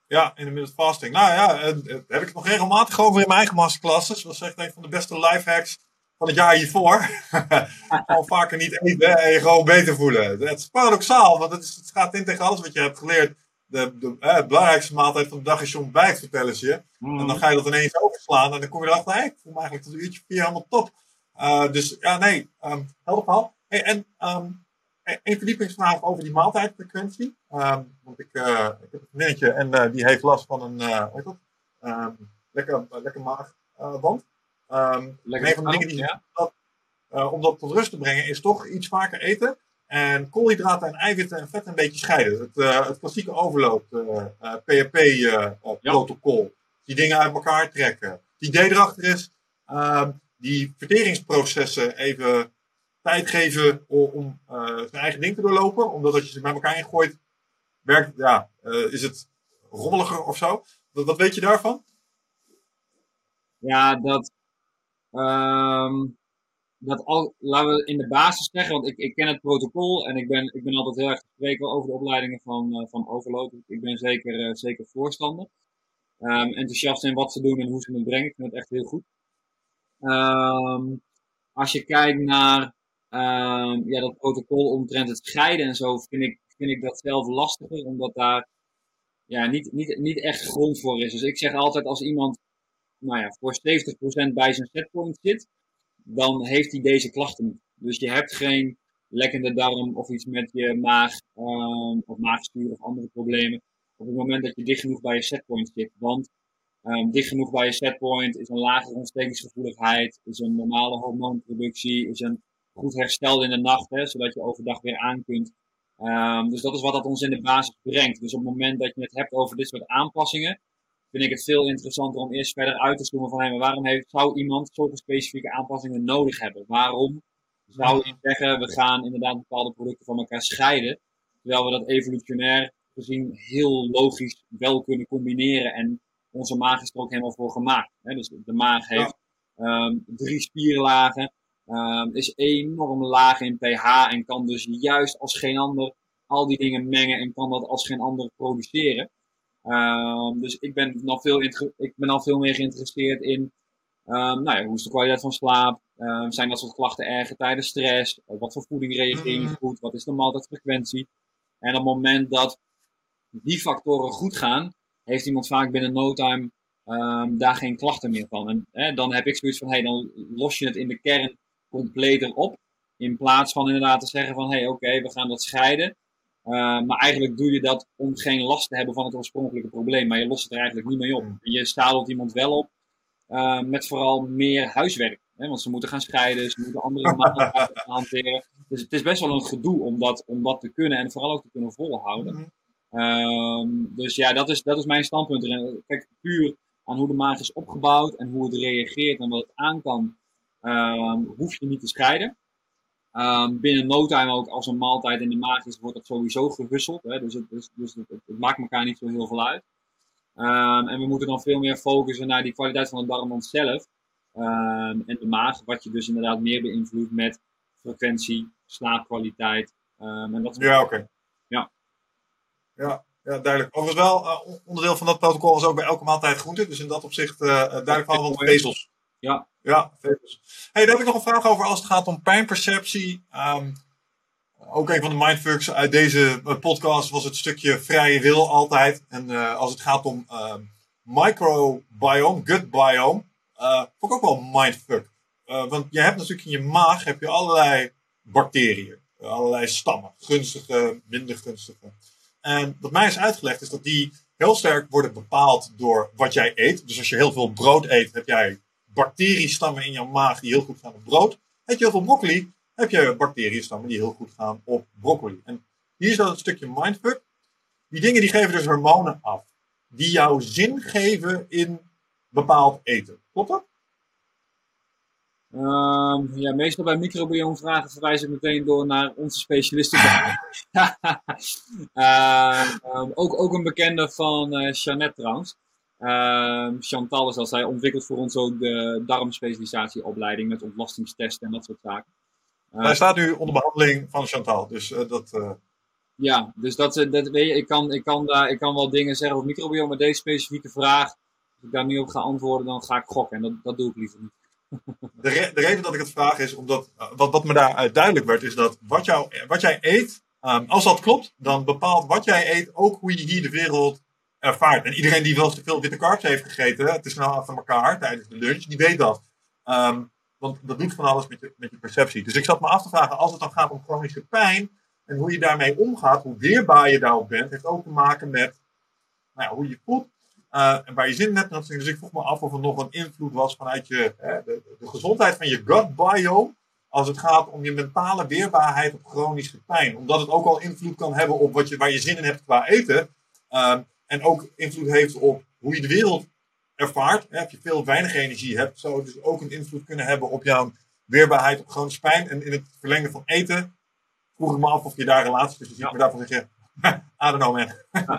Ja, in de middle fasting. Nou ja, heb ik het nog regelmatig over in mijn eigen masterclasses. Dat is echt een van de beste lifehacks van het jaar hiervoor. gewoon vaker niet eten en je gewoon beter voelen. Het is paradoxaal, want het, is, het gaat in tegen alles wat je hebt geleerd. De, de eh, belangrijkste maaltijd van de dag is je ontbijt, vertellen ze je. Mm. En dan ga je dat ineens overslaan en dan kom je erachter, hey, ik voel me eigenlijk tot een uurtje vier helemaal top. Uh, dus ja, nee, um, helder verhaal. Hey, en um, een verdiepingsvraag over die maaltijdfrequentie. Um, want ik, uh, ik heb een vriendinnetje en uh, die heeft last van een, uh, hoe heet dat? Um, lekker, lekker maagband. Um, lekker een van de dingen die ja. dat, om dat tot rust te brengen is toch iets vaker eten. En koolhydraten en eiwitten en vet een beetje scheiden. Het, het klassieke overload, PHP-protocol. Ja. Die dingen uit elkaar trekken. Het idee erachter is die verteringsprocessen even tijd geven om, om uh, zijn eigen ding te doorlopen. Omdat als je ze bij elkaar ingooit, werkt, ja, uh, is het rommeliger of zo. Wat, wat weet je daarvan? Ja, dat, um, dat al, laten we in de basis zeggen, want ik, ik ken het protocol en ik ben, ik ben altijd heel erg gesproken over de opleidingen van, uh, van Overload. Ik ben zeker, zeker voorstander. Um, enthousiast in wat ze doen en hoe ze het brengen. Ik vind het echt heel goed. Um, als je kijkt naar Um, ja, dat protocol omtrent het scheiden en zo vind ik, vind ik dat zelf lastiger, omdat daar ja, niet, niet, niet echt grond voor is. Dus ik zeg altijd als iemand nou ja, voor 70% bij zijn setpoint zit, dan heeft hij deze klachten niet. Dus je hebt geen lekkende darm of iets met je maag um, of maagstuur of andere problemen op het moment dat je dicht genoeg bij je setpoint zit. Want um, dicht genoeg bij je setpoint is een lagere ontstekingsgevoeligheid, is een normale hormoonproductie, is een goed hersteld in de nacht, hè, zodat je overdag weer aan kunt. Um, dus dat is wat dat ons in de basis brengt. Dus op het moment dat je het hebt over dit soort aanpassingen, vind ik het veel interessanter om eerst verder uit te zoomen van hey, maar waarom heeft, zou iemand zulke specifieke aanpassingen nodig hebben? Waarom zou je zeggen, we gaan inderdaad bepaalde producten van elkaar scheiden, terwijl we dat evolutionair gezien heel logisch wel kunnen combineren en onze maag is er ook helemaal voor gemaakt. Hè? Dus de maag heeft um, drie spierlagen, Um, is enorm laag in pH en kan dus juist als geen ander al die dingen mengen en kan dat als geen ander produceren. Um, dus ik ben, nog veel ik ben al veel meer geïnteresseerd in um, nou ja, hoe is de kwaliteit van slaap? zijn dat soort klachten erger tijdens stress? Wat voor voeding reageer je mm-hmm. goed? Wat is de maaltijdfrequentie? En op het moment dat die factoren goed gaan, heeft iemand vaak binnen no time daar geen klachten meer van. En dan heb ik zoiets van, hey, dan los je het in de kern completer op. In plaats van inderdaad te zeggen van, hé hey, oké, we gaan dat scheiden. Uh, maar eigenlijk doe je dat om geen last te hebben van het oorspronkelijke probleem. Maar je lost het er eigenlijk niet mee op. Mm. Je stadelt iemand wel op uh, met vooral meer huiswerk. Hè? Want ze moeten gaan scheiden, ze moeten andere maatregelen hanteren. Dus het is best wel een gedoe om dat, om dat te kunnen en vooral ook te kunnen volhouden. Mm -hmm. dus ja, dat is, dat is mijn standpunt. Kijk, puur aan hoe de maag is opgebouwd en hoe het reageert en wat het aan kan um, hoef je niet te scheiden. Um, binnen no time ook, als een maaltijd in de maag is, wordt dat sowieso gehusseld. Hè? Dus, het, dus, dus het, het, maakt elkaar niet zo heel veel uit. Ehm, en we moeten dan veel meer focussen naar die kwaliteit van de darmwand zelf. Ehm, en de maag, wat je dus inderdaad meer beïnvloedt met frequentie, slaapkwaliteit. En dat ja, oké. Ja. ja. Ja, duidelijk. Overigens wel, uh, onderdeel van dat protocol is ook bij elke maaltijd groente. Dus in dat opzicht uh, duidelijk van de vezels. Ja. Ja, hey, daar heb ik nog een vraag over als het gaat om pijnperceptie. Um, ook een van de mindfucks uit deze podcast was het stukje vrije wil altijd. En uh, als het gaat om microbiome, gut biome, vond ik ook wel mindfuck. want je hebt natuurlijk in je maag heb je allerlei bacteriën. Allerlei stammen. Gunstige, minder gunstige. En wat mij is uitgelegd is dat die heel sterk worden bepaald door wat jij eet. Dus als je heel veel brood eet, heb jij bacteriestammen in je maag die heel goed gaan op brood. Eet je heel veel broccoli, heb je bacteriestammen die heel goed gaan op broccoli. En hier is dat een stukje mindfuck. Die dingen die geven dus hormonen af. Die jou zin geven in bepaald eten. Klopt dat? Um, ja, meestal bij microbiomvragen verwijs ik meteen door naar onze specialisten. uh, um, ook, ook een bekende van uh, Jeannette trouwens. Uh, Chantal is dat. Zij ontwikkelt voor ons ook de darmspecialisatieopleiding met ontlastingstesten en dat soort zaken. Hij staat nu onder behandeling van Chantal, dus dat... Ja, dus dat, dat weet je, ik kan, ik, kan daar, ik kan wel dingen zeggen over microbiome, maar deze specifieke vraag, als ik daar niet op ga antwoorden, dan ga ik gokken en dat, dat doe ik liever niet. De, re de, reden dat ik het vraag is omdat wat, wat me daaruit duidelijk werd, is dat wat, jou, wat jij eet, um, als dat klopt, dan bepaalt wat jij eet ook hoe je hier de wereld En iedereen die wel te veel witte carbs heeft gegeten, is snel achter elkaar tijdens de lunch, die weet dat. Um, want dat doet van alles met je, met je perceptie. Dus ik zat me af te vragen, als het dan gaat om chronische pijn en hoe je daarmee omgaat, hoe weerbaar je daarop bent, heeft ook te maken met nou hoe je voelt uh, en waar je zin in hebt. Dus ik vroeg me af of er nog een invloed was vanuit je, hè, de, gezondheid van je gut biome. Als het gaat om je mentale weerbaarheid op chronische pijn. Omdat het ook al invloed kan hebben op wat je, waar je zin in hebt qua eten. Uh, en ook invloed heeft op hoe je de wereld ervaart. Hè. Als je veel weinig energie hebt, zou het dus ook een invloed kunnen hebben op jouw weerbaarheid op chronische pijn. En in het verlengen van eten vroeg ik me af of je daar relatie tussen ziet. Ja. Maar daarvan zeg je, I don't know man.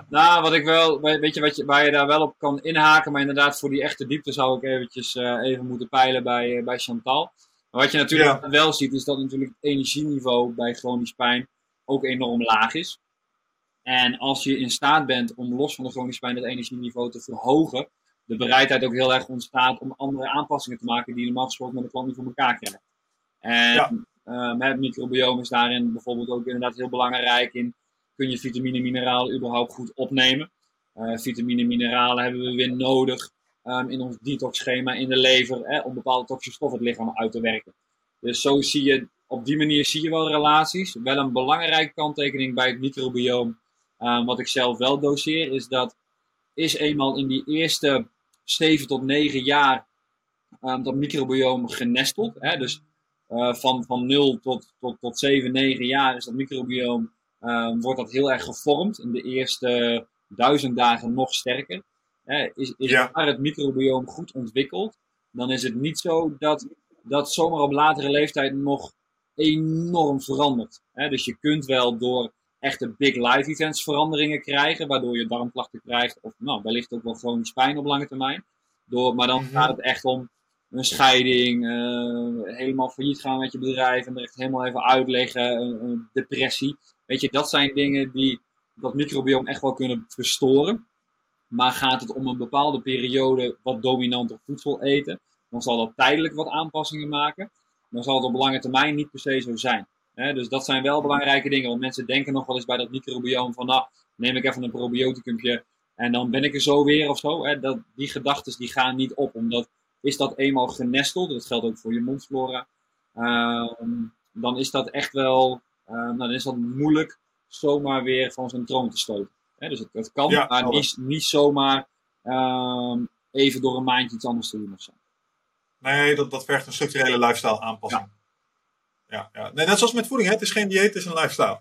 nou, wat ik wel, weet je, wat je, waar je daar wel op kan inhaken, maar inderdaad voor die echte diepte zou ik eventjes uh, even moeten peilen bij, uh, bij Chantal. Maar wat je natuurlijk ja. wel ziet, is dat natuurlijk het energieniveau bij chronisch pijn ook enorm laag is. En als je in staat bent om los van de chronische pijn het energieniveau te verhogen, de bereidheid ook heel erg ontstaat om andere aanpassingen te maken die je normaal gesproken met de klant niet voor elkaar krijgt. En ja. uh, het microbiome is daarin bijvoorbeeld ook inderdaad heel belangrijk in kun je vitamine en mineralen überhaupt goed opnemen. Uh, vitamine en mineralen hebben we weer nodig um, in ons detoxschema in de lever hè, om bepaalde toxische stoffen het lichaam uit te werken. Dus zo zie je, op die manier zie je wel relaties. Wel een belangrijke kanttekening bij het microbioom, um, wat ik zelf wel doseer, is dat is eenmaal in die eerste 7 tot 9 jaar um, dat microbioom genesteld. Hè? Dus uh, van, van 0 tot, tot, tot 7, 9 jaar is dat microbioom um, wordt dat heel erg gevormd. In de eerste duizend dagen nog sterker. Hè, is is ja. daar het microbioom goed ontwikkeld, dan is het niet zo dat dat zomaar op latere leeftijd nog enorm verandert. Hè, dus je kunt wel door echte big life events veranderingen krijgen, waardoor je darmklachten krijgt, of nou, wellicht ook wel chronisch pijn op lange termijn. Door, maar dan gaat het echt om een scheiding, uh, helemaal failliet gaan met je bedrijf en er echt helemaal even uitleggen, een, een depressie. Weet je, dat zijn dingen die dat microbiome echt wel kunnen verstoren. Maar gaat het om een bepaalde periode wat dominanter voedsel eten, dan zal dat tijdelijk wat aanpassingen maken. Dan zal het op lange termijn niet per se zo zijn. Dus dat zijn wel belangrijke dingen. Want mensen denken nog wel eens bij dat microbiome van, nou, neem ik even een probioticumpje en dan ben ik er zo weer of zo. dat, die gedachten die gaan niet op, omdat is dat eenmaal genesteld, dat geldt ook voor je mondflora, uh, dan is dat echt wel uh, nou, dan is dat moeilijk zomaar weer van zijn troon te stoten. dus het, het kan, ja, maar niet, niet zomaar uh, even door een maandje iets anders te doen of zo. Nee, dat, dat vergt een structurele lifestyle aanpassing. Ja. Ja, ja. Nee, net zoals met voeding, hè? het is geen dieet, het is een lifestyle.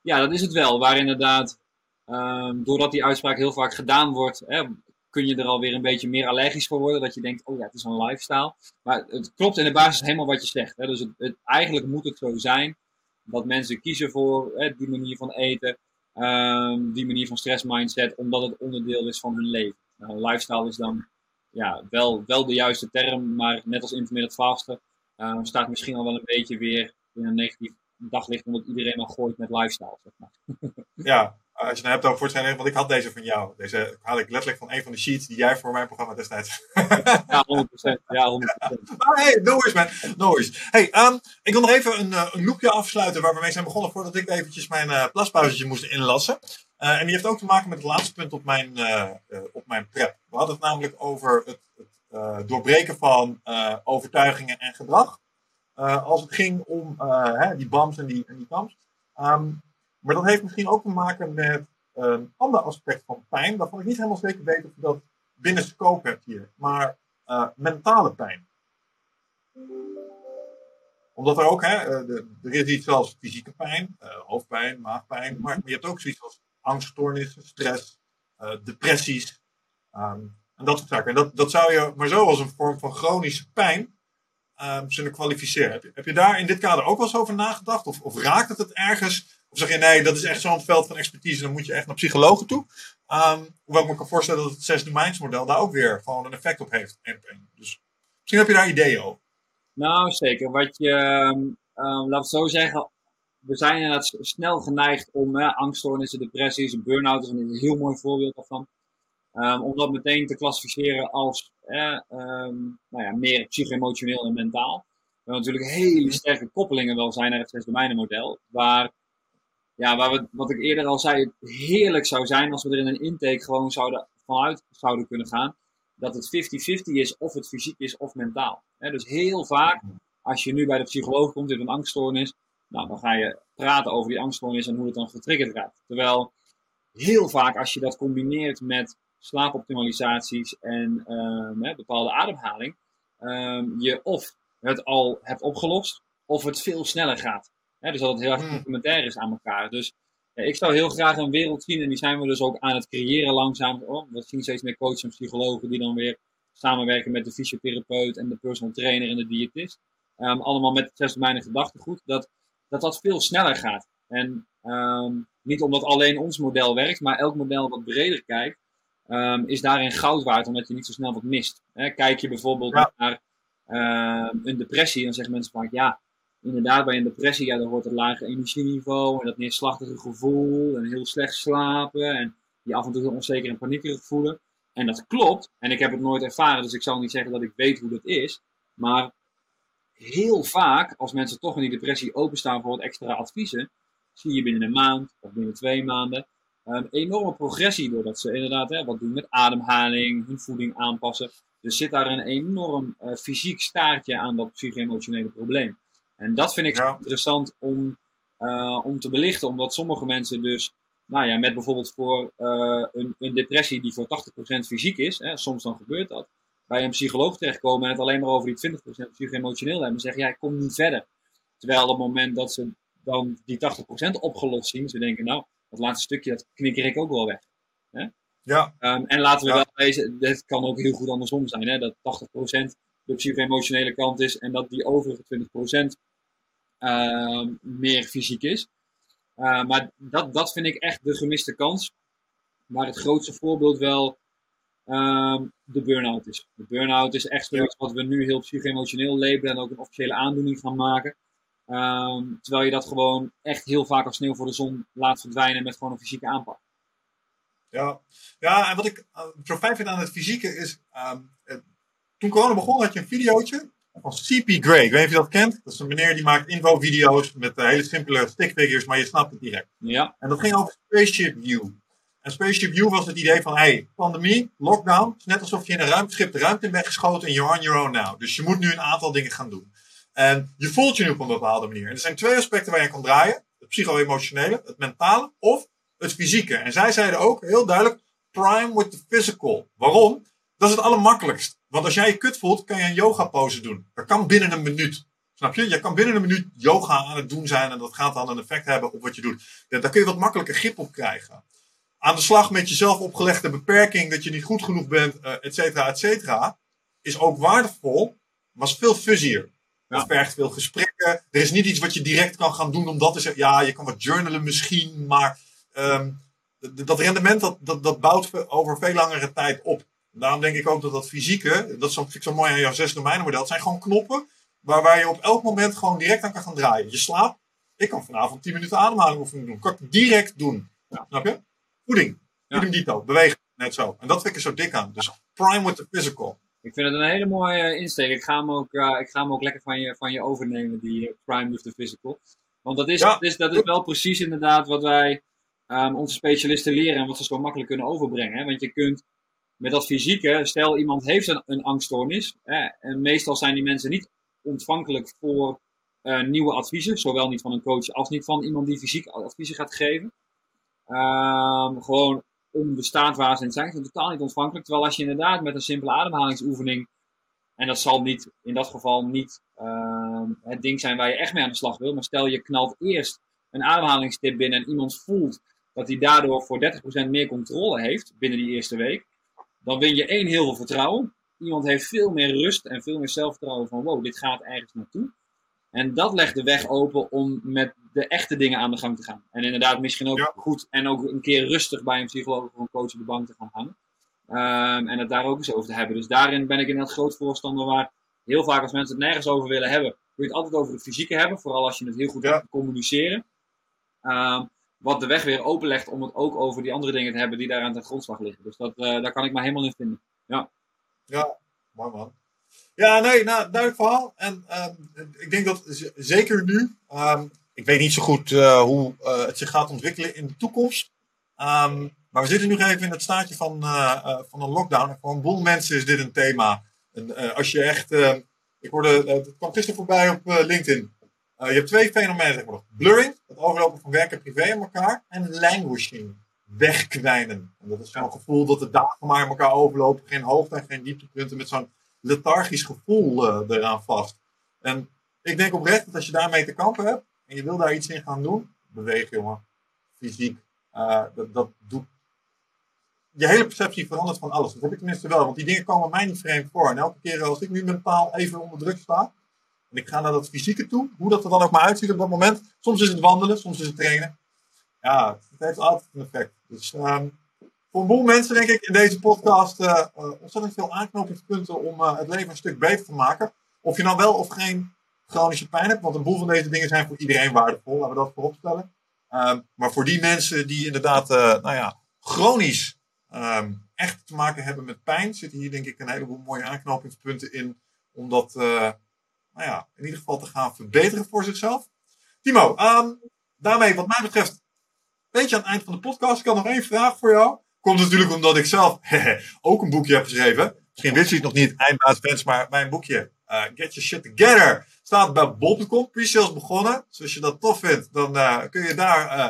Ja, dat is het wel. Waar inderdaad, um, doordat die uitspraak heel vaak gedaan wordt, hè, kun je er alweer een beetje meer allergisch voor worden. Dat je denkt, oh ja, het is een lifestyle. Maar het klopt in de basis helemaal wat je zegt. Hè. Dus het, eigenlijk moet het zo zijn dat mensen kiezen voor hè, die manier van eten. ehm, die manier van stress mindset, omdat het onderdeel is van hun leven. Nou, lifestyle is dan ja, wel, wel de juiste term, maar net als intermittent vasten ehm, staat misschien al wel een beetje weer in een negatief daglicht, omdat iedereen al gooit met lifestyle. Zeg maar. ja, als je het hebt over voortschrijding, want ik had deze van jou. Deze haal ik letterlijk van een van de sheets die jij voor mijn programma destijds. ja, 100%. Ja, 100%. Maar hey, no worries man, no worries. Hey, um, ik wil nog even een, uh, een loopje afsluiten waar we mee zijn begonnen voordat ik eventjes mijn uh, plaspauzetje moest inlassen. Uh, en die heeft ook te maken met het laatste punt op mijn, op mijn prep. We hadden het namelijk over het, het doorbreken van overtuigingen en gedrag. als het ging om hè, die BAMs en die, en die. Um, maar dat heeft misschien ook te maken met een ander aspect van pijn, waarvan ik niet helemaal zeker weet of je dat binnen scope hebt hier. Maar mentale pijn. Omdat er ook, hè, eh, er is iets als fysieke pijn, hoofdpijn, maagpijn, maar je hebt ook zoiets als angststoornissen, stress, depressies um, en dat soort. En dat, dat zou je maar zo als een vorm van chronische pijn um, zullen kwalificeren. Heb je, daar in dit kader ook wel eens over nagedacht? Of, of raakt het het ergens of zeg je nee, dat is echt zo'n veld van expertise, dan moet je echt naar psychologen toe. Um, hoewel ik me kan voorstellen dat het zes model daar ook weer gewoon een effect op heeft. Dus misschien heb je daar ideeën over. Nou, zeker. Wat je, um, laat het zo zeggen, we zijn inderdaad snel geneigd om uh, angststoornissen, depressies, burn-out is een heel mooi voorbeeld daarvan. Um, om dat meteen te klassificeren als uh, nou ja, meer psycho-emotioneel en mentaal. Er natuurlijk hele sterke koppelingen wel zijn naar het model, waar ja, waar we, wat ik eerder al zei, heerlijk zou zijn als we er in een intake gewoon zouden, vanuit zouden kunnen gaan. Dat het 50-50 is, of het fysiek is of mentaal. dus heel vaak, als je nu bij de psycholoog komt in een angststoornis, nou, dan ga je praten over die angststoornis en hoe het dan getriggerd raakt. Terwijl heel vaak, als je dat combineert met slaapoptimalisaties en um, bepaalde ademhaling, um, je of het al hebt opgelost, of het veel sneller gaat dus dat het heel erg hmm. complementair is aan elkaar. Dus ja, ik zou heel graag een wereld zien, en die zijn we dus ook aan het creëren langzaam. Oh, we zien steeds meer coaches en psychologen die dan weer samenwerken met de fysiotherapeut en de personal trainer en de diëtist. Um, allemaal met het zesdomeinen gedachtegoed, dat, dat dat veel sneller gaat. En um, niet omdat alleen ons model werkt, maar elk model wat breder kijkt, um, is daarin goud waard, omdat je niet zo snel wat mist. kijk je bijvoorbeeld naar een depressie, dan zeggen mensen vaak, ja, inderdaad, bij een depressie, ja, dan hoort het lage energieniveau en dat neerslachtige gevoel en heel slecht slapen en je af en toe heel onzeker en paniekerig voelen. En dat klopt, en ik heb het nooit ervaren, dus ik zal niet zeggen dat ik weet hoe dat is. Maar heel vaak, als mensen toch in die depressie openstaan voor wat extra adviezen, zie je binnen een maand of binnen twee maanden een enorme progressie doordat ze inderdaad hè, wat doen met ademhaling, hun voeding aanpassen. Dus zit daar een enorm uh, fysiek staartje aan dat psycho-emotionele probleem. En dat vind ik interessant om, uh, om te belichten, omdat sommige mensen dus, nou ja, met bijvoorbeeld voor uh, een, een, depressie die voor 80% fysiek is, hè, soms dan gebeurt dat, bij een psycholoog terechtkomen en het alleen maar over die 20% psycho-emotioneel hebben en zeggen, ja, ik kom niet verder. Terwijl op het moment dat ze dan die 80% opgelost zien, ze denken, nou, dat laatste stukje, dat knikker ik ook wel weg. Hè? Ja. Um, en laten we wel wezen, dit kan ook heel goed andersom zijn, hè, dat 80% de psycho-emotionele kant is en dat die overige 20% uh, meer fysiek is. Uh, maar dat, dat vind ik echt de gemiste kans. Maar het grootste voorbeeld wel uh, de burn-out is. De burn-out is echt zoiets wat we nu heel psycho-emotioneel labelen en ook een officiële aandoening gaan maken. Ehm, terwijl je dat gewoon echt heel vaak als sneeuw voor de zon laat verdwijnen met gewoon een fysieke aanpak. Ja, ja en wat ik uh, zo fijn vind aan het fysieke is, toen corona begon had je een videootje van CP Gray. Ik weet niet of je dat kent. Dat is een meneer die maakt info-video's met uh, hele simpele stickfigures, maar je snapt het direct. Ja. En dat ging over Spaceship View. En Spaceship View was het idee van, hey, pandemie, lockdown, het is net alsof je in een ruimteschip de ruimte in bent geschoten en you're on your own now. Dus je moet nu een aantal dingen gaan doen. En je voelt je nu op een bepaalde manier. En er zijn twee aspecten waar je kan draaien. Het psycho-emotionele, het mentale of het fysieke. En zij zeiden ook heel duidelijk, prime with the physical. Waarom? Dat is het allermakkelijkst. Want als jij je kut voelt, kan je een yoga pose doen. Dat kan binnen een minuut. Snap je? Je kan binnen een minuut yoga aan het doen zijn en dat gaat dan een effect hebben op wat je doet. Daar kun je wat makkelijker grip op krijgen. Aan de slag met jezelf opgelegde beperking dat je niet goed genoeg bent, uh, et cetera, et cetera, is ook waardevol, maar is veel fuzzier. Dat vergt veel gesprekken. Er is niet iets wat je direct kan gaan doen omdat te zeggen, ja, je kan wat journalen misschien, maar ehm, dat rendement dat, dat, dat bouwt over veel langere tijd op. Daarom denk ik ook dat dat fysieke, dat vind ik zo mooi aan jouw zes domeinen model, het zijn gewoon knoppen waar, waar je op elk moment gewoon direct aan kan gaan draaien. Je slaapt, ik kan vanavond 10 minuten ademhaling oefening doen. Kan ik direct doen. Ja. Snap je? Voeding. Voeding dito. Bewegen. Net zo. En dat vind ik er zo dik aan. Dus prime with the physical. Ik vind het een hele mooie insteek. Ik ga hem ook, uh, ik ga hem ook lekker van je, van je overnemen, die uh, prime with the physical. Want dat is, dat is, dat is wel precies inderdaad wat wij um, onze specialisten leren en wat ze zo makkelijk kunnen overbrengen. Hè? Want je kunt met dat fysieke, stel iemand heeft een, een angststoornis, hè, en meestal zijn die mensen niet ontvankelijk voor uh, nieuwe adviezen, zowel niet van een coach als niet van iemand die fysiek adviezen gaat geven. Um, gewoon onbestaand waar ze in zijn, zijn totaal niet ontvankelijk. Terwijl als je inderdaad met een simpele ademhalingsoefening, en dat zal niet, in dat geval niet uh, het ding zijn waar je echt mee aan de slag wil, maar stel je knalt eerst een ademhalingstip binnen en iemand voelt dat hij daardoor voor 30% meer controle heeft binnen die eerste week, dan win je één heel veel vertrouwen. Iemand heeft veel meer rust en veel meer zelfvertrouwen van wow, dit gaat ergens naartoe. En dat legt de weg open om met de echte dingen aan de gang te gaan. En inderdaad, misschien ook goed en ook een keer rustig bij een psycholoog of een coach op de bank te gaan hangen. Um, en het daar ook eens over te hebben. Dus daarin ben ik een groot voorstander waar heel vaak als mensen het nergens over willen hebben, wil je het altijd over het fysieke hebben. Vooral als je het heel goed hebt communiceren. Um, wat de weg weer openlegt om het ook over die andere dingen te hebben die daar aan de grondslag liggen. Dus dat, uh, daar kan ik me helemaal in vinden. Ja, ja mooi man. Ja, nee, nou, duidelijk. En um, ik denk dat zeker nu, um, ik weet niet zo goed uh, hoe uh, het zich gaat ontwikkelen in de toekomst. Um, maar we zitten nu even in het staatje van, uh, van een lockdown. En voor een boel mensen is dit een thema. Als je echt, ik hoorde, het kwam gisteren voorbij op LinkedIn. je hebt twee fenomenen, maar. Blurring, het overlopen van werk en privé aan elkaar. En languishing, wegkwijnen. En dat is zo'n gevoel dat de dagen maar in elkaar overlopen. Geen hoogte en geen dieptepunten met zo'n lethargisch gevoel uh, eraan vast. En ik denk oprecht dat als je daarmee te kampen hebt en je wil daar iets in gaan doen, beweeg jongen, fysiek, uh, dat, dat doet. Je hele perceptie verandert van alles. Dat heb ik tenminste wel, want die dingen komen mij niet vreemd voor. En elke keer als ik nu mentaal even onder druk sta, en ik ga naar dat fysieke toe, hoe dat er dan ook maar uitziet op dat moment. Soms is het wandelen, soms is het trainen. Ja, het heeft altijd een effect. Dus um, voor een boel mensen, denk ik, in deze podcast uh, ontzettend veel aanknopingspunten om uh, het leven een stuk beter te maken. Of je nou wel of geen chronische pijn hebt, want een boel van deze dingen zijn voor iedereen waardevol, laten we dat voorop stellen. Uh, maar voor die mensen die inderdaad, nou ja, chronisch ehm, echt te maken hebben met pijn, zitten hier denk ik een heleboel mooie aanknopingspunten in om dat, nou ja, in ieder geval te gaan verbeteren voor zichzelf. Timo, um, daarmee wat mij betreft, weet je aan het eind van de podcast, ik had nog één vraag voor jou. Komt natuurlijk omdat ik zelf ook een boekje heb geschreven. Misschien wist je het nog niet, eindbaasfans, maar mijn boekje uh, Get Your Shit Together staat bij bol.com. Pre-sales begonnen. Dus als je dat tof vindt, dan uh, kun je daar uh,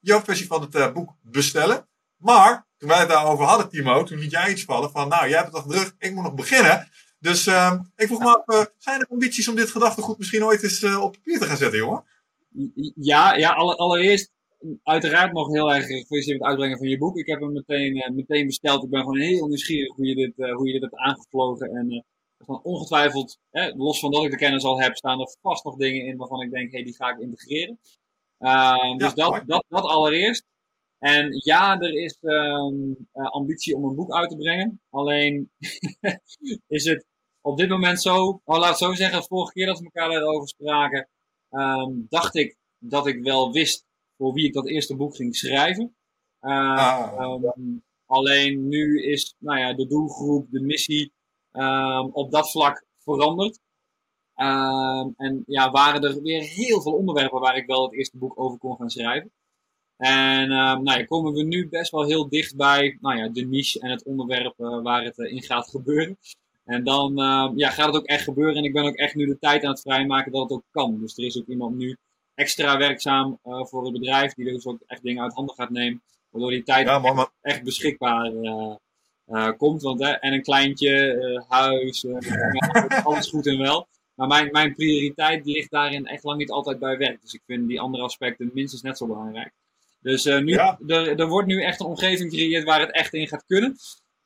jouw versie van het boek bestellen. Maar toen wij het daarover hadden, Timo, toen liet jij iets vallen van, nou, jij hebt het al druk, ik moet nog beginnen. Dus ehm, ik vroeg me af, zijn er ambities om dit gedachtegoed misschien ooit eens op papier te gaan zetten, jongen? Ja, ja allereerst uiteraard nog heel erg gefeliciteerd met het uitbrengen van je boek. Ik heb hem meteen, uh, meteen besteld. Ik ben gewoon heel nieuwsgierig hoe je dit, uh, hoe je dit hebt aangevlogen. En uh, ongetwijfeld, los van dat ik de kennis al heb, staan er vast nog dingen in waarvan ik denk, hé, hey, die ga ik integreren. Ehm, dus dat, dat, dat allereerst. En ja, er is um, ambitie om een boek uit te brengen. Alleen is het op dit moment zo, oh, laat het zo zeggen, de vorige keer dat we elkaar daarover spraken, um, dacht ik dat ik wel wist voor wie ik dat eerste boek ging schrijven. Uh, um, alleen nu is nou ja, de doelgroep, de missie um, op dat vlak veranderd. Um, en ja, waren er weer heel veel onderwerpen waar ik wel het eerste boek over kon gaan schrijven. En nou ja, komen we nu best wel heel dicht bij nou ja, de niche en het onderwerp uh, waar het uh, in gaat gebeuren. En dan ja, gaat het ook echt gebeuren. En ik ben ook echt nu de tijd aan het vrijmaken dat het ook kan. Dus er is ook iemand nu extra werkzaam uh, voor het bedrijf, die dus ook echt dingen uit handen gaat nemen. Waardoor die tijd echt, echt, beschikbaar uh, uh, komt. Want, en een kleintje, huis, alles goed en wel. Maar mijn, mijn prioriteit ligt daarin echt lang niet altijd bij werk. Dus ik vind die andere aspecten minstens net zo belangrijk. Dus nu, ja. er, er wordt nu echt een omgeving gecreëerd waar het echt in gaat kunnen.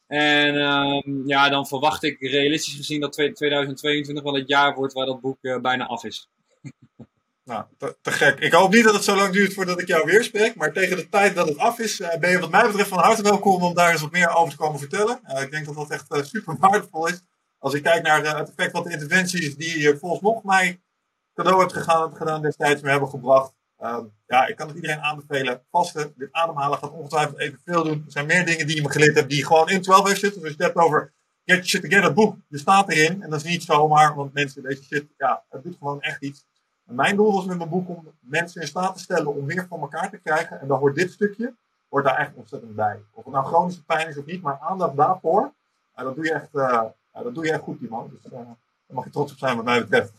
En um, ja, dan verwacht ik realistisch gezien dat 2022 wel het jaar wordt waar dat boek bijna af is. Nou, te, gek. Ik hoop niet dat het zo lang duurt voordat ik jou weer spreek. Maar tegen de tijd dat het af is, uh, ben je wat mij betreft van harte welkom om daar eens wat meer over te komen vertellen. Uh, ik denk dat dat echt uh, super waardevol is. Als ik kijk naar het effect wat de interventies die je volgens nog mij cadeau hebt gegaan, gedaan destijds me hebben gebracht. ja, ik kan het iedereen aanbevelen. Vasten, dit ademhalen gaat ongetwijfeld evenveel doen. Er zijn meer dingen die je me geleerd hebt die gewoon in 12 heeft zitten. Dus je hebt over Get Shit Together boek. Je staat erin. En dat is niet zomaar, want mensen, deze shit, ja, het doet gewoon echt iets. Mijn doel was met mijn boek om mensen in staat te stellen om meer voor elkaar te krijgen. En dan hoort dit stukje hoort daar echt ontzettend bij. Of het nou chronische pijn is of niet, maar aandacht daarvoor, dat, doe je echt, uh, dat doe je echt goed, Timo. Dus uh, daar mag je trots op zijn wat mij betreft.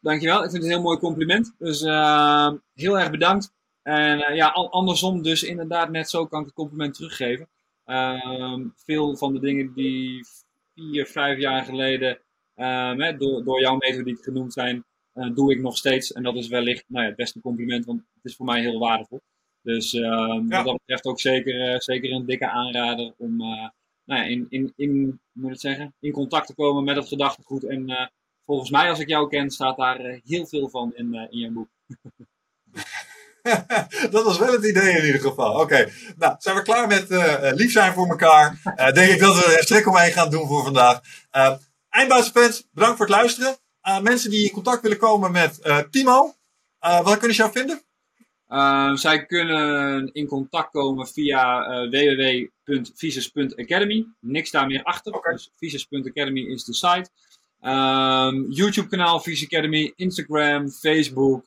Dankjewel, ik vind het een heel mooi compliment. Dus uh, heel erg bedankt. En ja, andersom dus inderdaad net zo kan ik het compliment teruggeven. Ehm, veel van de dingen die vier, vijf jaar geleden ehm, door, door jouw methodiek genoemd zijn, uh, doe ik nog steeds. En dat is wellicht nou ja, het beste compliment, want het is voor mij heel waardevol. Dus uh, ja. wat dat betreft ook zeker, uh, zeker een dikke aanrader om nou ja, in, in, in, moet het zeggen, in contact te komen met het gedachtegoed. En volgens mij, als ik jou ken, staat daar heel veel van in, in je boek. dat was wel het idee in ieder geval. Oké, nou zijn we klaar met lief zijn voor elkaar. denk ik dat we er strik omheen gaan doen voor vandaag. Eindbaasfans, bedankt voor het luisteren. Uh, mensen die in contact willen komen met uh, Timo, uh, waar kunnen ze jou vinden? zij kunnen in contact komen via www.visus.academy. Niks daar meer achter. Okay. Dus visus.academy is de site. Um, YouTube kanaal Visus Academy, Instagram, Facebook.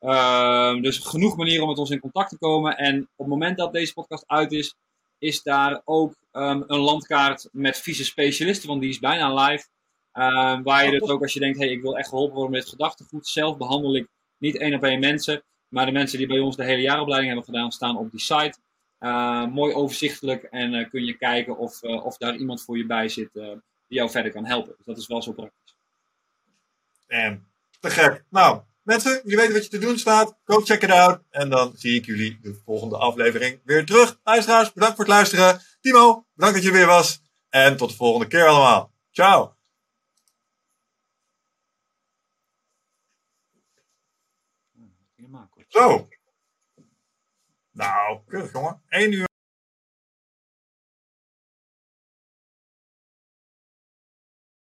Um, dus genoeg manieren om met ons in contact te komen. En op het moment dat deze podcast uit is, is daar ook um, een landkaart met Visus specialisten, want die is bijna live. Uh, waar je dus ook als je denkt, hey, ik wil echt geholpen worden met gedachtegoed. Zelf behandel ik niet één op één mensen. Maar de mensen die bij ons de hele jaaropleiding hebben gedaan, staan op die site. Uh, mooi overzichtelijk en uh, kun je kijken of, uh, of daar iemand voor je bij zit die jou verder kan helpen. Dus dat is wel zo praktisch. En te gek. Nou, mensen, jullie weten wat je te doen staat. Go check it out. En dan zie ik jullie de volgende aflevering weer terug. Luisteraars, bedankt voor het luisteren. Timo, bedankt dat je er weer was. En tot de volgende keer allemaal. Ciao. Zo. Nou, keurig jongen. 1 uur.